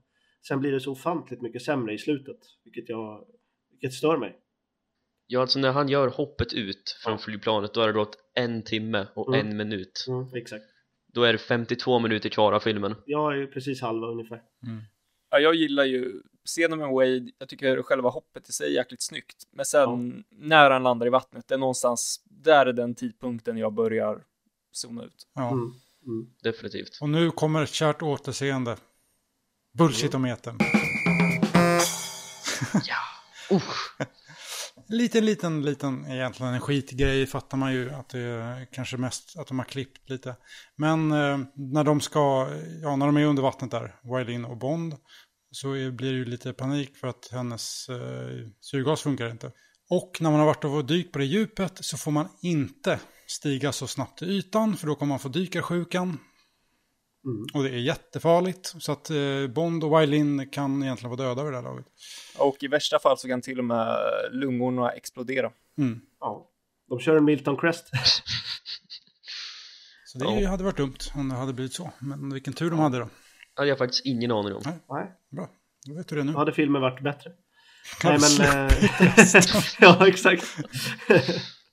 Sen blir det så ofantligt mycket sämre i slutet, vilket, jag, vilket stör mig. Ja, alltså när han gör hoppet ut från Ja. flygplanet Då har det gått en timme och Mm. en minut Mm, exakt. Då är det 52 minuter kvar av filmen Jag är precis halva ungefär. Mm. Ja, jag gillar ju scenen med Wade, jag tycker själva hoppet i sig är jäkligt snyggt. Men sen när han landar i vattnet, det är någonstans, där är den tidpunkten jag börjar zona ut. Ja. Mm. Mm. Definitivt Och nu kommer ett kärt återseende. Bullshitometern. Usch. Liten, liten, liten, egentligen en skitgrej fattar man ju att det är kanske mest att de har klippt lite. Men eh, när de ska, ja när de är under vattnet där, Wylin och Bond, så är, blir det ju lite panik för att hennes eh, syrgas funkar inte. Och när man har varit och dykt på det djupet så får man inte stiga så snabbt till ytan för då kommer man få dykarsjukan. Mm. Och det är jättefarligt. Så att eh, Bond och Wylin kan egentligen vara döda vid det här laget. Och i värsta fall så kan till och med lungorna explodera. Mm. Ja. De kör en Milton Crest. Så det Ja. hade varit dumt om det hade blivit så. Men vilken tur de hade då. hade jag faktiskt ingen aning om Nej, Bra, då vet du det nu. då hade filmen varit bättre. Nej Kan men... du Eh, ja, exakt.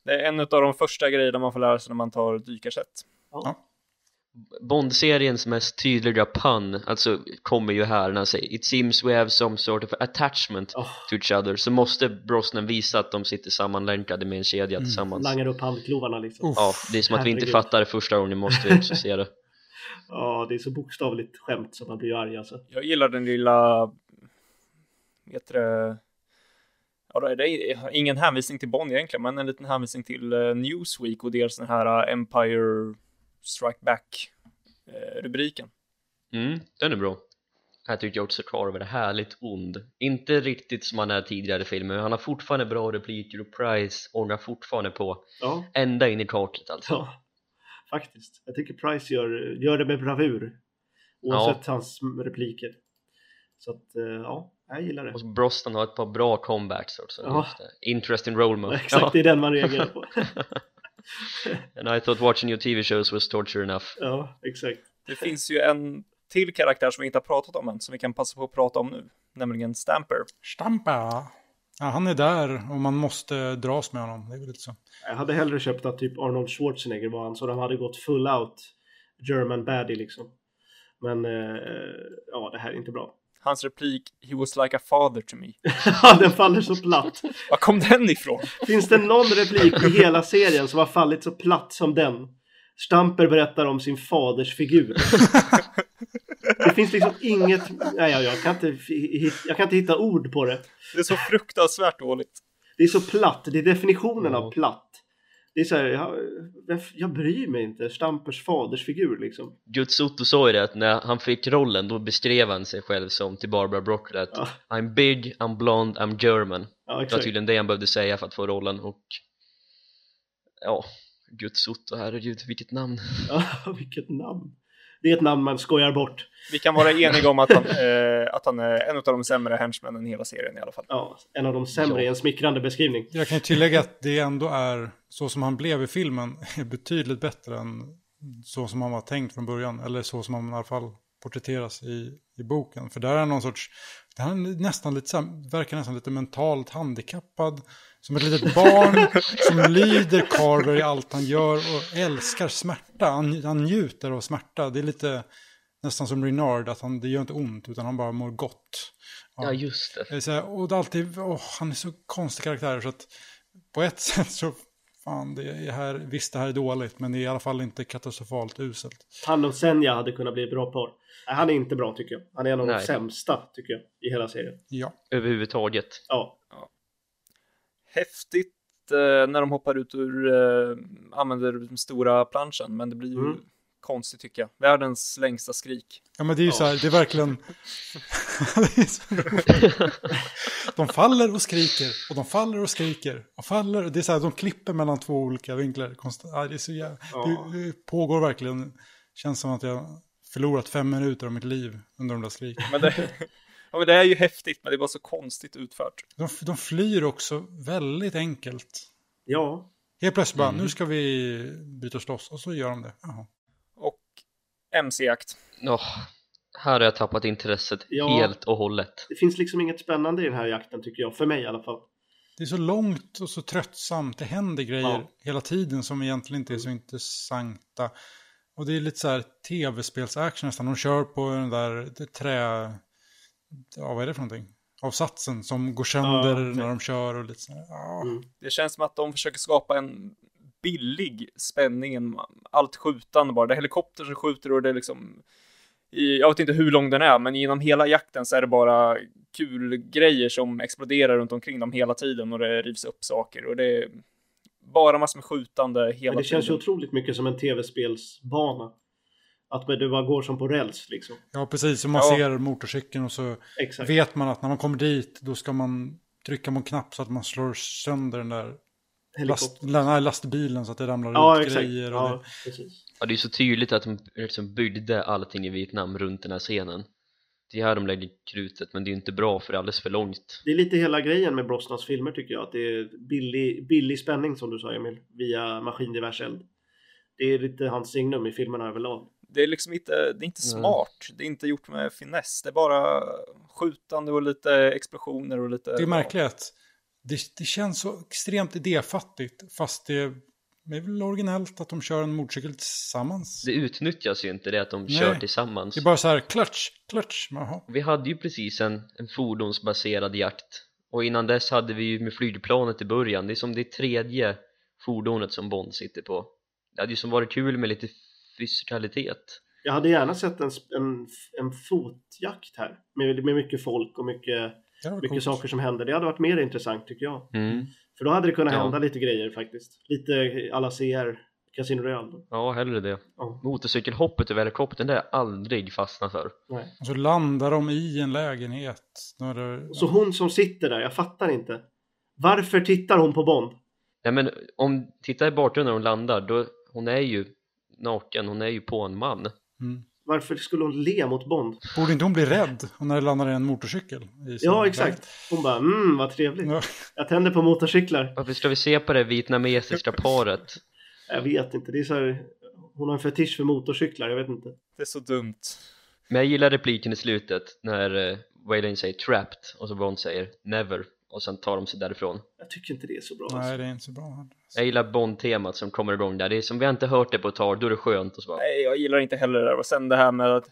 Det är en av de första grejerna man får lära sig när man tar dykarsätt. Bond-seriens mest tydliga pun alltså kommer ju här när han säger It seems we have some sort of attachment Oh, to each other så måste Brosnan visa att de sitter sammanlänkade med en kedja Mm. tillsammans langar upp handklovarna liksom. Uff. Ja, det är som att vi inte fattar det första gången, måste vi också se det Ja, det är så bokstavligt skämt så man blir arg alltså. Jag gillar den lilla, vet du det, ja då är det ingen hänvisning till Bond egentligen, men en liten hänvisning till eh, Newsweek och deras den här eh, Empire Strike Back eh, rubriken. Mm, den är bra Här tycker jag också Carver är härligt ond Inte riktigt som han är tidigare i filmen, men han har fortfarande bra repliker och Price ångar fortfarande på Ja, Ända in i kaklet alltså ja. Faktiskt. Jag tycker Price gör, gör det med bravur. Oavsett hans repliker. Så att, ja, jag gillar det. Och Brosnan har ett par bra comebacks också Ja. just det. Interesting role mode Exakt, det är den man reagerar på. And I thought watching your TV shows was torture enough ja, exakt. Det finns ju en till karaktär som vi inte har pratat om än, som vi kan passa på att prata om nu, nämligen Stamper. Stampa! Ja, han är där och man måste dras med honom. Det är väl lite så. Jag hade hellre köpt att typ Arnold Schwarzenegger var han så de hade gått full out German baddie liksom. Men eh, ja, det här är inte bra. Hans replik, he was like a father to me. Ja, den faller så platt. Var kom den ifrån? Finns det någon replik i hela serien som har fallit så platt som den? Stamper berättar om sin faders figur. Det finns liksom inget, nej jag, jag, kan inte, jag kan inte hitta ord på det. Det är så fruktansvärt dåligt. Det är så platt, det är definitionen av Ja. platt. Det är så här, jag, jag bryr mig inte, Stampers faders figur liksom. Jutsuto sa ju det att när han fick rollen då beskrev han sig själv som till Barbara Broccoli att Ja. I'm big, I'm blond, I'm German Ja, Det var exakt. tydligen det han behövde säga för att få rollen och ja, Jutsuto, herregud vilket namn Ja, vilket namn. Det är ett namn man skojar bort. Vi kan vara eniga om att han, eh, att han är en av de sämre henchmännen i hela serien i alla fall. Ja, en av de sämre i en smickrande beskrivning. Jag kan ju tillägga att det ändå är så som han blev i filmen är betydligt bättre än så som han var tänkt från början. Eller så som han i alla fall porträtteras i, i boken. För där är någon sorts, där är han nästan lite så här, verkar nästan lite mentalt handikappad. Som ett litet barn som lyder Carver i allt han gör och älskar smärta. Han, han njuter av smärta. Det är lite nästan som Renard, att han, det gör inte ont utan han bara mår gott. Ja just det Det så här, och det är alltid, åh, han är så konstig karaktär så att på ett sätt så, fan, det är här, visst det här är dåligt, men det är i alla fall inte katastrofalt uselt. Han och Senja hade kunnat bli bra par. Han är inte bra tycker jag. Han är en av de Nej. sämsta tycker jag i hela serien. Ja, överhuvudtaget Ja, Häftigt eh, när de hoppar ut ur, eh, använder den stora planschen, men det blir ju Mm. konstigt tycker jag. Världens längsta skrik. ja men det är ju Ja. så här, det är verkligen... det är så roligt. de faller och skriker, och de faller och skriker, och faller. Det är så här, de klipper mellan två olika vinklar. Konstant, ja, det är så jävla... Ja. Det, det pågår verkligen, känns som att jag förlorat fem minuter av mitt liv under de där skriken. Men det, ja, men det är ju häftigt, men det är bara så konstigt utfört. De, de flyr också väldigt enkelt. ja. Helt plötsligt bara, Mm. nu ska vi bryta oss loss. Och så gör de det. Jaha. Och MC-jakt. Åh, Här har jag tappat intresset Ja. helt och hållet Det finns liksom inget spännande i den här jakten tycker jag. För mig i alla fall. Det är så långt och så tröttsamt. Det händer grejer Ja. hela tiden som egentligen inte är så intressanta. Och det är lite så här tv-spels-action nästan. De kör på den där trä... Ja, vad är det för någonting? Avsatsen som går sönder Ja, okej. när de kör och lite så här. Ja. Mm. Det känns som att de försöker skapa en billig spänning, allt skjutande bara. Det är helikopter som skjuter och det är liksom, i, jag vet inte hur lång den är, men genom hela jakten så är det bara kul grejer som exploderar runt omkring dem hela tiden och det rivs upp saker och det bara massor med skjutande hela Men det känns ju tiden. otroligt mycket som en tv-spelsbana. Att du bara går som på räls liksom. ja, precis. Och man Ja. ser motorcykeln och så Exakt. vet man att när man kommer dit då ska man trycka på en knapp så att man slår sönder den där last, Helikopter. nej, lastbilen så att det ramlar Ja, ut exakt. grejer. Och Ja, det, precis. Ja, det är så tydligt att de liksom byggde allting i Vietnam runt den här scenen Det är här de lägger krutet, men det är inte bra för det är alldeles för långt Det är lite hela grejen med Brosnans filmer tycker jag. Att det är billig, billig spänning som du sa Emil. Via maskingevärseld. Det är lite hans signum i filmerna överlag. Det är liksom inte, det är inte smart, det är inte gjort med finess, det är bara skjutande och lite explosioner och lite... det är märkligt att det, det känns så extremt idéfattigt fast det är väl originellt att de kör en motorcykel tillsammans. Det utnyttjas ju inte det att de Nej. kör tillsammans Det är bara så här, clutch, clutch. Jaha. Vi hade ju precis en, en fordonsbaserad jakt och innan dess hade vi ju med flygplanet i början det är som det tredje fordonet som Bond sitter på Det hade ju som varit kul med lite fysikalitet Jag hade gärna sett en, en, en fotjakt här. Med, med mycket folk och mycket, Det mycket coolt. saker som händer. Det hade varit mer intressant tycker jag. mm. För då hade det kunnat Ja. hända lite grejer faktiskt. Lite alla CR, Casino Royale. Ja, hellre det Ja, Motorcykelhoppet över helikoptern det har jag aldrig fastnat för nej. Och så landar de i en lägenhet. Det, Så hon som sitter där, jag fattar inte. Varför tittar hon på Bond? Nej men om, titta i bakgrunden när hon landar då, hon är ju naken, hon är ju på en man mm. Varför skulle hon le mot Bond? Borde inte hon bli rädd när det landar i en motorcykel? Ja, exakt. Hon bara, mm, vad trevligt. Ja. Jag tänder på motorcyklar. Varför ska vi se på det vietnamesiska paret? Jag vet inte, det är så här, hon har en fetisch för motorcyklar, jag vet inte. Det är så dumt. Men jag gillar repliken i slutet när uh, Waylon säger trapped och så Bond säger never och sen tar de sig därifrån. Jag tycker inte det är så bra. Nej, Alltså. det är inte så bra. heller. Jag gillar Bond-temat som kommer igång där, det är som vi har inte hört det på ett tag, då är det skönt och så bara, Nej, jag gillar inte heller det där. Och sen det här med att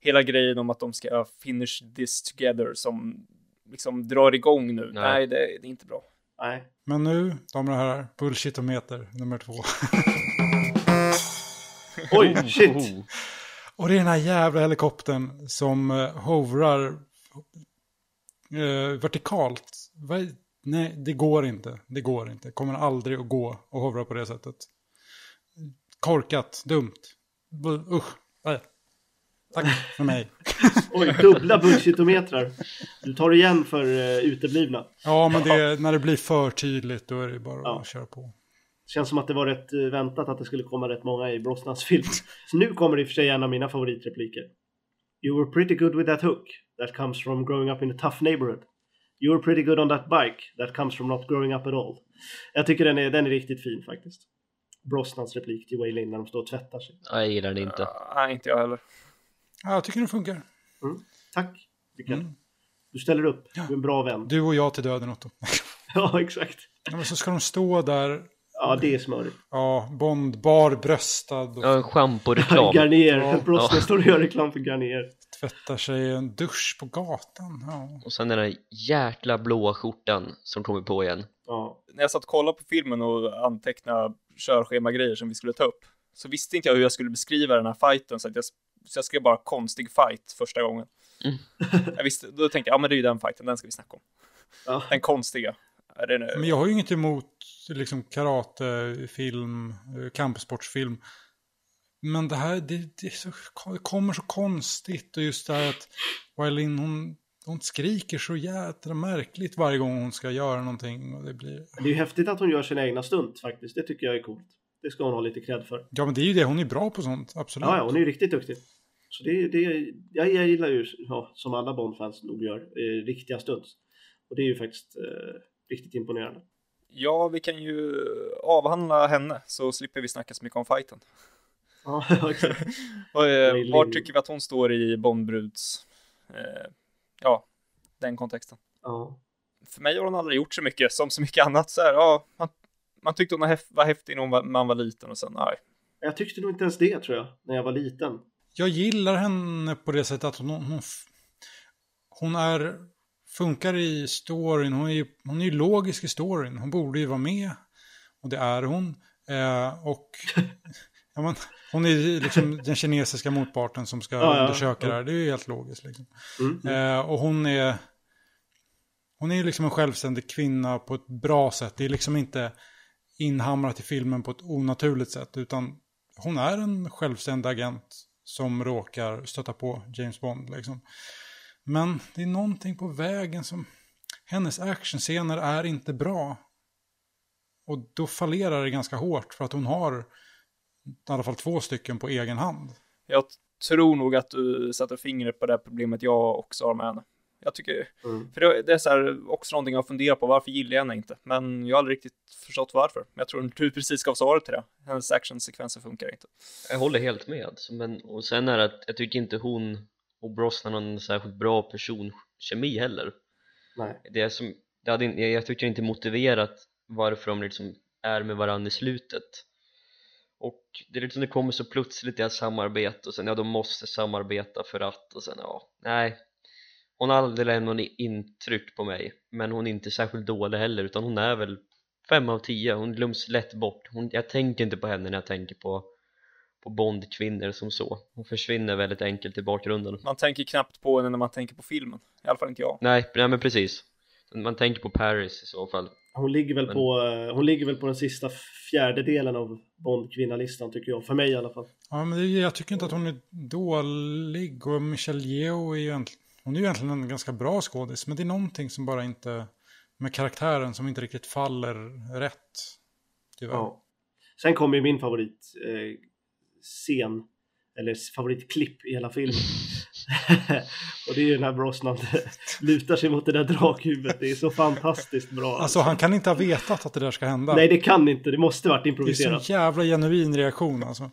hela grejen om att de ska finish this together som liksom drar igång nu. Nej. Nej, det, det är inte bra. Nej. Men nu, damer och herrar, bullshitometer nummer två. Oj, shit! Och det är den här jävla helikoptern som uh, hovrar eh, vertikalt. Vad- Nej, det går inte. Det går inte. Kommer aldrig att gå och hovra på det sättet. Korkat, dumt. Bu- Usch. Nej. Tack för mig. Oj, dubbla bullshitometrar. Du tar igen för uh, uteblivna. Ja, men det, när det blir för tydligt då är det bara Ja. att köra på. Känns som att det var rätt eh, väntat att det skulle komma rätt många i Brosnans film. Så nu kommer i och för sig en av mina favoritrepliker. You were pretty good with that hook. That comes from growing up in a tough neighborhood. You were pretty good on that bike. That comes from not growing up at all. Jag tycker den är, den är riktigt fin faktiskt. Brosnans replik till Waylin när de står och tvättar sig. Nej, jag gillar det inte. Ah, nej, inte jag heller. Ja, jag tycker det funkar. Mm. Tack, Rickard. Mm. Du ställer upp. Ja. Du är en bra vän. Du och jag till döden Otto. Ja, exakt. Ja, men så ska de stå där, Ja, det är smörigt. ja, Bond, barbröstad och Ja, en schamporeklam. Garnier. Ja. Brosnan Ja. står och gör reklam för Garnier. Tvättar sig i en dusch på gatan. Ja. Och sen den där jäkla blåa skjortan som kommer på igen. Ja. När jag satt och kollade på filmen och antecknade körschema-grejer som vi skulle ta upp, så visste inte jag hur jag skulle beskriva den här fighten, så, att jag, så jag skrev bara konstig fight första gången. Mm. Jag visste, då tänkte jag, ja men det är ju den fighten, den ska vi snacka om. Ja. Den konstiga. Men jag har ju inget emot liksom karatefilm, eh, kampsportsfilm. Men det här, det, det, så, det kommer så konstigt och just det här att Wailin, hon, hon skriker så jädra märkligt varje gång hon ska göra någonting. Och det blir... Det är ju häftigt att hon gör sina egna stunt faktiskt. Det tycker jag är coolt. Det ska hon ha lite cred för. Ja, men det är ju det, hon är bra på sånt, absolut. Ja, ja, hon är ju riktigt duktig. Så det, det, jag, jag gillar ju, ja, som alla Bond-fans nog gör, eh, riktiga stunts. Och det är ju faktiskt eh, riktigt imponerande. Ja, vi kan ju avhandla henne, så slipper vi snacka så mycket om fighten. Ja. Och, eh, var tycker vi att hon står i Bondbruds, eh, ja, den kontexten? Ja. För mig har hon aldrig gjort så mycket, som så mycket annat så här, ja, man, man tyckte hon var häf- var häftig när var, man var liten och sen, nej. Jag tyckte nog inte ens det tror jag, när jag var liten. Jag gillar henne på det sättet att hon, hon, hon är, funkar i storyn, hon är, ju- hon är ju logisk i storyn, hon borde ju vara med. Och det är hon. Eh, och ja, men, hon är liksom den kinesiska motparten som ska Ja, ja, undersöka det här, det är ju helt logiskt. Liksom. Mm. Eh, och hon är, hon är ju liksom en självständig kvinna på ett bra sätt. Det är liksom inte inhamrat i filmen på ett onaturligt sätt, utan hon är en självständig agent som råkar stöta på James Bond. Liksom. Men det är någonting på vägen som... Hennes actionscener är inte bra. Och då fallerar det ganska hårt för att hon har i alla fall två stycken på egen hand. Jag tror nog att du sätter fingret på det här problemet jag också har med henne. Jag tycker, Mm. för det, det är så här, också någonting jag funderar på, varför gillar jag henne inte? Men jag har aldrig riktigt förstått varför. Men jag tror du precis gav svaret till det. Hennes actionsekvenser funkar inte. Jag håller helt med. Men, och sen är det att jag tycker inte hon och Brosnan har en särskilt bra personkemi heller. Nej. Det är som, det hade, jag tycker inte motiverat varför de liksom är med varandra i slutet. Och det är liksom det kommer så plötsligt deras samarbete och sen ja de måste samarbeta för att och sen ja, nej. Hon har aldrig lämnat något intryck på mig men hon är inte särskilt dålig heller utan hon är väl fem av tio, hon glöms lätt bort. Hon, jag tänker inte på henne när jag tänker på på Bondkvinnor som så. Hon försvinner väldigt enkelt i bakgrunden. Man tänker knappt på henne när man tänker på filmen. I alla fall inte jag. Nej, nej men precis. Man tänker på Paris i så fall. Hon ligger väl Men- på, eh, hon ligger väl på den sista fjärdedelen av Bond-kvinnalistan tycker jag. För mig i alla fall. Ja, men det, jag tycker inte att hon är dålig och Michelle Yeoh är ju egentligen, hon är ju egentligen en ganska bra skådis, men det är någonting som bara inte, med karaktären som inte riktigt faller rätt. Tyvärr. Ja. Sen kommer ju min favorit eh, scen eller favoritklipp i hela filmen. och det är ju den här Brosnan lutar sig mot det där drakhuvudet. Det är så fantastiskt bra. Alltså han kan inte ha vetat att det där ska hända. Nej, det kan inte. Det måste varit det är improviserat. så jävla genuin reaktion alltså.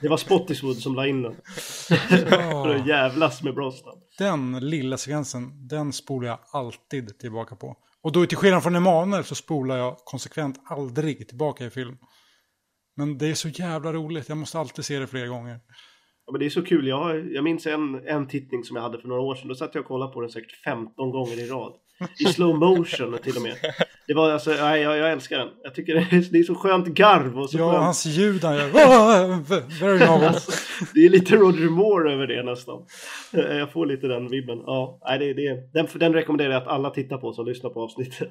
Det var Spottiswood som la in den. För att Ja, jävlas med Brosnan. den lilla sekvensen, den spolar jag alltid tillbaka på. Och då till skillnad från Emanuel så spolar jag konsekvent aldrig tillbaka i film. Men det är så jävla roligt, jag måste alltid se det flera gånger. Ja, men det är så kul. Jag, har- jag minns en, en tittning som jag hade för några år sedan. Då satt jag och kollade på den säkert 15 gånger i rad. I slow motion till och med. Det var alltså, nej, jag, jag älskar den. Jag tycker det är, det är så skönt garv och så Ja, skönt. hans ljud han gör. "Ah, Very novel. Det är lite Roger Moore över det nästan. Eh, Jag får lite den vibben. Ja, nej, det, det, den, den rekommenderar jag att alla tittar på som lyssnar på avsnittet.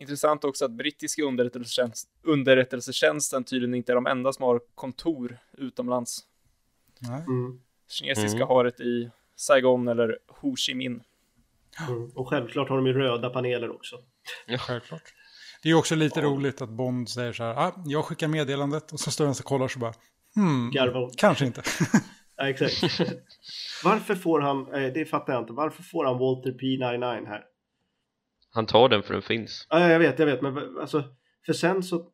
Intressant också att brittiska underrättelsetjänst, underrättelsetjänsten tydligen inte är de enda som har kontor utomlands. Mm. Kinesiska Mm. har ett i Saigon eller Ho Chi Minh. Mm. Och självklart har de ju röda paneler också. Självklart. Det är ju också lite roligt att Bond säger så här, ah, jag skickar meddelandet och så står han och kollar så bara, hmm, Garvar. kanske inte. Ja, exakt. Varför får han, eh, det fattar jag inte, varför får han Walter P99 här? Han tar den för den finns. Ja, jag vet, jag vet, men alltså, för sen så,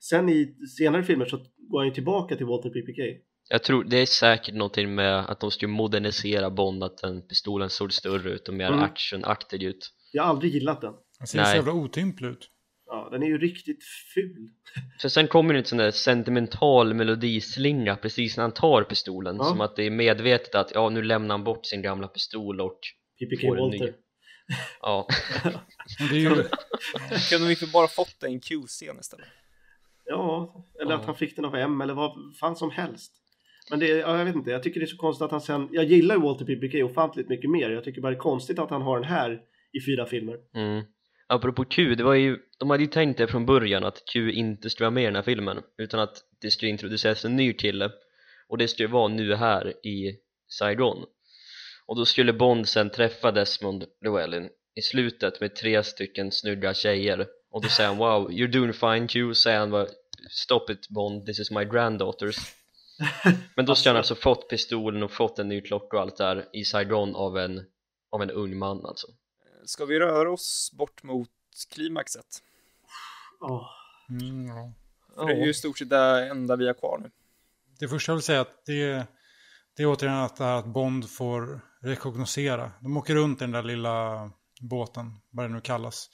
sen i senare filmer så går han ju tillbaka till Walter PPK. Jag tror det är säkert någonting med att de skulle modernisera Bond, att den pistolen såg större ut och mer Mm. actionaktig ut. Jag har aldrig gillat den. Han ser så Nej. jävla otymplig ut. Ja, den är ju riktigt ful. För sen kommer det en sån där sentimental melodislinga precis när han tar pistolen, Ja. som att det är medvetet att ja, nu lämnar han bort sin gamla pistol och PPK Får en ny. Walter. ja, Men det är ju, Kunde vi inte bara fått en Q-scen istället? Ja, eller Ja. att han fick den av M eller vad fan som helst. Men det, ja, jag vet inte, jag tycker det är så konstigt att han sen, jag gillar ju Walter PPK ofantligt mycket mer. Jag tycker bara det är konstigt att han har den här i fyra filmer. mm. Apropå Q, det var ju, de hade ju tänkt det från början att Q inte skulle vara med i den här filmen utan att det skulle introduceras en ny kille och det skulle vara nu här i Saigon och då skulle Bond sen träffa Desmond Llewellyn i slutet med tre stycken snygga tjejer och då säger han wow, you're doing fine Q, säger han bara stop it Bond, this is my granddaughters men då skulle han alltså fått pistolen och fått en ny klocka och allt där i Saigon av en, av en ung man alltså Ska vi röra oss bort mot klimaxet? Ja, mm, ja. För det är ju i stort sett det enda vi har kvar nu. Det första jag vill säga att det, det är återigen att, det här att Bond får rekognosera. De åker runt i den där lilla båten, vad det nu kallas.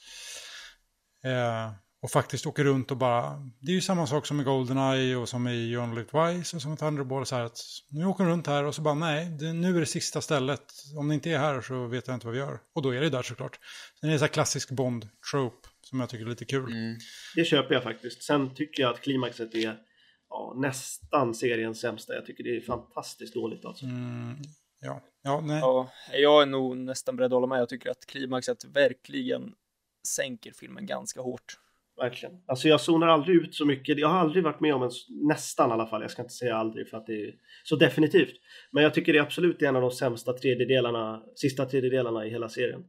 Eh, och faktiskt åker runt och bara, det är ju samma sak som i Goldeneye och som i Live Twice och som i Thunderball. Så här att nu åker de runt här och så bara nej, det, nu är det sista stället. Om det inte är här så vet jag inte vad vi gör. Och då är det där såklart. Sen är det så här klassisk Bond-trope som jag tycker är lite kul. mm. det köper jag faktiskt. Sen tycker jag att klimaxet är ja, nästan seriens sämsta. Jag tycker det är fantastiskt dåligt alltså. Mm, ja, ja, nej. Ja, jag är nog nästan beredd att hålla med. Jag tycker att klimaxet verkligen sänker filmen ganska hårt. Verkligen. Alltså jag zonar aldrig ut så mycket. Jag har aldrig varit med om en, nästan i alla fall, jag ska inte säga aldrig för att det är så definitivt. Men jag tycker det är absolut en av de sämsta tredjedelarna, sista tredjedelarna i hela serien.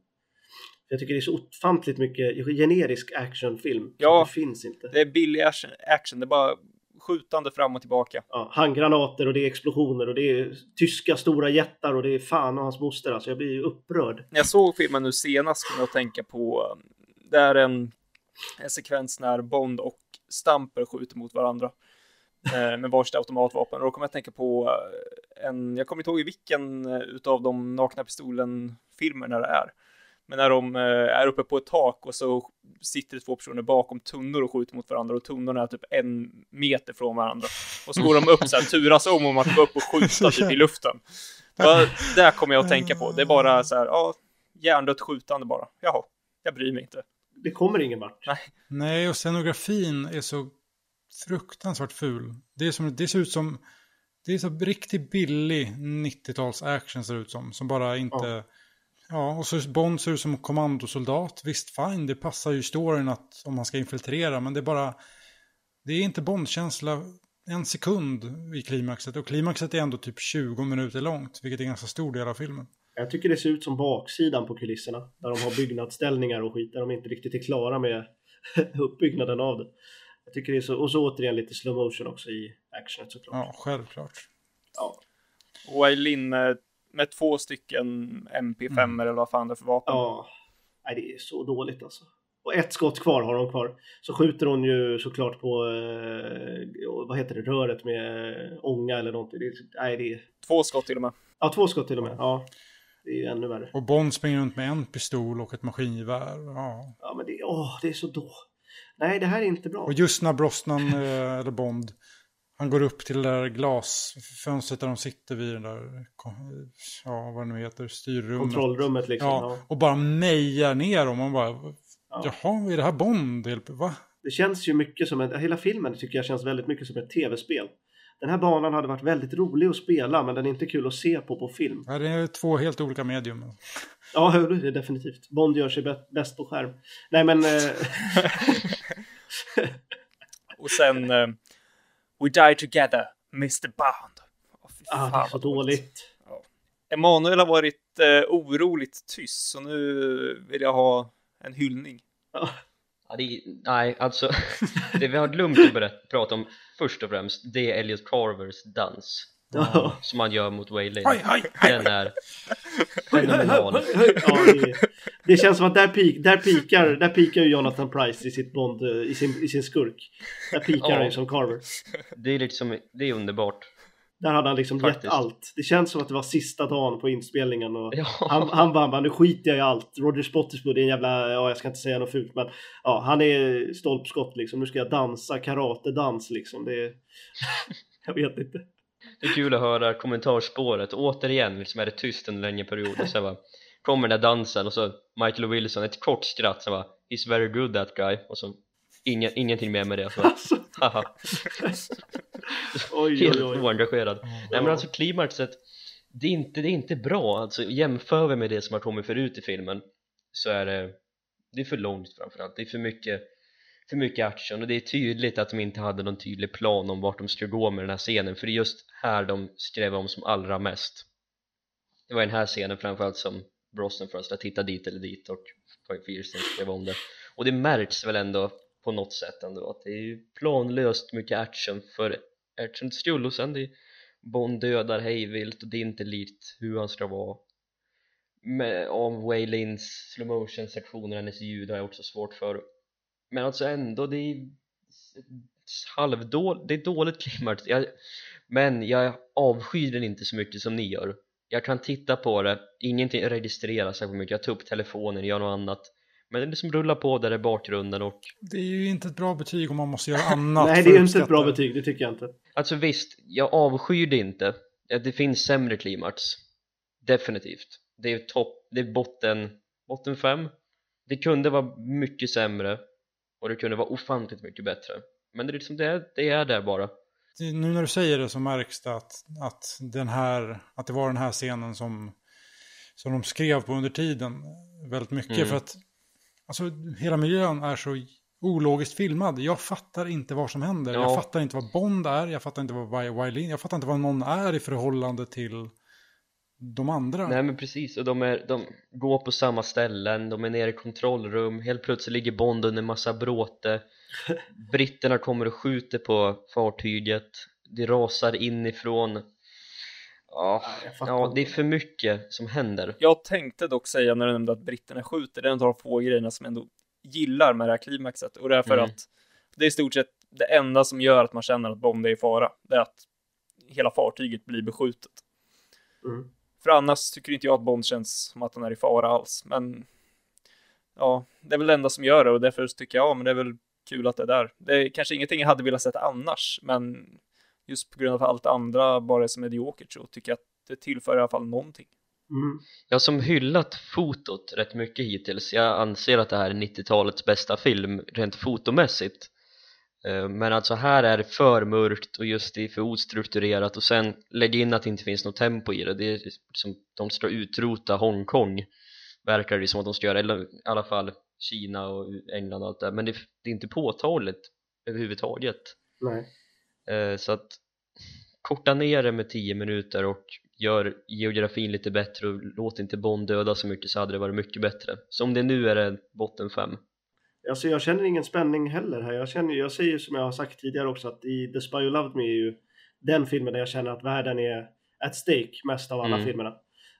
Jag tycker det är så ofantligt mycket generisk actionfilm. Ja. Det finns inte. Det är billig action, det är bara skjutande fram och tillbaka. Ja, handgranater och det är explosioner och det är tyska stora jättar och det är fan och hans moster. Alltså jag blir ju upprörd. När jag såg filmen nu senast kom jag att tänka på, um, det är en, en sekvens när Bond och Stamper skjuter mot varandra eh, med varsitt automatvapen. Och då kom jag att tänka på eh, en, jag kommer inte ihåg i vilken eh, utav de Nakna Pistolen-filmerna det är. Men när de är uppe på ett tak och så sitter det två personer bakom tunnor och skjuter mot varandra och tunnorna är typ en meter från varandra. Och så går de upp så här, turas om om att gå upp och skjuta typ i luften. Där kommer jag att tänka på. Det är bara så här, ja, hjärndött skjutande bara. Jaha, jag bryr mig inte. Det kommer ingen vart. Nej, och scenografin är så fruktansvärt ful. Det, är som, det ser ut som... Det är så riktigt billig 90-tals action ser ut som. Som bara inte... Ja. och så Bond ser ut som kommandosoldat. Visst, fine, det passar ju storyn att om man ska infiltrera. Men det är bara... Det är inte Bond-känsla en sekund i klimaxet. Och klimaxet är ändå typ 20 minuter långt. Vilket är en ganska stor del av filmen. Jag tycker det ser ut som baksidan på kulisserna. Där de har byggnadsställningar och skit. Där de inte riktigt är klara med uppbyggnaden av det. Jag tycker det är så, och så återigen lite slow motion också i actionet såklart. Ja, självklart. Ja. Och Eileen med, med två stycken MP5 Mm. eller vad fan det är för vapen. Ja, nej, det är så dåligt alltså. Och ett skott kvar har hon kvar. Så skjuter hon ju såklart på, eh, vad heter det, röret med ånga eller någonting. Det är, nej, det är, Två skott till och med. ja, två skott till och med. Ja. Det är ju ännu värre. Och Bond springer runt med en pistol och ett maskingevär. Ja. Ja, men det, åh, det är så då. Nej, det här är inte bra. Och just när Brosnan, eh, eller Bond, han går upp till det där glasfönstret där de sitter vid den där, ja vad det nu heter, styrrummet. Kontrollrummet liksom. Ja, och bara mejar ner dem. Man bara, Ja. jaha, är det här Bond? Va? Det känns ju mycket som en, hela filmen tycker jag känns väldigt mycket som ett tv-spel. Den här banan hade varit väldigt rolig att spela men den är inte kul att se på på film. Ja, det är två helt olika medium. Ja, det är definitivt. Bond gör sig bä- bäst på skärm. Nej men... Eh, Och sen eh, We Die Together, Mr. Bond. Fy ah, det är så vad dåligt. dåligt. Emanuel har varit eh, oroligt tyst, så nu vill jag ha en hyllning. Ja, Ja, det, nej, alltså det vi har glömt att berätta, prata om först och främst det är Elliot Carvers dans Ja. som han gör mot Waylon den är fenomenal Ja, det, det känns som att där, peak, där, pikar, där pikar ju Jonathan Price i sitt Bond, eh, i sin, i sin skurk. Där pikar Ja. han ju som Carver. det är liksom, det är underbart Där hade han liksom Faktiskt. gett allt. Det känns som att det var sista dagen på inspelningen och Ja. han, han bara, nu skiter jag i allt. Roger Spottiswoode är en jävla, ja jag ska inte säga något fult men ja, han är stolpskott liksom. Nu ska jag dansa karatedans liksom. Det är, jag vet inte. Det är kul att höra kommentarspåret återigen liksom är det tyst en längre period och så bara kommer den där dansen och så Michael Wilson ett kort skratt så bara He's very good that guy och så ingen, ingenting mer med det så, Alltså, oj, helt oj, oj. oengagerad Nej men alltså klimaxet det är, inte, det är inte bra. Alltså jämför vi med det som har kommit förut i filmen så är det det är för långt framförallt. Det är för mycket för mycket action. Och det är tydligt att de inte hade någon tydlig plan om vart de skulle gå med den här scenen. För det är just här de skrev om som allra mest. Det var den här scenen framförallt som Brosnan först att titta dit eller dit och Fierstein skrev om det. Och det märks väl ändå på något sätt ändå. Att det är ju planlöst mycket action för actions skull och sen det är Bond dödar hejvilt och det är inte likt hur han ska vara. Med, av Waylins slow motion sektioner hennes ljud har jag också svårt för. Men alltså ändå det är halvdåligt, det är dåligt klimat. Jag, men jag avskyr den inte så mycket som ni gör. Jag kan titta på det, ingenting registreras särskilt mycket, jag tar upp telefonen, gör något annat men det liksom rullar på där i bakgrunden och Det är ju inte ett bra betyg om man måste göra annat. Nej, det är inte ett bra betyg, det tycker jag inte. Alltså visst, jag avskyr det inte Det finns sämre klimax Definitivt Det är topp, det är botten, botten fem Det kunde vara mycket sämre och det kunde vara ofantligt mycket bättre Men det är liksom, det är, det är där bara Nu när du säger det så märks det att, att, den här, att det var den här scenen som, som de skrev på under tiden väldigt mycket. Mm. För att alltså, hela miljön är så ologiskt filmad. Jag fattar inte vad som händer. Ja. Jag fattar inte vad Bond är. Jag fattar inte vad Wylin Jag fattar inte vad någon är i förhållande till de andra. Nej men precis, och de, är, de går på samma ställen, de är nere i kontrollrum Helt plötsligt ligger Bond under massa bråte Britterna kommer och skjuter på fartyget Det rasar inifrån Ja, ja det är för mycket som händer Jag tänkte dock säga när du nämnde att britterna skjuter, det är en av de få grejerna som jag ändå gillar med det här klimaxet. Och det är för Mm. att det är i stort sett det enda som gör att man känner att Bond är i fara. Det är att hela fartyget blir beskjutet. Mm. För annars tycker inte jag att Bond känns som att han är i fara alls. Men ja, det är väl det enda som gör det och därför tycker jag, ja, men det är väl kul att det är där. Det är kanske ingenting jag hade velat sett annars, men just på grund av allt andra bara är så mediokert så tycker jag att det tillför i alla fall någonting. Mm. Jag har som hyllat fotot rätt mycket hittills Jag anser att det här är 90-talets bästa film rent fotomässigt Eh, Men alltså här är det för mörkt och just det är för ostrukturerat och sen lägg in att det inte finns något tempo i det Det är som de ska utrota Hongkong Verkar det som att de ska göra, eller i alla fall Kina och England och allt det där. Men det, det är inte påtagligt överhuvudtaget Nej. Eh, Så att korta ner det med 10 minuter och gör geografin lite bättre och låt inte Bond döda så mycket så hade det varit mycket bättre Som det nu är det botten 5 Alltså jag känner ingen spänning heller här. Jag, känner, jag säger som jag har sagt tidigare också att i The Spy Who Loved Me är ju den filmen där jag känner att världen är at stake mest av alla Mm. filmerna.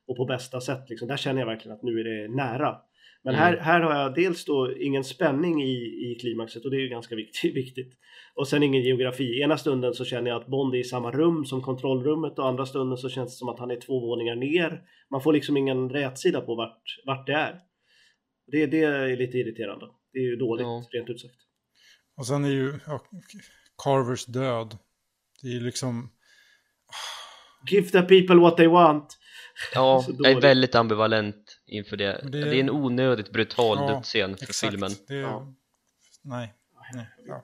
Och på bästa sätt liksom. Där känner jag verkligen att nu är det nära. Men Mm. här, här har jag dels då ingen spänning i, i klimaxet och det är ju ganska viktigt, viktigt. Och sen ingen geografi. Ena stunden så känner jag att Bond är i samma rum som kontrollrummet och andra stunden så känns det som att han är två våningar ner. Man får liksom ingen rätsida på vart, vart det är. Det, det är lite irriterande. Det är ju dåligt, Ja. rent ut sagt. Och sen är ju ja, Carvers död. Det är ju liksom... Give the people what they want. Ja, jag är väldigt ambivalent inför det. Det det- är, en onödigt brutal Ja, dödsscen för Exakt. filmen. Det är, Ja. Nej. nej. Ja.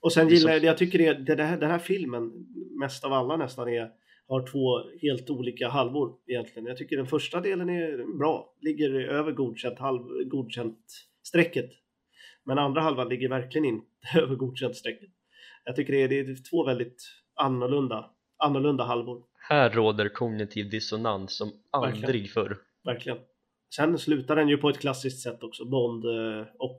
Och sen gillar jag, jag tycker det, det, det här, den här filmen, mest av alla nästan, är, har två helt olika halvor egentligen. Jag tycker den första delen är bra, ligger över godkänt, halv, godkänt strecket. Men andra halvan ligger verkligen inte över godkänt strecket. Jag tycker det är, det är två väldigt annorlunda, annorlunda halvor, Här råder kognitiv dissonans som Verkligen. aldrig förr. verkligen. Sen slutar den ju på ett klassiskt sätt också, Bond eh, och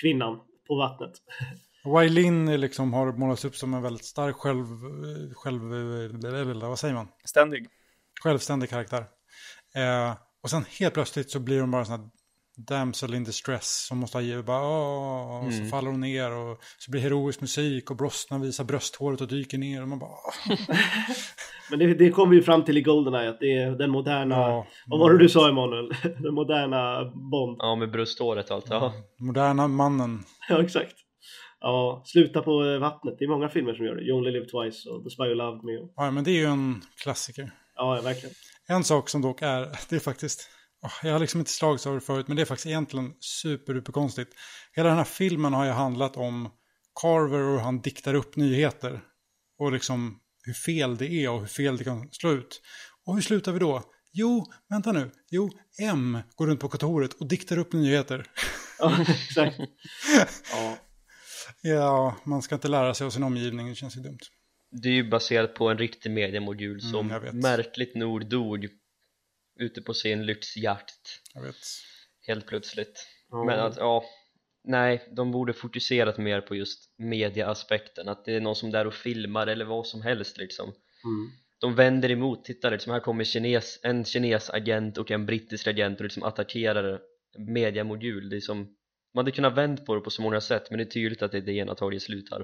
kvinnan på vattnet. Wailin liksom har målats upp som en väldigt stark själv... själv vad säger man? Ständig. Självständig karaktär. Eh, och sen helt plötsligt så blir hon bara en sån här damsel in distress som måste ha ge- bara åh, och så Mm. faller hon ner och så blir heroisk musik och Brosnan visar brösthåret och dyker ner och man bara. Men det, det kommer vi fram till i Goldeneye, att det är den moderna ja, Vad var det du sa Emanuel? Den moderna Bond. Ja, med brösthåret och allt. Ja. Moderna mannen. Ja, exakt. Ja, sluta på eh, vattnet. Det är många filmer som gör det. You Only Live Twice och The Spy Who Loved Me. Och, Ja, men det är ju en klassiker. ja, ja, verkligen. En sak som dock är, det är faktiskt, jag har liksom inte slagits av det förut, men det är faktiskt egentligen super, super konstigt. Hela den här filmen har ju handlat om Carver och hur han diktar upp nyheter. Och liksom hur fel det är och hur fel det kan slå ut. Och hur slutar vi då? Jo, vänta nu. Jo, M går runt på kontoret och diktar upp nyheter. Ja, exakt. Ja, Ja, man ska inte lära sig av sin omgivning, det känns ju dumt. Det är ju baserat på en riktig mediamodul som Mm, jag vet. märkligt nog dog ute på sin lyxjakt Jag vet. helt plötsligt. Ja. Men att, ja, nej, de borde fokuserat mer på just mediaaspekten, att det är någon som är där och filmar eller vad som helst liksom. mm. De vänder emot, titta liksom, här kommer kines, en kines agent och en brittisk agent och liksom attackerar mediamodul. Det är som, man hade kunnat vänt på det på så många sätt men det är tydligt att det är det ena tagit slut här.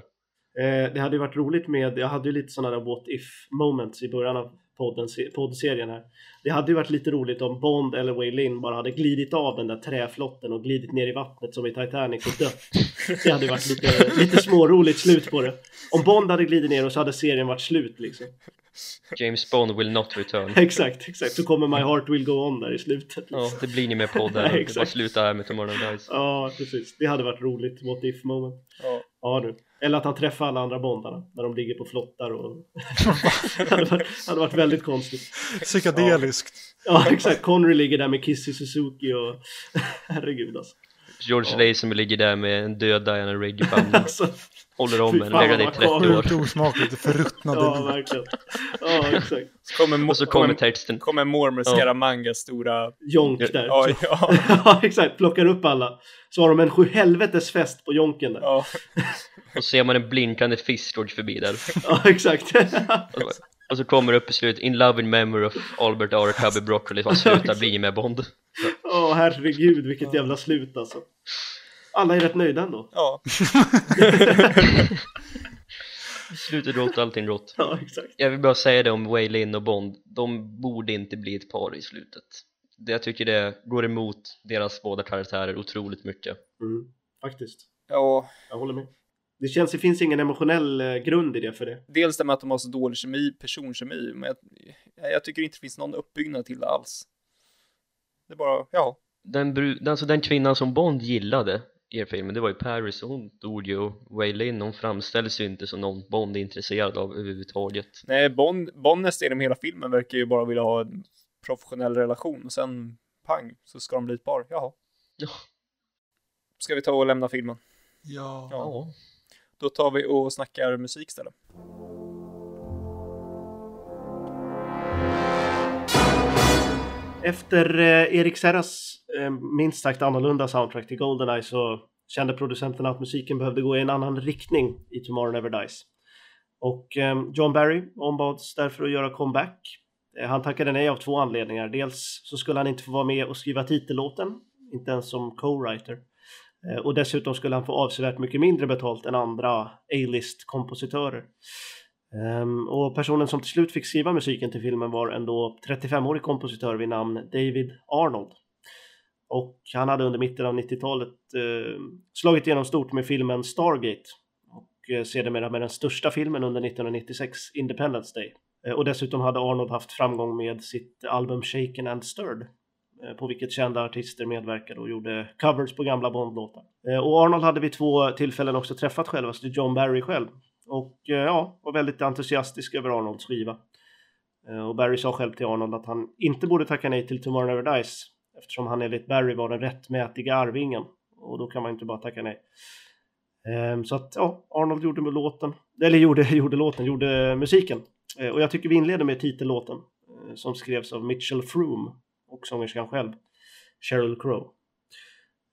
Eh, det hade ju varit roligt med, jag hade ju lite sådana där what if moments i början av podden, poddserien här. Det hade ju varit lite roligt om Bond eller Wei Lin bara hade glidit av den där träflotten och glidit ner i vattnet som i Titanic och dött. Det hade varit lite, lite småroligt slut på det. Om Bond hade glidit ner och så hade serien varit slut liksom. James Bond will not return. Exakt, exakt. Så kommer My Heart Will Go On där i slutet. Ja, det blir ingen mer podd där. Det bara exakt. sluta här med Tomorrow Dies. Ja, precis. Det hade varit roligt. What if moment. Ja. Ja du. Eller att han träffar alla andra bondarna när de ligger på flottar och... det hade varit, hade varit väldigt konstigt. Psykedeliskt. Ja, exakt. Connery ligger där med Kissy Suzuki och... Herregud alltså. George Lazenby ligger där med en död Diana Rigg alltså Håller om en, legat i vad 30 makabert. år. Sjukt osmakligt, förruttnade ja, verkligen. Ja, exakt. Så kommer, Och så kommer texten. kommer mor med Ja. Scaramangas stora... Jonk Ja, där. Ja, ja, ja, exakt. Plockar upp alla. Så har de en sjuhelvetes fest på Jonken där. ja. Och så ser man en blinkande Fiskgeorge förbi där. Ja, exakt. Och- så kommer det upp i slutet, In love in memory of Albert R. Cubby Broccoli. Vad slutar bli med Bond. Åh, herregud vilket jävla slut alltså. Alla är rätt nöjda ändå. ja. Slutet rått, allting rått. Ja, exakt. Jag vill bara säga det om Wei Lin och Bond. De borde inte bli ett par i slutet. Det- Jag tycker det går emot deras båda karaktärer otroligt mycket. Mm, faktiskt. ja. Jag håller med. Det känns, det finns ingen emotionell eh, grund i det för det. Dels det med att de har så dålig kemi, personkemi, men jag, jag tycker inte det finns någon uppbyggnad till det alls. Det är bara, ja. Den, bru- alltså den kvinnan som Bond gillade i filmen, det var ju Paris hon dog ju och Wei Lin hon framställs ju inte som någon Bond är intresserad av överhuvudtaget. Nej, Bond, Bond nästan genom hela filmen verkar ju bara vilja ha en professionell relation och sen pang så ska de bli ett par. Jaha. Ja. Ska vi ta och lämna filmen? Ja. Ja. Då tar vi och snackar musik istället. Efter eh, Erik Serras Eh, minst sagt annorlunda soundtrack till Goldeneye så kände producenterna att musiken behövde gå i en annan riktning i Tomorrow Never Dies. Och eh, John Barry ombads därför att göra comeback. Eh, han tackade nej av två anledningar. Dels så skulle han inte få vara med och skriva titellåten inte ens som co-writer. Och dessutom skulle han få avsevärt mycket mindre betalt än andra A-list kompositörer. Ehm, och personen som till slut fick skriva musiken till filmen var en då 35-årig kompositör vid namn David Arnold. Och han hade under mitten av 90-talet eh, slagit igenom stort med filmen Stargate och eh, sedermera med den största filmen under 1996, Independence Day. Eh, och dessutom hade Arnold haft framgång med sitt album Shaken and Stirred eh, på vilket kända artister medverkade och gjorde covers på gamla Bondlåtar eh, Och Arnold hade vid två tillfällen också träffat självaste alltså John Barry själv och eh, ja, var väldigt entusiastisk över Arnolds skiva. Och Barry sa själv till Arnold att han inte borde tacka nej till Tomorrow Never Dies eftersom han enligt Barry var den rättmätiga arvingen och då kan man inte bara tacka nej. Ehm, Så att ja, Arnold gjorde med låten, eller gjorde, gjorde låten, gjorde musiken. Eh, och jag tycker vi inleder med titellåten eh, som skrevs av Mitchell Froome och sångerskan själv, Sheryl Crow.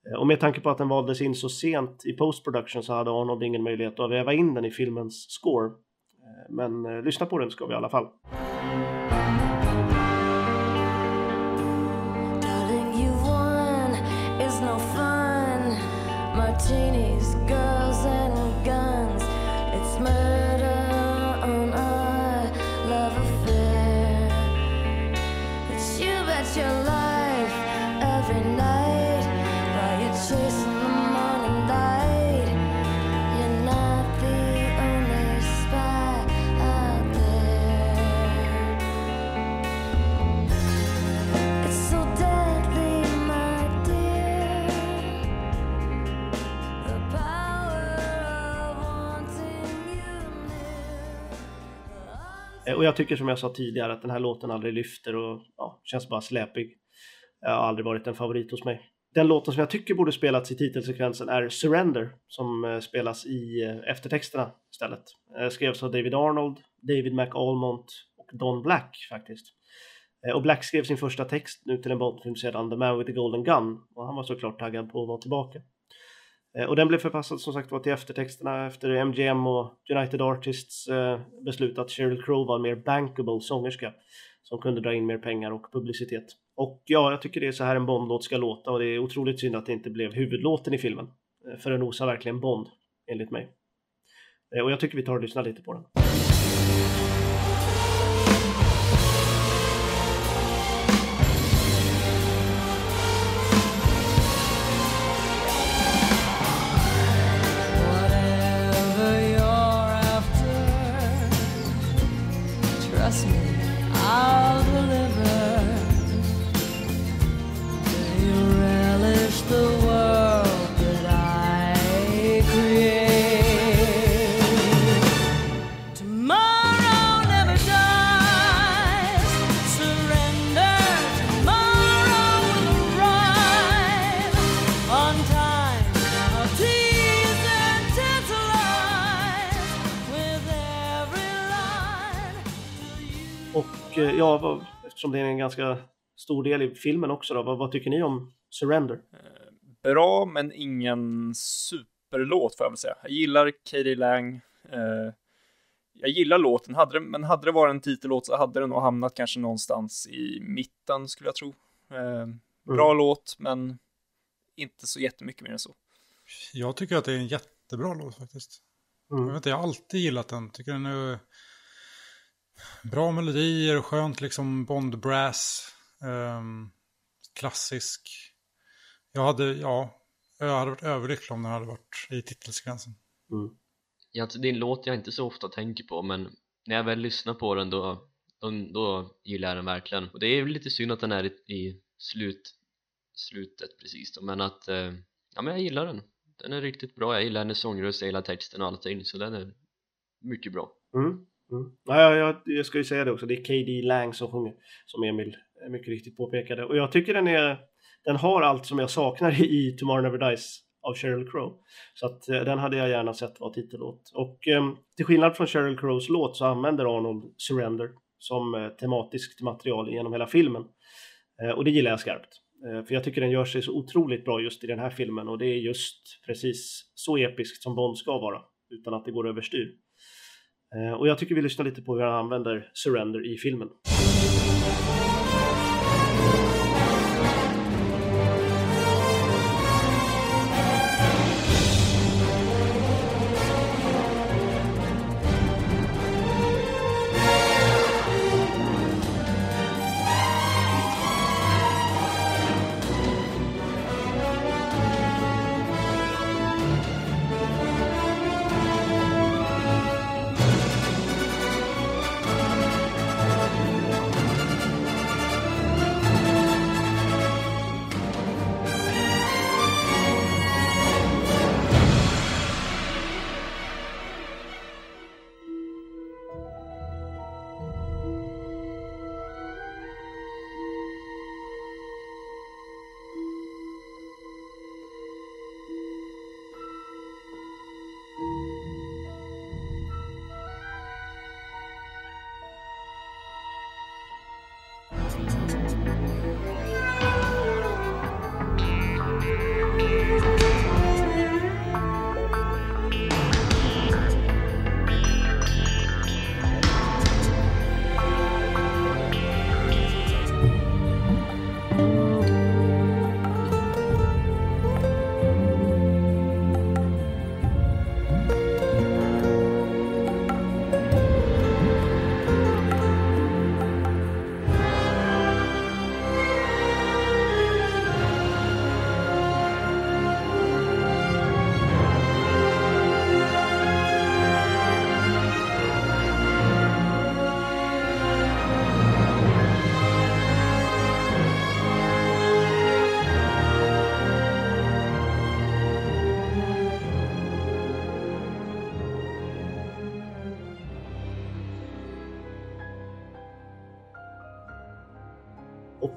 Eh, och med tanke på att den valdes in så sent i post-production så hade Arnold ingen möjlighet att väva in den i filmens score. Men eh, lyssna på den ska vi i alla fall. Martinis, girls, Och jag tycker som jag sa tidigare att den här låten aldrig lyfter och ja, känns bara släpig. Jag har aldrig varit en favorit hos mig. Den låten som jag tycker borde spelats i titelsekvensen är Surrender som eh, spelas i eh, eftertexterna istället. Eh, skrevs av David Arnold, David McAlmont och Don Black faktiskt. Och Black skrev sin första text nu till en Bondfilm sedan The Man with the Golden Gun och han var såklart taggad på att vara tillbaka. Eh, och den blev förpassad som sagt var till eftertexterna efter MGM och United Artists eh, beslut att Sheryl Crow var en mer bankable sångerska som kunde dra in mer pengar och publicitet. Och ja, jag tycker det är så här en Bond-låt ska låta och det är otroligt synd att det inte blev huvudlåten i filmen. Eh, för den osar verkligen Bond, enligt mig. Eh, och jag tycker vi tar och lyssnar lite på den. Eh, ja, vad, eftersom det är en ganska stor del i filmen också då, vad, vad tycker ni om Surrender? Bra, men ingen superlåt får jag väl säga. Jag gillar Katie Lang. Eh, jag gillar låten, hade det, men hade det varit en titellåt så hade den nog hamnat kanske någonstans i mitten skulle jag tro. Eh, bra låt, men inte så jättemycket mer än så. Jag tycker att det är en jättebra låt faktiskt. Mm. Jag, vet inte, jag har alltid gillat den. Tycker den är bra melodier och skönt liksom Bond Brass. ehm, klassisk. Jag hade, ja, jag hade varit överlycklig om den hade varit i titelsekvensen. Mm. Ja, det är en låt jag inte så ofta tänker på men när jag väl lyssnar på den då, då, då gillar jag den verkligen och det är lite synd att den är i, i slut, slutet precis då men att eh, ja men jag gillar den den är riktigt bra, jag gillar hennes sångröst, jag gillar texten och allting så den är mycket bra Mm. Mm. Ja, jag, jag, ska ju säga det också, det är KD Lang som sjunger, som Emil mycket riktigt påpekade. Och jag tycker den är, den har allt som jag saknar i, Tomorrow Never Dies av Sheryl Crow. Så att eh, den hade jag gärna sett vara titellåt. Och eh, till skillnad från Sheryl Crows låt så använder Arnold Surrender som eh, tematiskt material genom hela filmen. Eh, och det gillar jag skarpt. Eh, för jag tycker den gör sig så otroligt bra just i den här filmen och det är just precis så episkt som Bond ska vara utan att det går överstyr. Eh, och jag tycker vi lyssnar lite på hur han använder Surrender i filmen.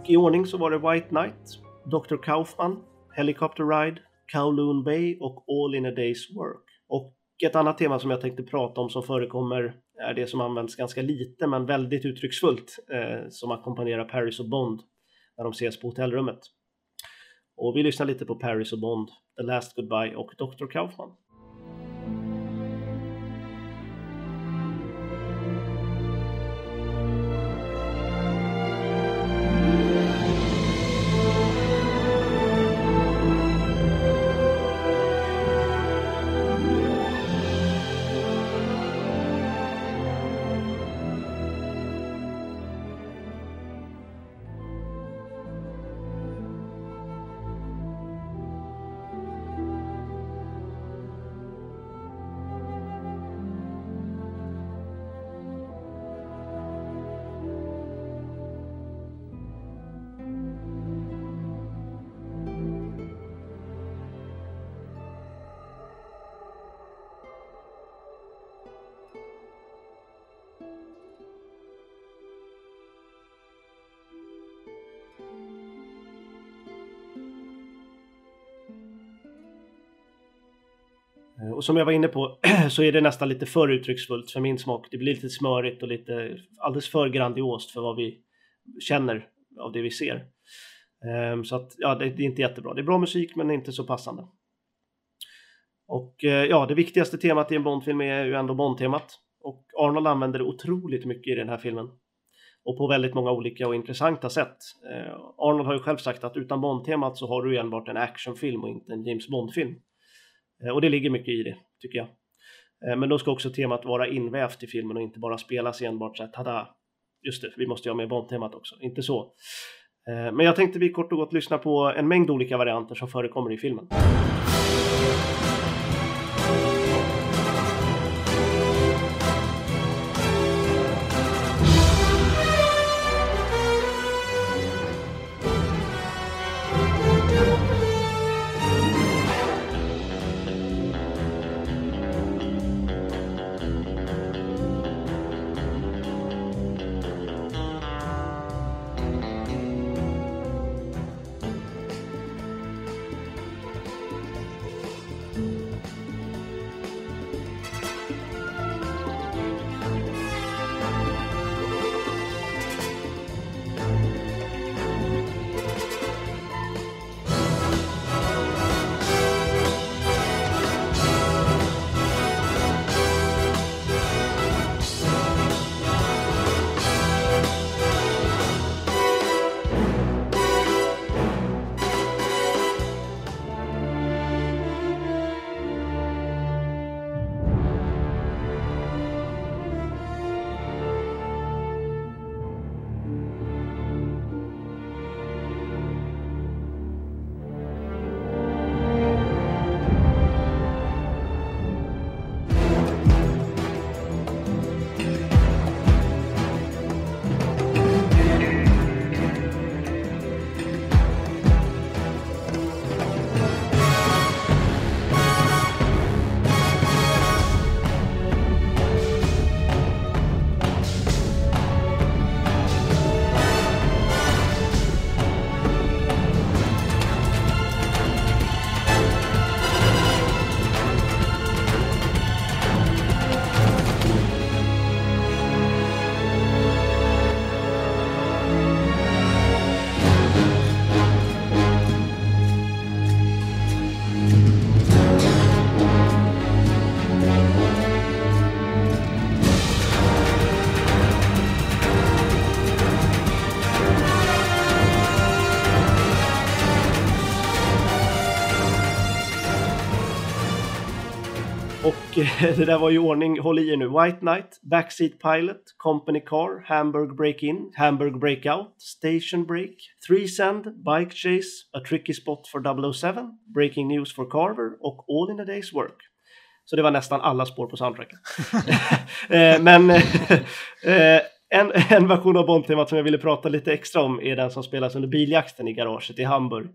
Och i ordning så var det White Knight, Dr. Kaufman, Helicopter Ride, Kowloon Bay och All in a Day's Work. Och ett annat tema som jag tänkte prata om som förekommer är det som används ganska lite men väldigt uttrycksfullt eh, som ackompanjerar Paris och Bond när de ses på hotellrummet. Och vi lyssnar lite på Paris och Bond, The Last Goodbye och Dr. Kaufman. Och som jag var inne på så är det nästan lite för uttrycksfullt för min smak. Det blir lite smörigt och lite alldeles för grandiost för vad vi känner av det vi ser. Ehm, så att ja, det är inte jättebra. Det är bra musik men inte så passande. Och eh, ja, det viktigaste temat i en Bondfilm är ju ändå Bondtemat. Och Arnold använder det otroligt mycket i den här filmen. Och på väldigt många olika och intressanta sätt. Eh, Arnold har ju själv sagt att utan Bondtemat så har du enbart en actionfilm och inte en James Bond-film. Eh, och det ligger mycket i det, tycker jag. Eh, men då ska också temat vara invävt i filmen och inte bara spelas enbart så här, tada! Just det, vi måste ju ha med Bond-temat också, inte så. Eh, men jag tänkte vi kort och gott lyssna på en mängd olika varianter som förekommer i filmen. det där var i ordning, håll i er nu. White Knight, Backseat Pilot, Company Car, Hamburg Break-In, Hamburg Breakout, Station Break, Three Send, Bike Chase, A Tricky Spot for 007, Breaking News for Carver och All in a Day's Work. Så det var nästan alla spår på soundtracken. Eh, Men eh, en, en version av Bond-temat som jag ville prata lite extra om är den som spelas under biljakten i garaget i Hamburg.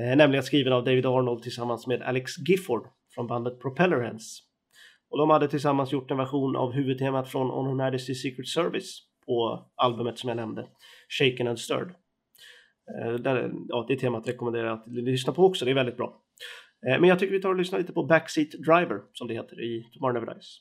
Eh, nämligen skriven av David Arnold tillsammans med Alex Gifford från bandet Propellerheads. Och de hade tillsammans gjort en version av huvudtemat från On Her Majesty's Secret Service på albumet som jag nämnde, Shaken and Stirred. Eh, där, ja, det temat rekommenderar jag att lyssna på också, det är väldigt bra. Eh, men jag tycker vi tar och lyssnar lite på Backseat Driver, som det heter i Tomorrow Never Dies.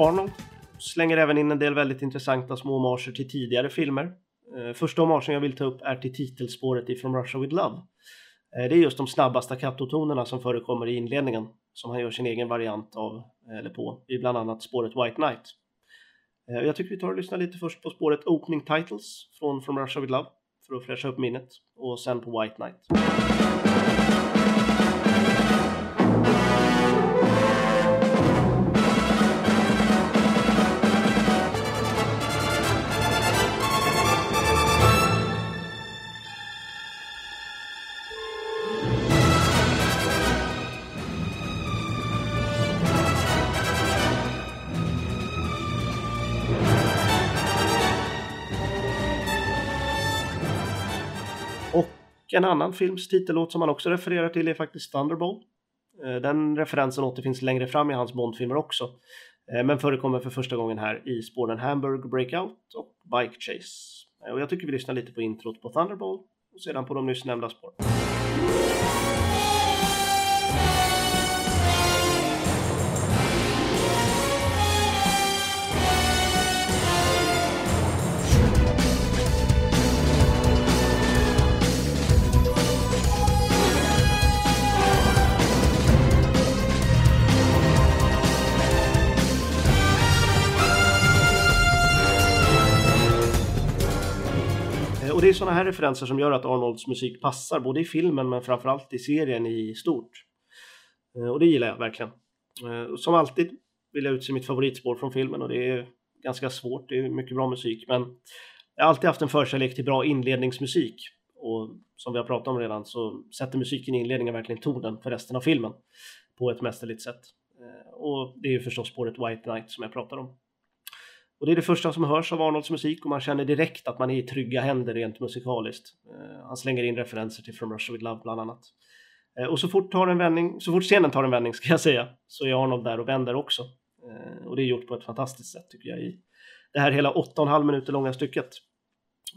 Arnold slänger även in en del väldigt intressanta små homager till tidigare filmer. Eh, första homagen jag vill ta upp är till titelspåret i From Russia With Love. Eh, det är just de snabba staccato-tonerna som förekommer i inledningen som han gör sin egen variant av, eller på, i bland annat spåret White Knight. Eh, jag tycker vi tar och lyssnar lite först på spåret Opening Titles från From Russia With Love för att fräscha upp minnet och sen på White Knight. Och en annan films titellåt som han också refererar till är faktiskt Thunderball. Eh, den referensen återfinns längre fram i hans Bondfilmer också, eh, men förekommer för första gången här i spåren Hamburg Breakout och Bike Chase. Eh, och jag tycker vi lyssnar lite på introt på Thunderball och sedan på de nyss nämnda spåren. Och det är sådana här referenser som gör att Arnolds musik passar både i filmen men framförallt i serien i stort. Eh, och det gillar jag verkligen. Eh, som alltid vill jag utse mitt favoritspår från filmen och det är ganska svårt, det är mycket bra musik men jag har alltid haft en förkärlek till bra inledningsmusik och som vi har pratat om redan så sätter musiken i inledningen verkligen tonen för resten av filmen på ett mästerligt sätt. Eh, och det är ju förstås spåret White Knight som jag pratar om. Och det är det första som hörs av Arnolds musik och man känner direkt att man är i trygga händer rent musikaliskt. Eh, han slänger in referenser till From Russia With Love bland annat. Eh, och så fort, tar en vändning, så fort scenen tar en vändning ska jag säga, så är Arnold där och vänder också. Eh, och det är gjort på ett fantastiskt sätt tycker jag i det här hela 8,5 minuter långa stycket.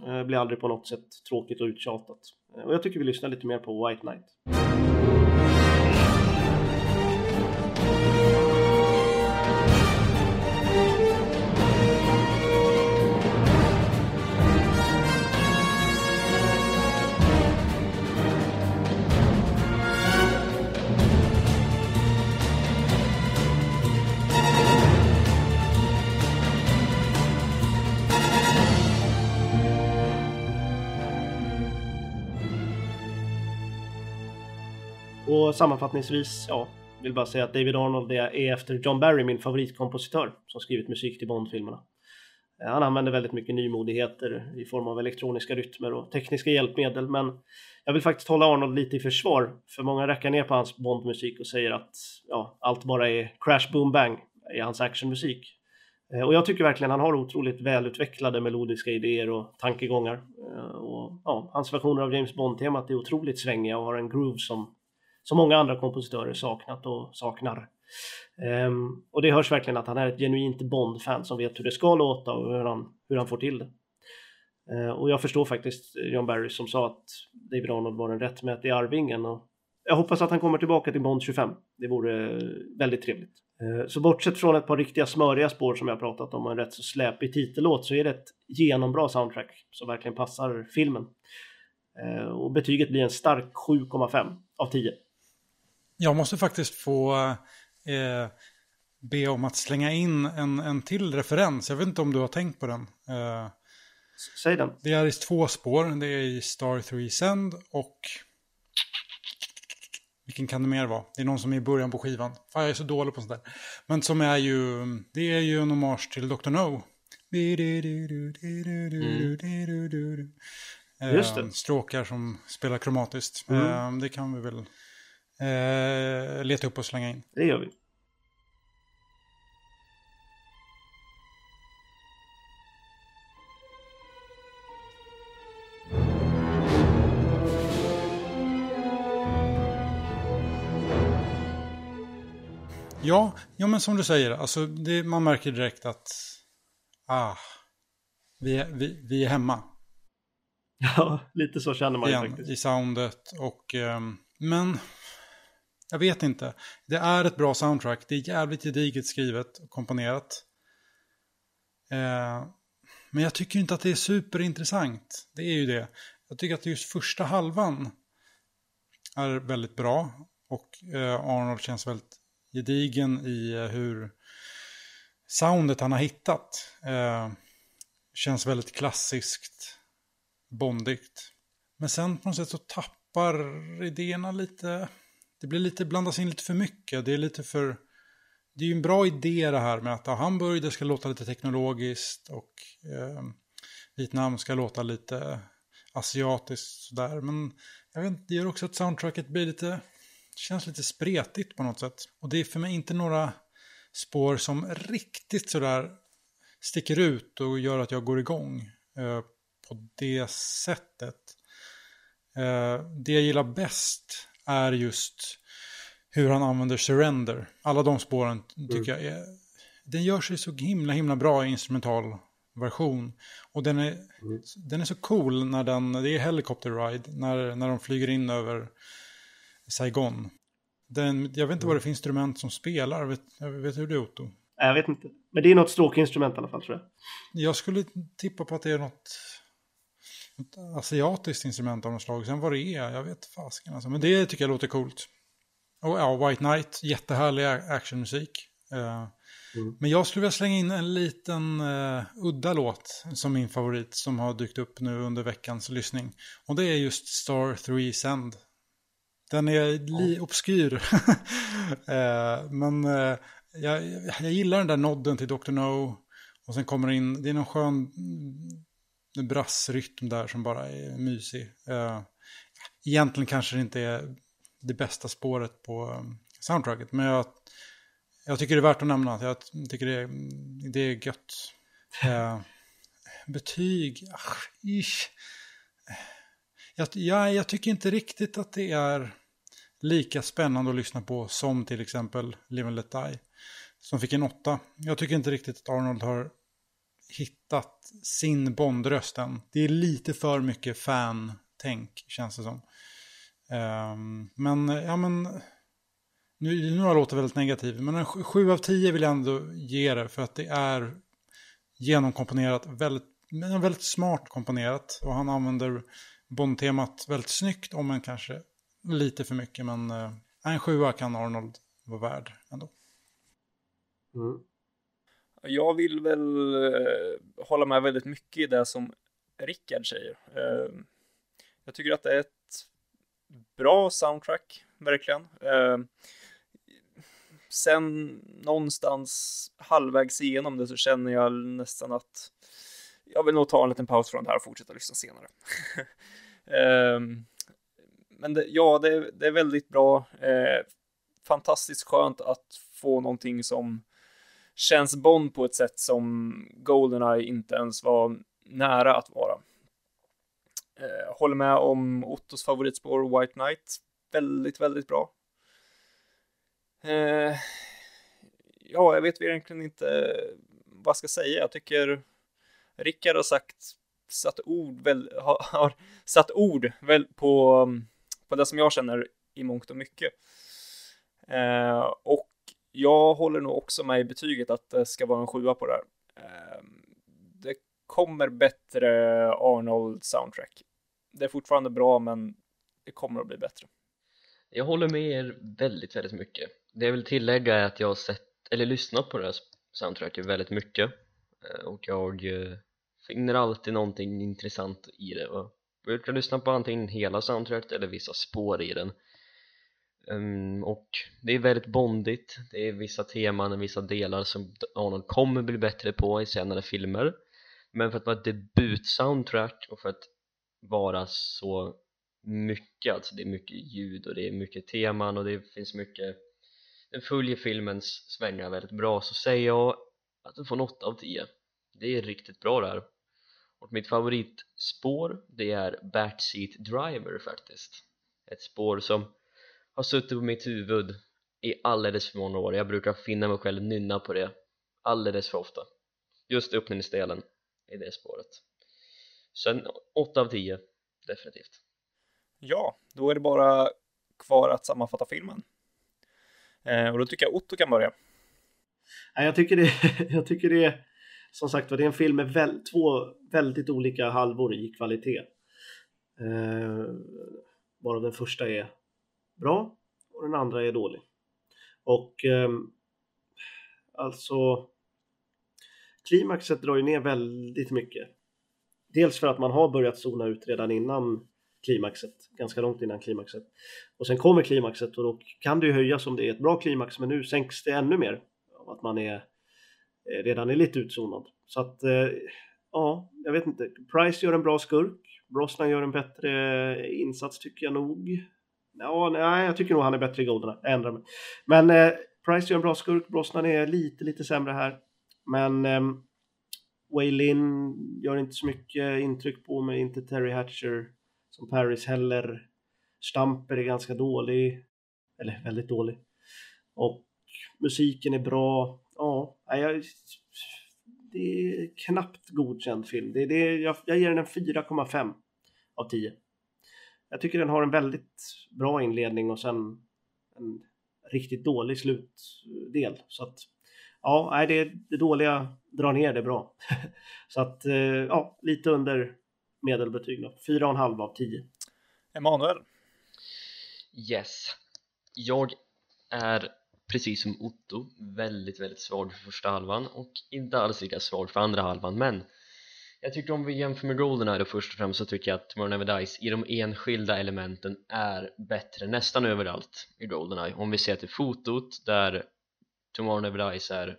Eh, blir aldrig på något sätt tråkigt och uttjatat. Eh, och jag tycker vi lyssnar lite mer på White Knight. Och sammanfattningsvis, ja, vill bara säga att David Arnold är efter John Barry min favoritkompositör som skrivit musik till Bond-filmerna. Eh, han använder väldigt mycket nymodigheter i form av elektroniska rytmer och tekniska hjälpmedel, men jag vill faktiskt hålla Arnold lite i försvar, för många räcker ner på hans Bond-musik och säger att ja, allt bara är crash boom bang i hans actionmusik. Eh, och jag tycker verkligen han har otroligt välutvecklade melodiska idéer och tankegångar. Eh, och, ja, hans versioner av James Bond-temat är otroligt svängiga och har en groove som, som många andra kompositörer saknat och saknar. Um, och det hörs verkligen att han är ett genuint Bond-fan som vet hur det ska låta och hur han, hur han får till det. Uh, och jag förstår faktiskt John Barry som sa att David Arnold var den rättmätige arvingen. Och jag hoppas att han kommer tillbaka till Bond 25. Det vore väldigt trevligt. Uh, Så bortsett från ett par riktiga smöriga spår som jag pratat om och en rätt så släpig titellåt så är det ett genombra soundtrack som verkligen passar filmen. Uh, Och betyget blir en stark 7,5 av 10. Jag måste faktiskt få eh, be om att slänga in en, en till referens. Jag vet inte om du har tänkt på den. Eh, Säg den. det är i två spår. Det är i Star 3 Send och... Vilken kan det mer vara? Det är någon som är i början på skivan. Fan, jag är så dålig på sånt där. Men som är ju... Det är ju en hommage till Dr. No. Eh, Just det. Stråkar som spelar kromatiskt. Mm. Eh, det kan vi väl eh, leta upp och slänga in. Det gör vi. Ja, ja men som du säger, alltså det, man märker direkt att ah, vi, är, vi, vi är hemma. Ja, lite så känner man Igen, ju faktiskt. I soundet och, um, men jag vet inte. Det är ett bra soundtrack. Det är jävligt gediget skrivet och komponerat. Eh, men jag tycker inte att det är superintressant. Det är ju det. Jag tycker att just första halvan är väldigt bra. Och eh, Arnold känns väldigt gedigen i eh, hur soundet han har hittat. Eh, känns väldigt klassiskt, bondigt. Men sen på något sätt så tappar idéerna lite. Det blir lite, blandas in lite för mycket. Det är lite för... Det är ju en bra idé det här med att Hamburg det ska låta lite teknologiskt och eh, Vietnam ska låta lite asiatiskt sådär. Men jag vet inte, det gör också att soundtracket blir lite, känns lite spretigt på något sätt. Och det är för mig inte några spår som riktigt sådär sticker ut och gör att jag går igång eh, på det sättet. Eh, det jag gillar bäst är just hur han använder surrender. Alla de spåren tycker jag är... Den gör sig så himla himla bra i instrumental version. Och den är, den är så cool när den, det är helicopter ride, när, när de flyger in över Saigon. Den, jag vet inte vad det för instrument som spelar, vet, vet du hur det är Otto? Jag vet inte. Men det är något stråkinstrument i alla fall tror jag. Jag skulle tippa på att det är något asiatiskt instrument av något slag. Sen vad det är, jag vet fasken alltså. Men det tycker jag låter coolt. Och ja, White Knight, jättehärlig actionmusik. Eh, Mm. Men jag skulle vilja slänga in en liten uh, udda låt som min favorit som har dykt upp nu under veckans lyssning. Och det är just Star 3 Send. Den är li- obskyr. Eh, men eh, jag, jag gillar den där nodden till Dr. No. Och sen kommer det in, det är någon skön mm, brassrytm där som bara är mysig. Eh, egentligen kanske det inte är det bästa spåret på eh, soundtracket. Men jag, jag tycker det är värt att nämna. Jag tycker det är, det är gött. Eh, betyg, ach, ish. Jag, jag, jag tycker inte riktigt att det är lika spännande att lyssna på som till exempel Live and Let Die. Som fick en åtta. Jag tycker inte riktigt att Arnold har hittat sin Bondröst än. Det är lite för mycket fan-tänk känns det som. Ehm, men, ja men, nu, nu har jag låtit väldigt negativ, men en 7 av 10 vill jag ändå ge det för att det är genomkomponerat, väldigt, men väldigt smart komponerat och han använder Bond-temat väldigt snyggt, om än kanske lite för mycket, men eh, en 7 kan Arnold vara värd ändå. Mm. Jag vill väl eh, hålla med väldigt mycket i det som Rickard säger. Eh, jag tycker att det är ett bra soundtrack, verkligen. Eh, sen någonstans halvvägs igenom det så känner jag nästan att jag vill nog ta en liten paus från det här och fortsätta lyssna senare. eh, men det, ja, det, det är väldigt bra. Eh, fantastiskt skönt att få någonting som känns Bond på ett sätt som Goldeneye inte ens var nära att vara. Eh, håller med om Ottos favoritspår White Knight. Väldigt, väldigt bra. Eh, ja, jag vet egentligen inte vad jag ska säga. Jag tycker Rickard har sagt, satt ord, väl, har, har satt ord väl på, på det som jag känner i mångt och mycket. Eh, och jag håller nog också med i betyget att det ska vara en sjua på det här. Ehm, det kommer bättre Arnold soundtrack. Det är fortfarande bra, men det kommer att bli bättre. Jag håller med er väldigt, väldigt mycket. Det jag vill tillägga är att jag har sett, eller lyssnat på det här soundtracket väldigt mycket eh, och jag eh, finner alltid någonting intressant i det jag brukar lyssna på antingen hela soundtracket eller vissa spår i den Um, och det är väldigt bondigt, det är vissa teman och vissa delar som Arnold kommer bli bättre på i senare filmer. Men för att vara ett debut-soundtrack och för att vara så mycket, alltså det är mycket ljud och det är mycket teman och det finns mycket den följer filmens svängar väldigt bra så säger jag att den får en 8 av 10 det är riktigt bra det här. Och mitt favoritspår det är Backseat Driver faktiskt. Ett spår som har suttit på mitt huvud i alldeles för många år jag brukar finna mig själv nynna på det alldeles för ofta just öppningsdelen i det spåret sen 8 av 10 definitivt Ja, då är det bara kvar att sammanfatta filmen. Eh, och då tycker jag Otto kan börja. Nej, jag, tycker det, jag tycker det är som sagt var, det är en film med väl, två väldigt olika halvor i kvalitet. Eh, varav den första är bra och den andra är dålig. Och eh, alltså klimaxet drar ju ner väldigt mycket. Dels för att man har börjat zona ut redan innan klimaxet, ganska långt innan klimaxet. Och sen kommer klimaxet och då kan det ju höjas om det är ett bra klimax men nu sänks det ännu mer av att man är eh, redan är lite utzonad. Så att eh, ja, jag vet inte. Price gör en bra skurk. Brosnan gör en bättre insats tycker jag nog. Ja, nej, jag tycker nog han är bättre i Golden. Jag ändrar mig. Men eh, Price gör en bra skurk. Brosnan är lite, lite sämre här. Men eh, Waylin gör inte så mycket intryck på mig. Inte Terry Hatcher som Paris heller. Stamper är ganska dålig. Eller väldigt dålig. Och musiken är bra. Ja, nej, jag, det är knappt godkänd film. Det, är det, jag, jag ger den en 4,5 av 10. Jag tycker den har en väldigt bra inledning och sen en riktigt dålig slutdel. Så att ja, nej, det, det dåliga drar ner det bra. Så att eh, ja, lite under medelbetyg då. 4,5 av 10. Emanuel. Yes Jag är precis som Otto väldigt väldigt svag för första halvan och inte alls lika svag för andra halvan men jag tycker om vi jämför med Goldeneye då först och främst så tycker jag att Tomorrow Never Dies i de enskilda elementen är bättre nästan överallt i Goldeneye om vi ser till fotot där Tomorrow Never Dies är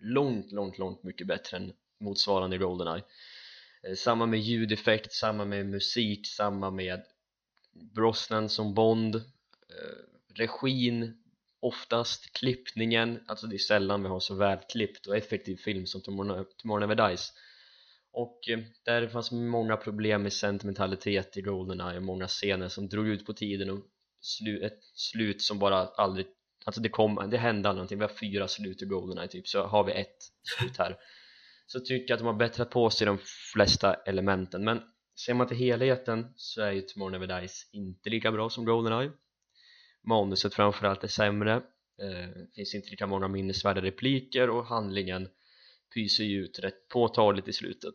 långt, långt, långt mycket bättre än motsvarande i Goldeneye eh, samma med ljudeffekt, samma med musik, samma med Brosnan som Bond. Eh, regin oftast, klippningen, alltså det är sällan vi har så välklippt och effektiv film som Tomorrow Never Dies och eh, där fanns många problem med sentimentalitet i Goldeneye och många scener som drog ut på tiden och slu, ett slut som bara aldrig alltså det kom, det hände aldrig någonting, vi har fyra slut i Goldeneye typ så har vi ett slut här. Så tycker jag att de har bättrat på sig de flesta elementen. Men ser man till helheten så är ju Tomorrow Never Dies inte lika bra som Goldeneye. Manuset framförallt är sämre. Eh, finns inte lika många minnesvärda repliker och handlingen pyser ju ut rätt påtagligt i slutet.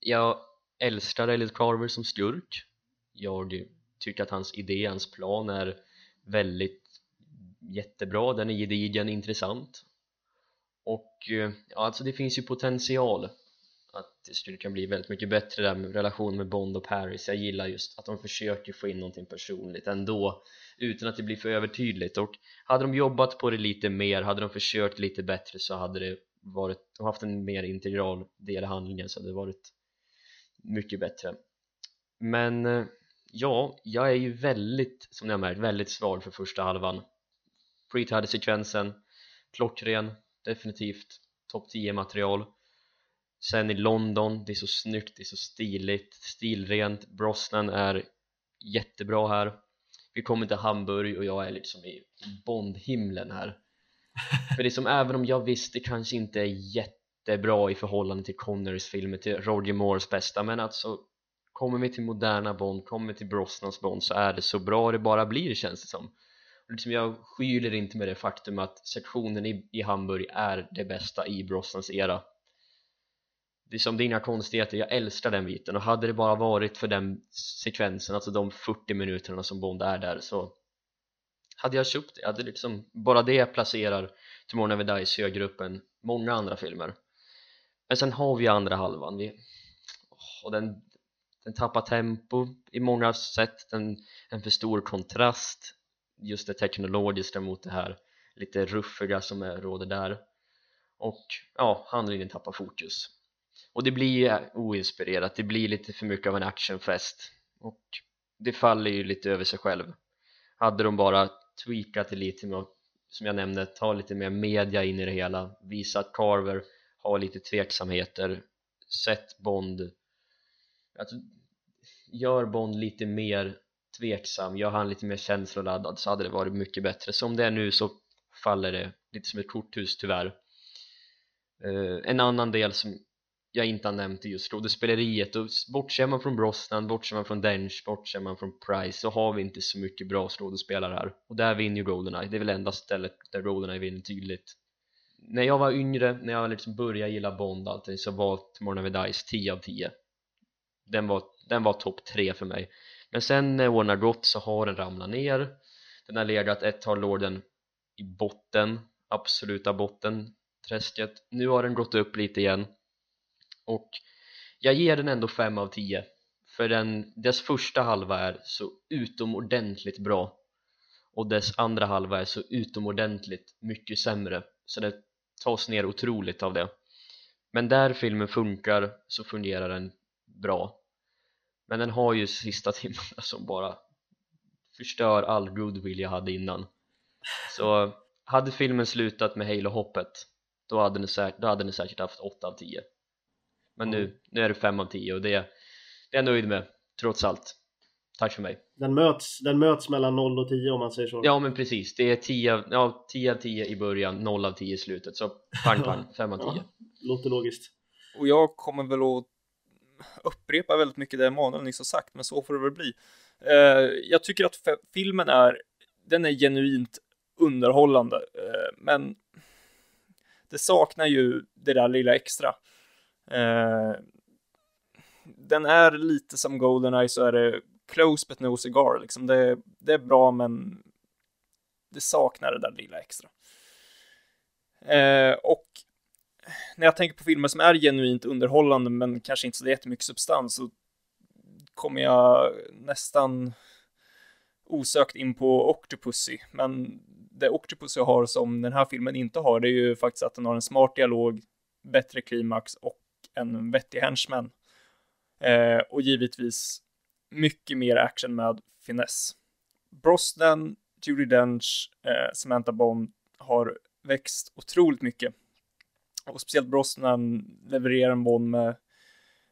Jag älskar Elliot Carver som skurk. Jag tycker att hans idé, hans plan är väldigt jättebra, den är gedigen, intressant. Och eh, ja, alltså det finns ju potential att det skulle kunna bli väldigt mycket bättre där med relationen med Bond och Paris. Jag gillar just att de försöker få in någonting personligt ändå utan att det blir för övertydligt. Och hade de jobbat på det lite mer, hade de försökt lite bättre så hade det varit, haft en mer integral del i handlingen så hade det varit mycket bättre. Men eh, ja, jag är ju väldigt, som ni har märkt, väldigt svag för första halvan. Pre-sekvensen klockren, definitivt topp 10 material sen i London, det är så snyggt, det är så stiligt, stilrent. Brosnan är jättebra här. Vi kommer till Hamburg och jag är liksom i Bondhimlen här för det är som även om jag visst det kanske inte är jättebra i förhållande till Connerys filmer till Roger Moores bästa men alltså kommer vi till moderna Bond, kommer vi till Brosnans Bond så är det så bra det bara blir känns det som. Och liksom jag skyler inte med det faktum att sektionen i, i Hamburg är det bästa i Brosnans era. Det är som det är inga konstigheter, jag älskar den biten och hade det bara varit för den sekvensen, alltså de 40 minuterna som Bond är där så hade jag köpt det, jag hade liksom, bara det placerar Tomorrow Never Dies högre upp än många andra filmer. Men sen har vi andra halvan. Vi, och den, den tappar tempo i många sätt, den, en för stor kontrast. Just det teknologiska mot det här lite ruffiga som är, råder där. Och ja, handlingen tappar fokus. Och det blir oinspirerat, det blir lite för mycket av en actionfest. Och det faller ju lite över sig själv. Hade de bara tweakat det lite med att, som jag nämnde, ta lite mer media in i det hela. Visa att Carver har lite tveksamheter. Sett Bond alltså, gör Bond lite mer tveksam, gör han lite mer känsloladdad så hade det varit mycket bättre. Som det är nu så faller det lite som ett korthus tyvärr. Eh, en annan del som jag inte har nämnt är just skådespeleriet och bortser man från Brosnan, bortser man från Dench, bortser man från Price så har vi inte så mycket bra skådespelare här. Och där vinner ju Goldeneye, det är väl enda stället där Goldeneye vinner tydligt. När jag var yngre, när jag liksom började gilla Bond allting så var Tomorrow Never Dies 10 av 10 den var, den var topp 3 för mig. Men sen när åren har gått så har den ramlat ner. Den har legat ett tag låg den i botten, absoluta botten. Träsket, nu har den gått upp lite igen och jag ger den ändå 5 av 10 för den, dess första halva är så utomordentligt bra. Och dess andra halva är så utomordentligt mycket sämre. Så det tas ner otroligt av det. Men där filmen funkar så fungerar den bra. Men den har ju sista timmarna som bara förstör all goodwill jag hade innan. Så hade filmen slutat med Halo-hoppet då hade, den säkert, då hade den säkert haft 8 av 10 men nu, nu är det 5 av 10 och det, det är jag nöjd med trots allt tack för mig Den möts, den möts mellan 0 och 10 om man säger så. Ja men precis, det är 10 av, ja, 10 av 10 i början, 0 av 10 i slutet så pang pang, 5 av 10 Ja. Låter logiskt. Och jag kommer väl att upprepa väldigt mycket det Emanuel nyss har sagt, men så får det väl bli. Eh, jag tycker att filmen är, den är genuint underhållande, eh, men det saknar ju det där lilla extra. Eh, den är lite som Goldeneye så är det close but no cigar, liksom. Det, det är bra, men det saknar det där lilla extra. Eh, och när jag tänker på filmer som är genuint underhållande men kanske inte så jättemycket substans så kommer jag nästan osökt in på Octopussy. Men det Octopussy har som den här filmen inte har det är ju faktiskt att den har en smart dialog, bättre klimax och en vettig henchman. Eh, och givetvis mycket mer action med finess. Brosnan, Judi Dench, eh, Samantha Bond har växt otroligt mycket och speciellt Brosnan levererar en Bond med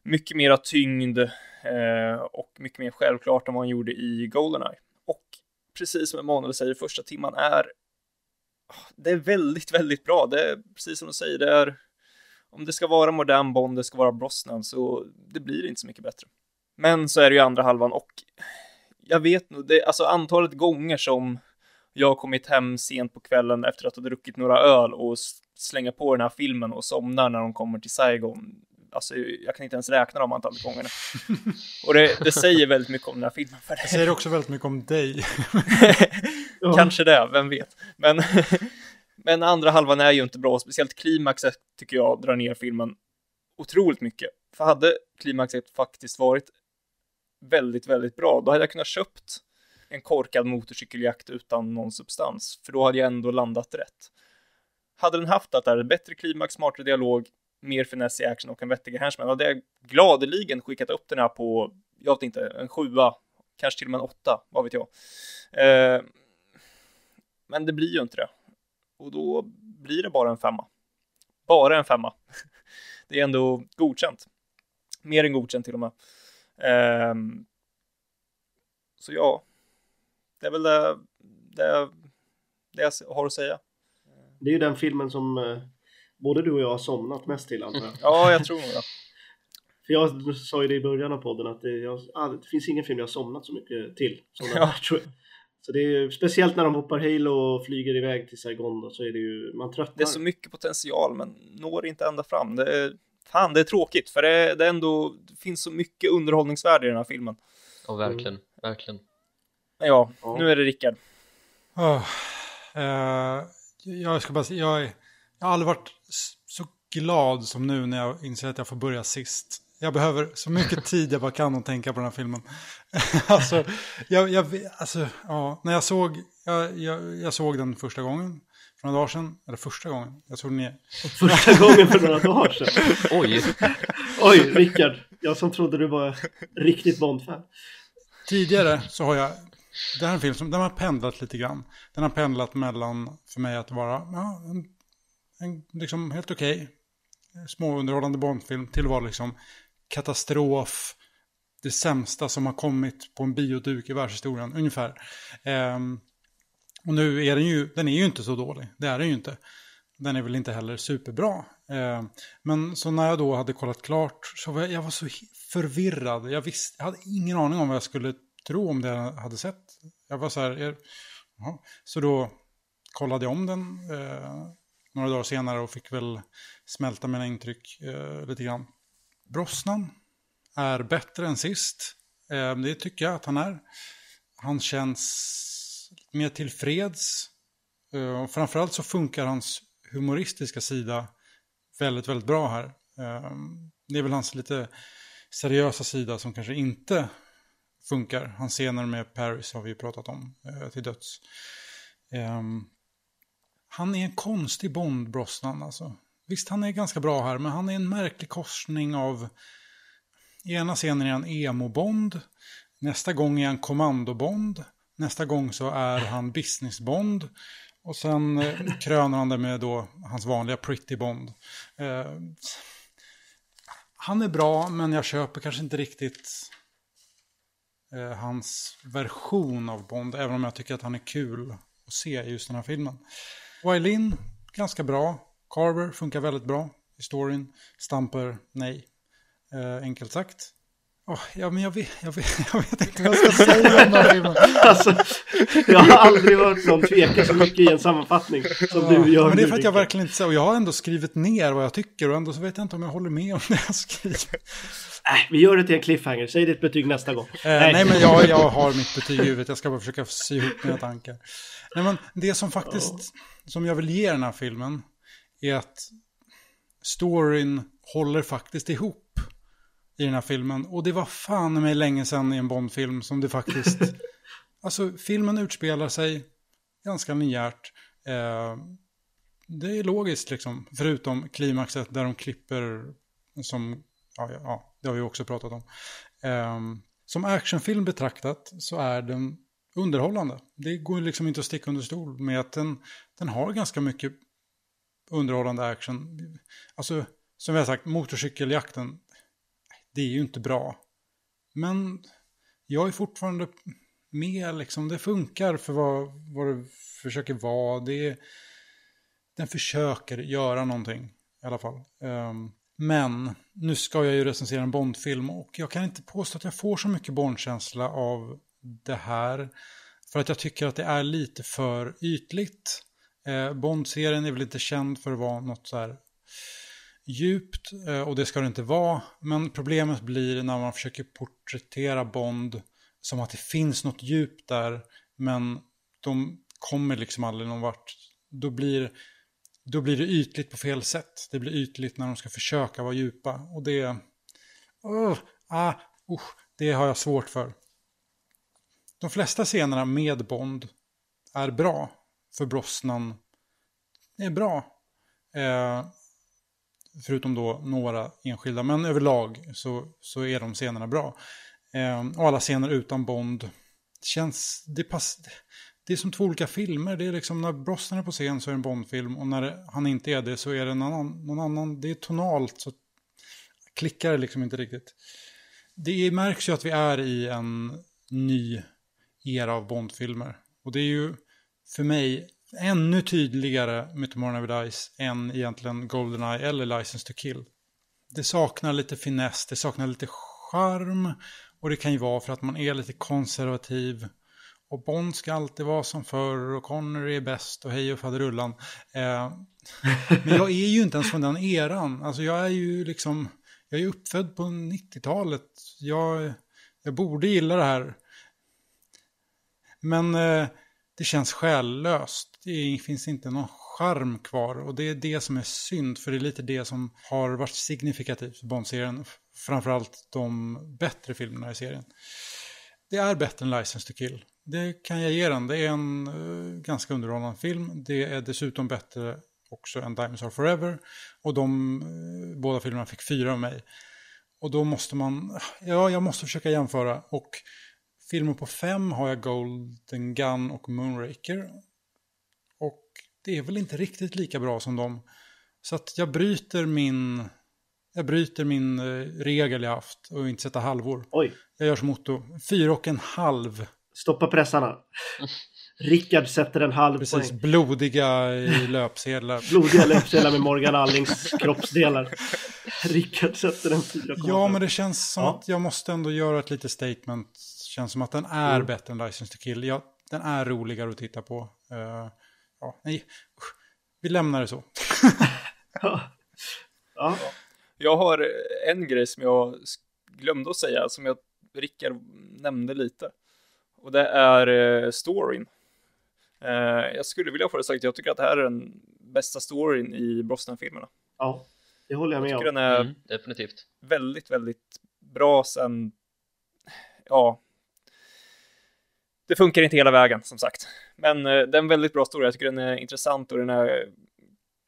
mycket mera tyngd eh, och mycket mer självklart än vad han gjorde i Goldeneye. Och precis som Emanuel säger, första timman är ah, det är väldigt, väldigt bra. Det är precis som du säger, det är om det ska vara modern Bond, det ska vara Brosnan, så det blir inte så mycket bättre. Men så är det ju andra halvan och jag vet nog, det, alltså antalet gånger som jag har kommit hem sent på kvällen efter att ha druckit några öl och slänga på den här filmen och somnar när de kommer till Saigon. Alltså, jag kan inte ens räkna de antalet gångerna. Och det, det säger väldigt mycket om den här filmen. För Det det, säger också väldigt mycket om dig. Kanske det, vem vet. Men, men andra halvan är ju inte bra, speciellt klimaxet tycker jag drar ner filmen otroligt mycket. För hade klimaxet faktiskt varit väldigt, väldigt bra, då hade jag kunnat köpt en korkad motorcykeljakt utan någon substans, för då hade jag ändå landat rätt. Hade den haft att det är bättre klimax, smartare dialog, mer finess i action och en vettigare henchman, hade jag gladeligen skickat upp den här på, jag vet inte, en sjua, kanske till och med en åtta, vad vet jag. Eh, men det blir ju inte det. Och då blir det bara en femma. Bara en femma. Det är ändå godkänt. Mer än godkänt till och med. Ehm, så ja, det är väl det, det, det jag har att säga. Det är ju den filmen som eh, både du och jag har somnat mest till antar jag. Ja, jag tror nog det. För jag sa ju det i början av podden att det, jag, ah, det finns ingen film jag har somnat så mycket till som den Ja. här tror jag. Så det är ju, speciellt när de hoppar Halo och flyger iväg till Saigon då, så är det ju, man tröttnar. Det är så mycket potential, men når inte ända fram. Det är, fan, det är tråkigt, för det, det, är ändå, det finns så mycket underhållningsvärde i den här filmen. Ja verkligen, verkligen Men ja, Ja. nu är det Rickard. Oh, eh, jag ska bara säga, jag, är- jag har aldrig varit så glad som nu när jag inser att jag får börja sist. Jag behöver så mycket tid jag bara kan att tänka på den här filmen. alltså, jag, jag, alltså, ja, när jag såg, jag, jag, jag såg den första gången för några dagar sedan. Eller första gången, jag såg den i, Första gången för några dagar sedan. Oj! Oj, Rickard. Jag som trodde du var riktigt Bond-fan. Tidigare så har jag, det här är en film som den har pendlat lite grann. Den har pendlat mellan, för mig att vara ja, en, en liksom helt okej småunderhållande Bondfilm till att vara liksom katastrof. det sämsta som har kommit på en bioduk i världshistorien, ungefär. Eh, och nu är den ju, den är ju inte så dålig, det är den ju inte. Den är väl inte heller superbra. Ehm, men så när jag då hade kollat klart så var jag, jag var så förvirrad. Jag, visste, jag hade ingen aning om vad jag skulle tro om det jag hade sett. Jag var så här, är, jaha. så då kollade jag om den eh, några dagar senare och fick väl smälta mina intryck eh, lite grann. Brosnan är bättre än sist. Ehm, det tycker jag att han är. Han känns mer tillfreds. Ehm, och framförallt så funkar hans humoristiska sida väldigt, väldigt bra här. Ehm, det är väl hans lite seriösa sida som kanske inte funkar. Hans scener med Paris har vi ju pratat om eh, till döds. Han är en konstig Bond, Brosnan alltså. Visst, han är ganska bra här, men han är en märklig korsning av... I ena scenen är han emo-Bond, nästa gång är han kommando-Bond, nästa gång så är han business-Bond, och sen eh, kröner han det med då hans vanliga pretty Bond. Eh, han är bra, men jag köper kanske inte riktigt eh, hans version av Bond, även om jag tycker att han är kul att se i just den här filmen. Wailin, ganska bra. Carver funkar väldigt bra i storyn. Stamper, nej. Eh, enkelt sagt. Åh, ja, men jag vet, jag, vet, jag vet inte vad jag ska säga om den här filmen. Alltså, jag har aldrig hört någon tveka så mycket i en sammanfattning som Ja, du gör men det är för att jag verkligen inte... Och jag har ändå skrivit ner vad jag tycker och ändå så vet jag inte om jag håller med om det jag skriver. Äh, vi gör det till en cliffhanger. Säg ditt betyg nästa gång. Eh, nej. men jag, jag har mitt betyg i huvudet. Jag ska bara försöka sy ihop mina tankar. Nej, men det som faktiskt, som jag vill ge den här filmen, är att storyn håller faktiskt ihop i den här filmen. Och det var fan med länge sedan i en Bond-film som det faktiskt... alltså, filmen utspelar sig ganska linjärt. Eh, det är logiskt liksom, förutom klimaxet där de klipper som, ja, ja, det har vi också pratat om. Ehm, som actionfilm betraktat så är den underhållande. Det går liksom inte att sticka under stol med att den, den har ganska mycket underhållande action. Alltså, som vi har sagt, motorcykeljakten, det är ju inte bra. Men jag är fortfarande med, liksom, det funkar för vad, vad det försöker vara. Det är, den försöker göra någonting i alla fall. Um, men nu ska jag ju recensera en Bondfilm och jag kan inte påstå att jag får så mycket Bondkänsla av det här. För att jag tycker att det är lite för ytligt. Eh, Bond-serien är väl inte känd för att vara något så här djupt eh, och det ska det inte vara. Men problemet blir när man försöker porträttera Bond som att det finns något djup där men de kommer liksom aldrig någon vart. Då blir, då blir det ytligt på fel sätt. Det blir ytligt när de ska försöka vara djupa och det... Uh, ah, uh, det har jag svårt för. De flesta scenerna med Bond är bra. För Brosnan är bra. Eh, förutom då några enskilda. Men överlag så, så är de scenerna bra. Eh, och alla scener utan Bond känns... Det, pass, det är som två olika filmer. Det är liksom när Brosnan är på scen så är det en Bondfilm Och när han inte är det så är det en annan, någon annan. Det är tonalt så klickar det liksom inte riktigt. Det märks ju att vi är i en ny era av Bondfilmer. Och det är ju för mig ännu tydligare med Tomorrow Never Dies än egentligen Goldeneye eller License to Kill. Det saknar lite finess, det saknar lite charm och det kan ju vara för att man är lite konservativ. Och Bond ska alltid vara som förr och Connery är bäst och hej och faderullan. Eh, men jag är ju inte ens från den eran. Alltså jag är ju liksom, jag är uppfödd på 90-talet. Jag, jag borde gilla det här. Men eh, det känns själlöst. Det finns inte någon charm kvar. Och det är det som är synd. För det är lite det som har varit signifikativt för Bond-serien. Framförallt de bättre filmerna i serien. Det är bättre än License to Kill. Det kan jag ge den. Det är en uh, ganska underhållande film. Det är dessutom bättre också än Diamonds Are Forever. Och de uh, båda filmerna fick fyra av mig. Och då måste man, ja, jag måste försöka jämföra. Och filmer på fem har jag Golden Gun och Moonraker. Och det är väl inte riktigt lika bra som dem. Så att jag bryter min, jag bryter min eh, regel jag haft och inte sätta halvor. Oj, Jag gör som Otto, fyra och en halv. stoppa pressarna. Rickard sätter en halv Precis, poäng. blodiga i löpsedlar. Blodiga löpsedlar med Morgan Allings kroppsdelar. Rickard sätter en 4,5. Ja, men det känns som Ja. att jag måste ändå göra ett litet statement. Känns som att den är Mm. bättre än License to Kill. Ja, den är roligare att titta på. Eh, ja, nej, usch. Vi lämnar det så. Ja, Jag har en grej som jag glömde att säga, som jag, Rickard nämnde lite. Och det är eh, storyn. Eh, jag skulle vilja få det sagt, jag tycker att det här är den bästa storyn i Brosnan-filmerna. ja, det håller jag Jag med tycker om. den är Mm, definitivt. väldigt, väldigt bra sen, ja, det funkar inte hela vägen som sagt. Men eh, det är en väldigt bra story, jag tycker den är intressant och den är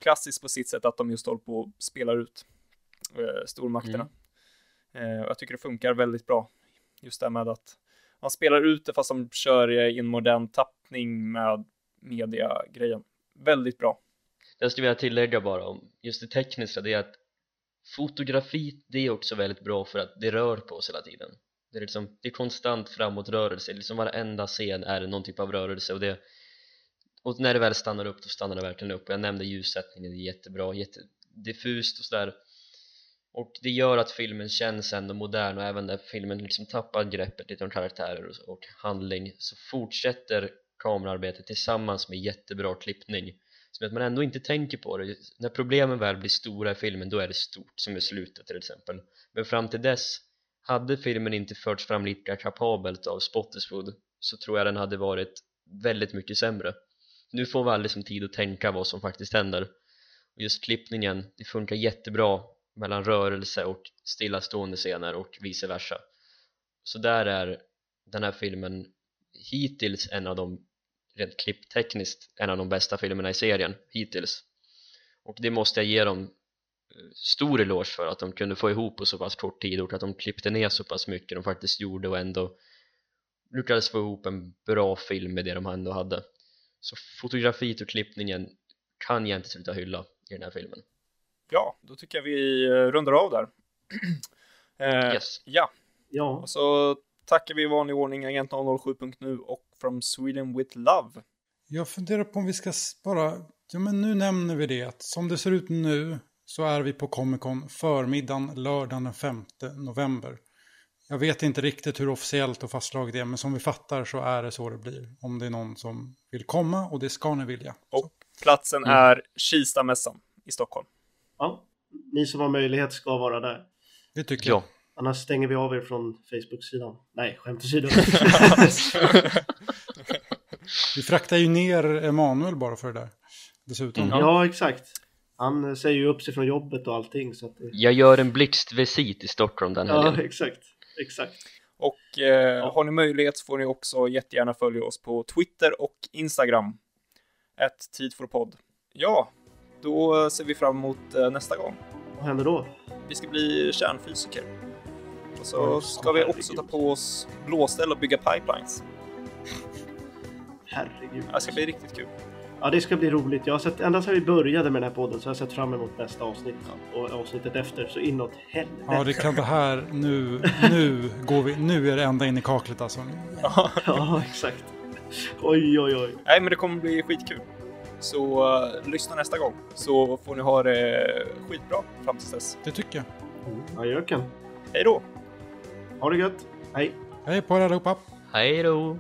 klassisk på sitt sätt att de just håller på och spelar ut eh, stormakterna. Eh, och jag tycker det funkar väldigt bra, just det med att man spelar ut det fast de kör i en modern tappning med media-grejen. Väldigt bra. Jag skulle vilja tillägga bara om just det tekniska, det är att fotografi, det är också väldigt bra för att det rör på sig hela tiden. Det är, liksom, det är konstant framåtrörelse, liksom varenda scen är någon typ av rörelse och det och när det väl stannar upp, då stannar det verkligen upp. Och jag nämnde ljussättningen, det är jättebra, jättediffust och sådär. Och det gör att filmen känns ändå modern och även när filmen liksom tappar greppet lite om karaktärer och, och handling så fortsätter kamerarbetet tillsammans med jättebra klippning. Som att man ändå inte tänker på det. När problemen väl blir stora i filmen då är det stort som i slutet till exempel. Men fram till dess hade filmen inte förts fram lika kapabelt av Spottiswood så tror jag den hade varit väldigt mycket sämre. Nu får vi aldrig som tid att tänka vad som faktiskt händer. Och just klippningen, det funkar jättebra mellan rörelse och stillastående scener och vice versa. Så där är den här filmen hittills en av de rent klipptekniskt en av de bästa filmerna i serien hittills. Och det måste jag ge dem stor eloge för att de kunde få ihop på så pass kort tid och att de klippte ner så pass mycket de faktiskt gjorde och ändå lyckades få ihop en bra film med det de ändå hade så fotografiet och klippningen kan jag inte sluta hylla i den här filmen Ja, då tycker jag vi eh, rundar av där. Eh, Yes. Ja, Ja, och så tackar vi i vanlig ordning Agent 007.nu och From Sweden with Love. Jag funderar på om vi ska bara, ja men nu nämner vi det att som det ser ut nu så är vi på Comic Con förmiddagen lördagen den 5 november. Jag vet inte riktigt hur officiellt och fastslaget det är, men som vi fattar så är det så det blir. Om det är någon som vill komma och det ska ni vilja. Och platsen är Kistamässan i Stockholm. ja, ni som har möjlighet ska vara där. Det tycker ja, jag. Annars stänger vi av er från Facebook-sidan. Nej, skämt åsido. Vi fraktar ju ner Emanuel bara för det där. Dessutom. Mm. ja, exakt. Han säger ju upp sig från jobbet och allting. Så att det... jag gör en blixtvisit i Stockholm den helgen Ja, exakt. Exakt. Och eh, har ni möjlighet så får ni också jättegärna följa oss på Twitter och Instagram. Ett tid för podd. Ja, då ser vi fram emot eh, nästa gång. Vad händer då? Vi ska bli kärnfysiker. Och så Ja, ska vi också ta på oss blåställ och bygga pipelines. Herregud. Det ska bli riktigt kul. Ja, det ska bli roligt. Jag har sett, ända sedan vi började med den här podden så har jag sett fram emot nästa avsnitt och avsnittet efter. Så inåt helvete. Ja, det kan det här nu, nu går vi, nu är det ända in i kaklet alltså. Ja, exakt. Oj, oj, oj. Nej, men det kommer bli skitkul. Så eh, lyssna nästa gång så får ni ha det skitbra fram tills dess. Det tycker jag. Ajöken. Hej då! Ha det gött. Hej. Hej på er allihopa. Hej då!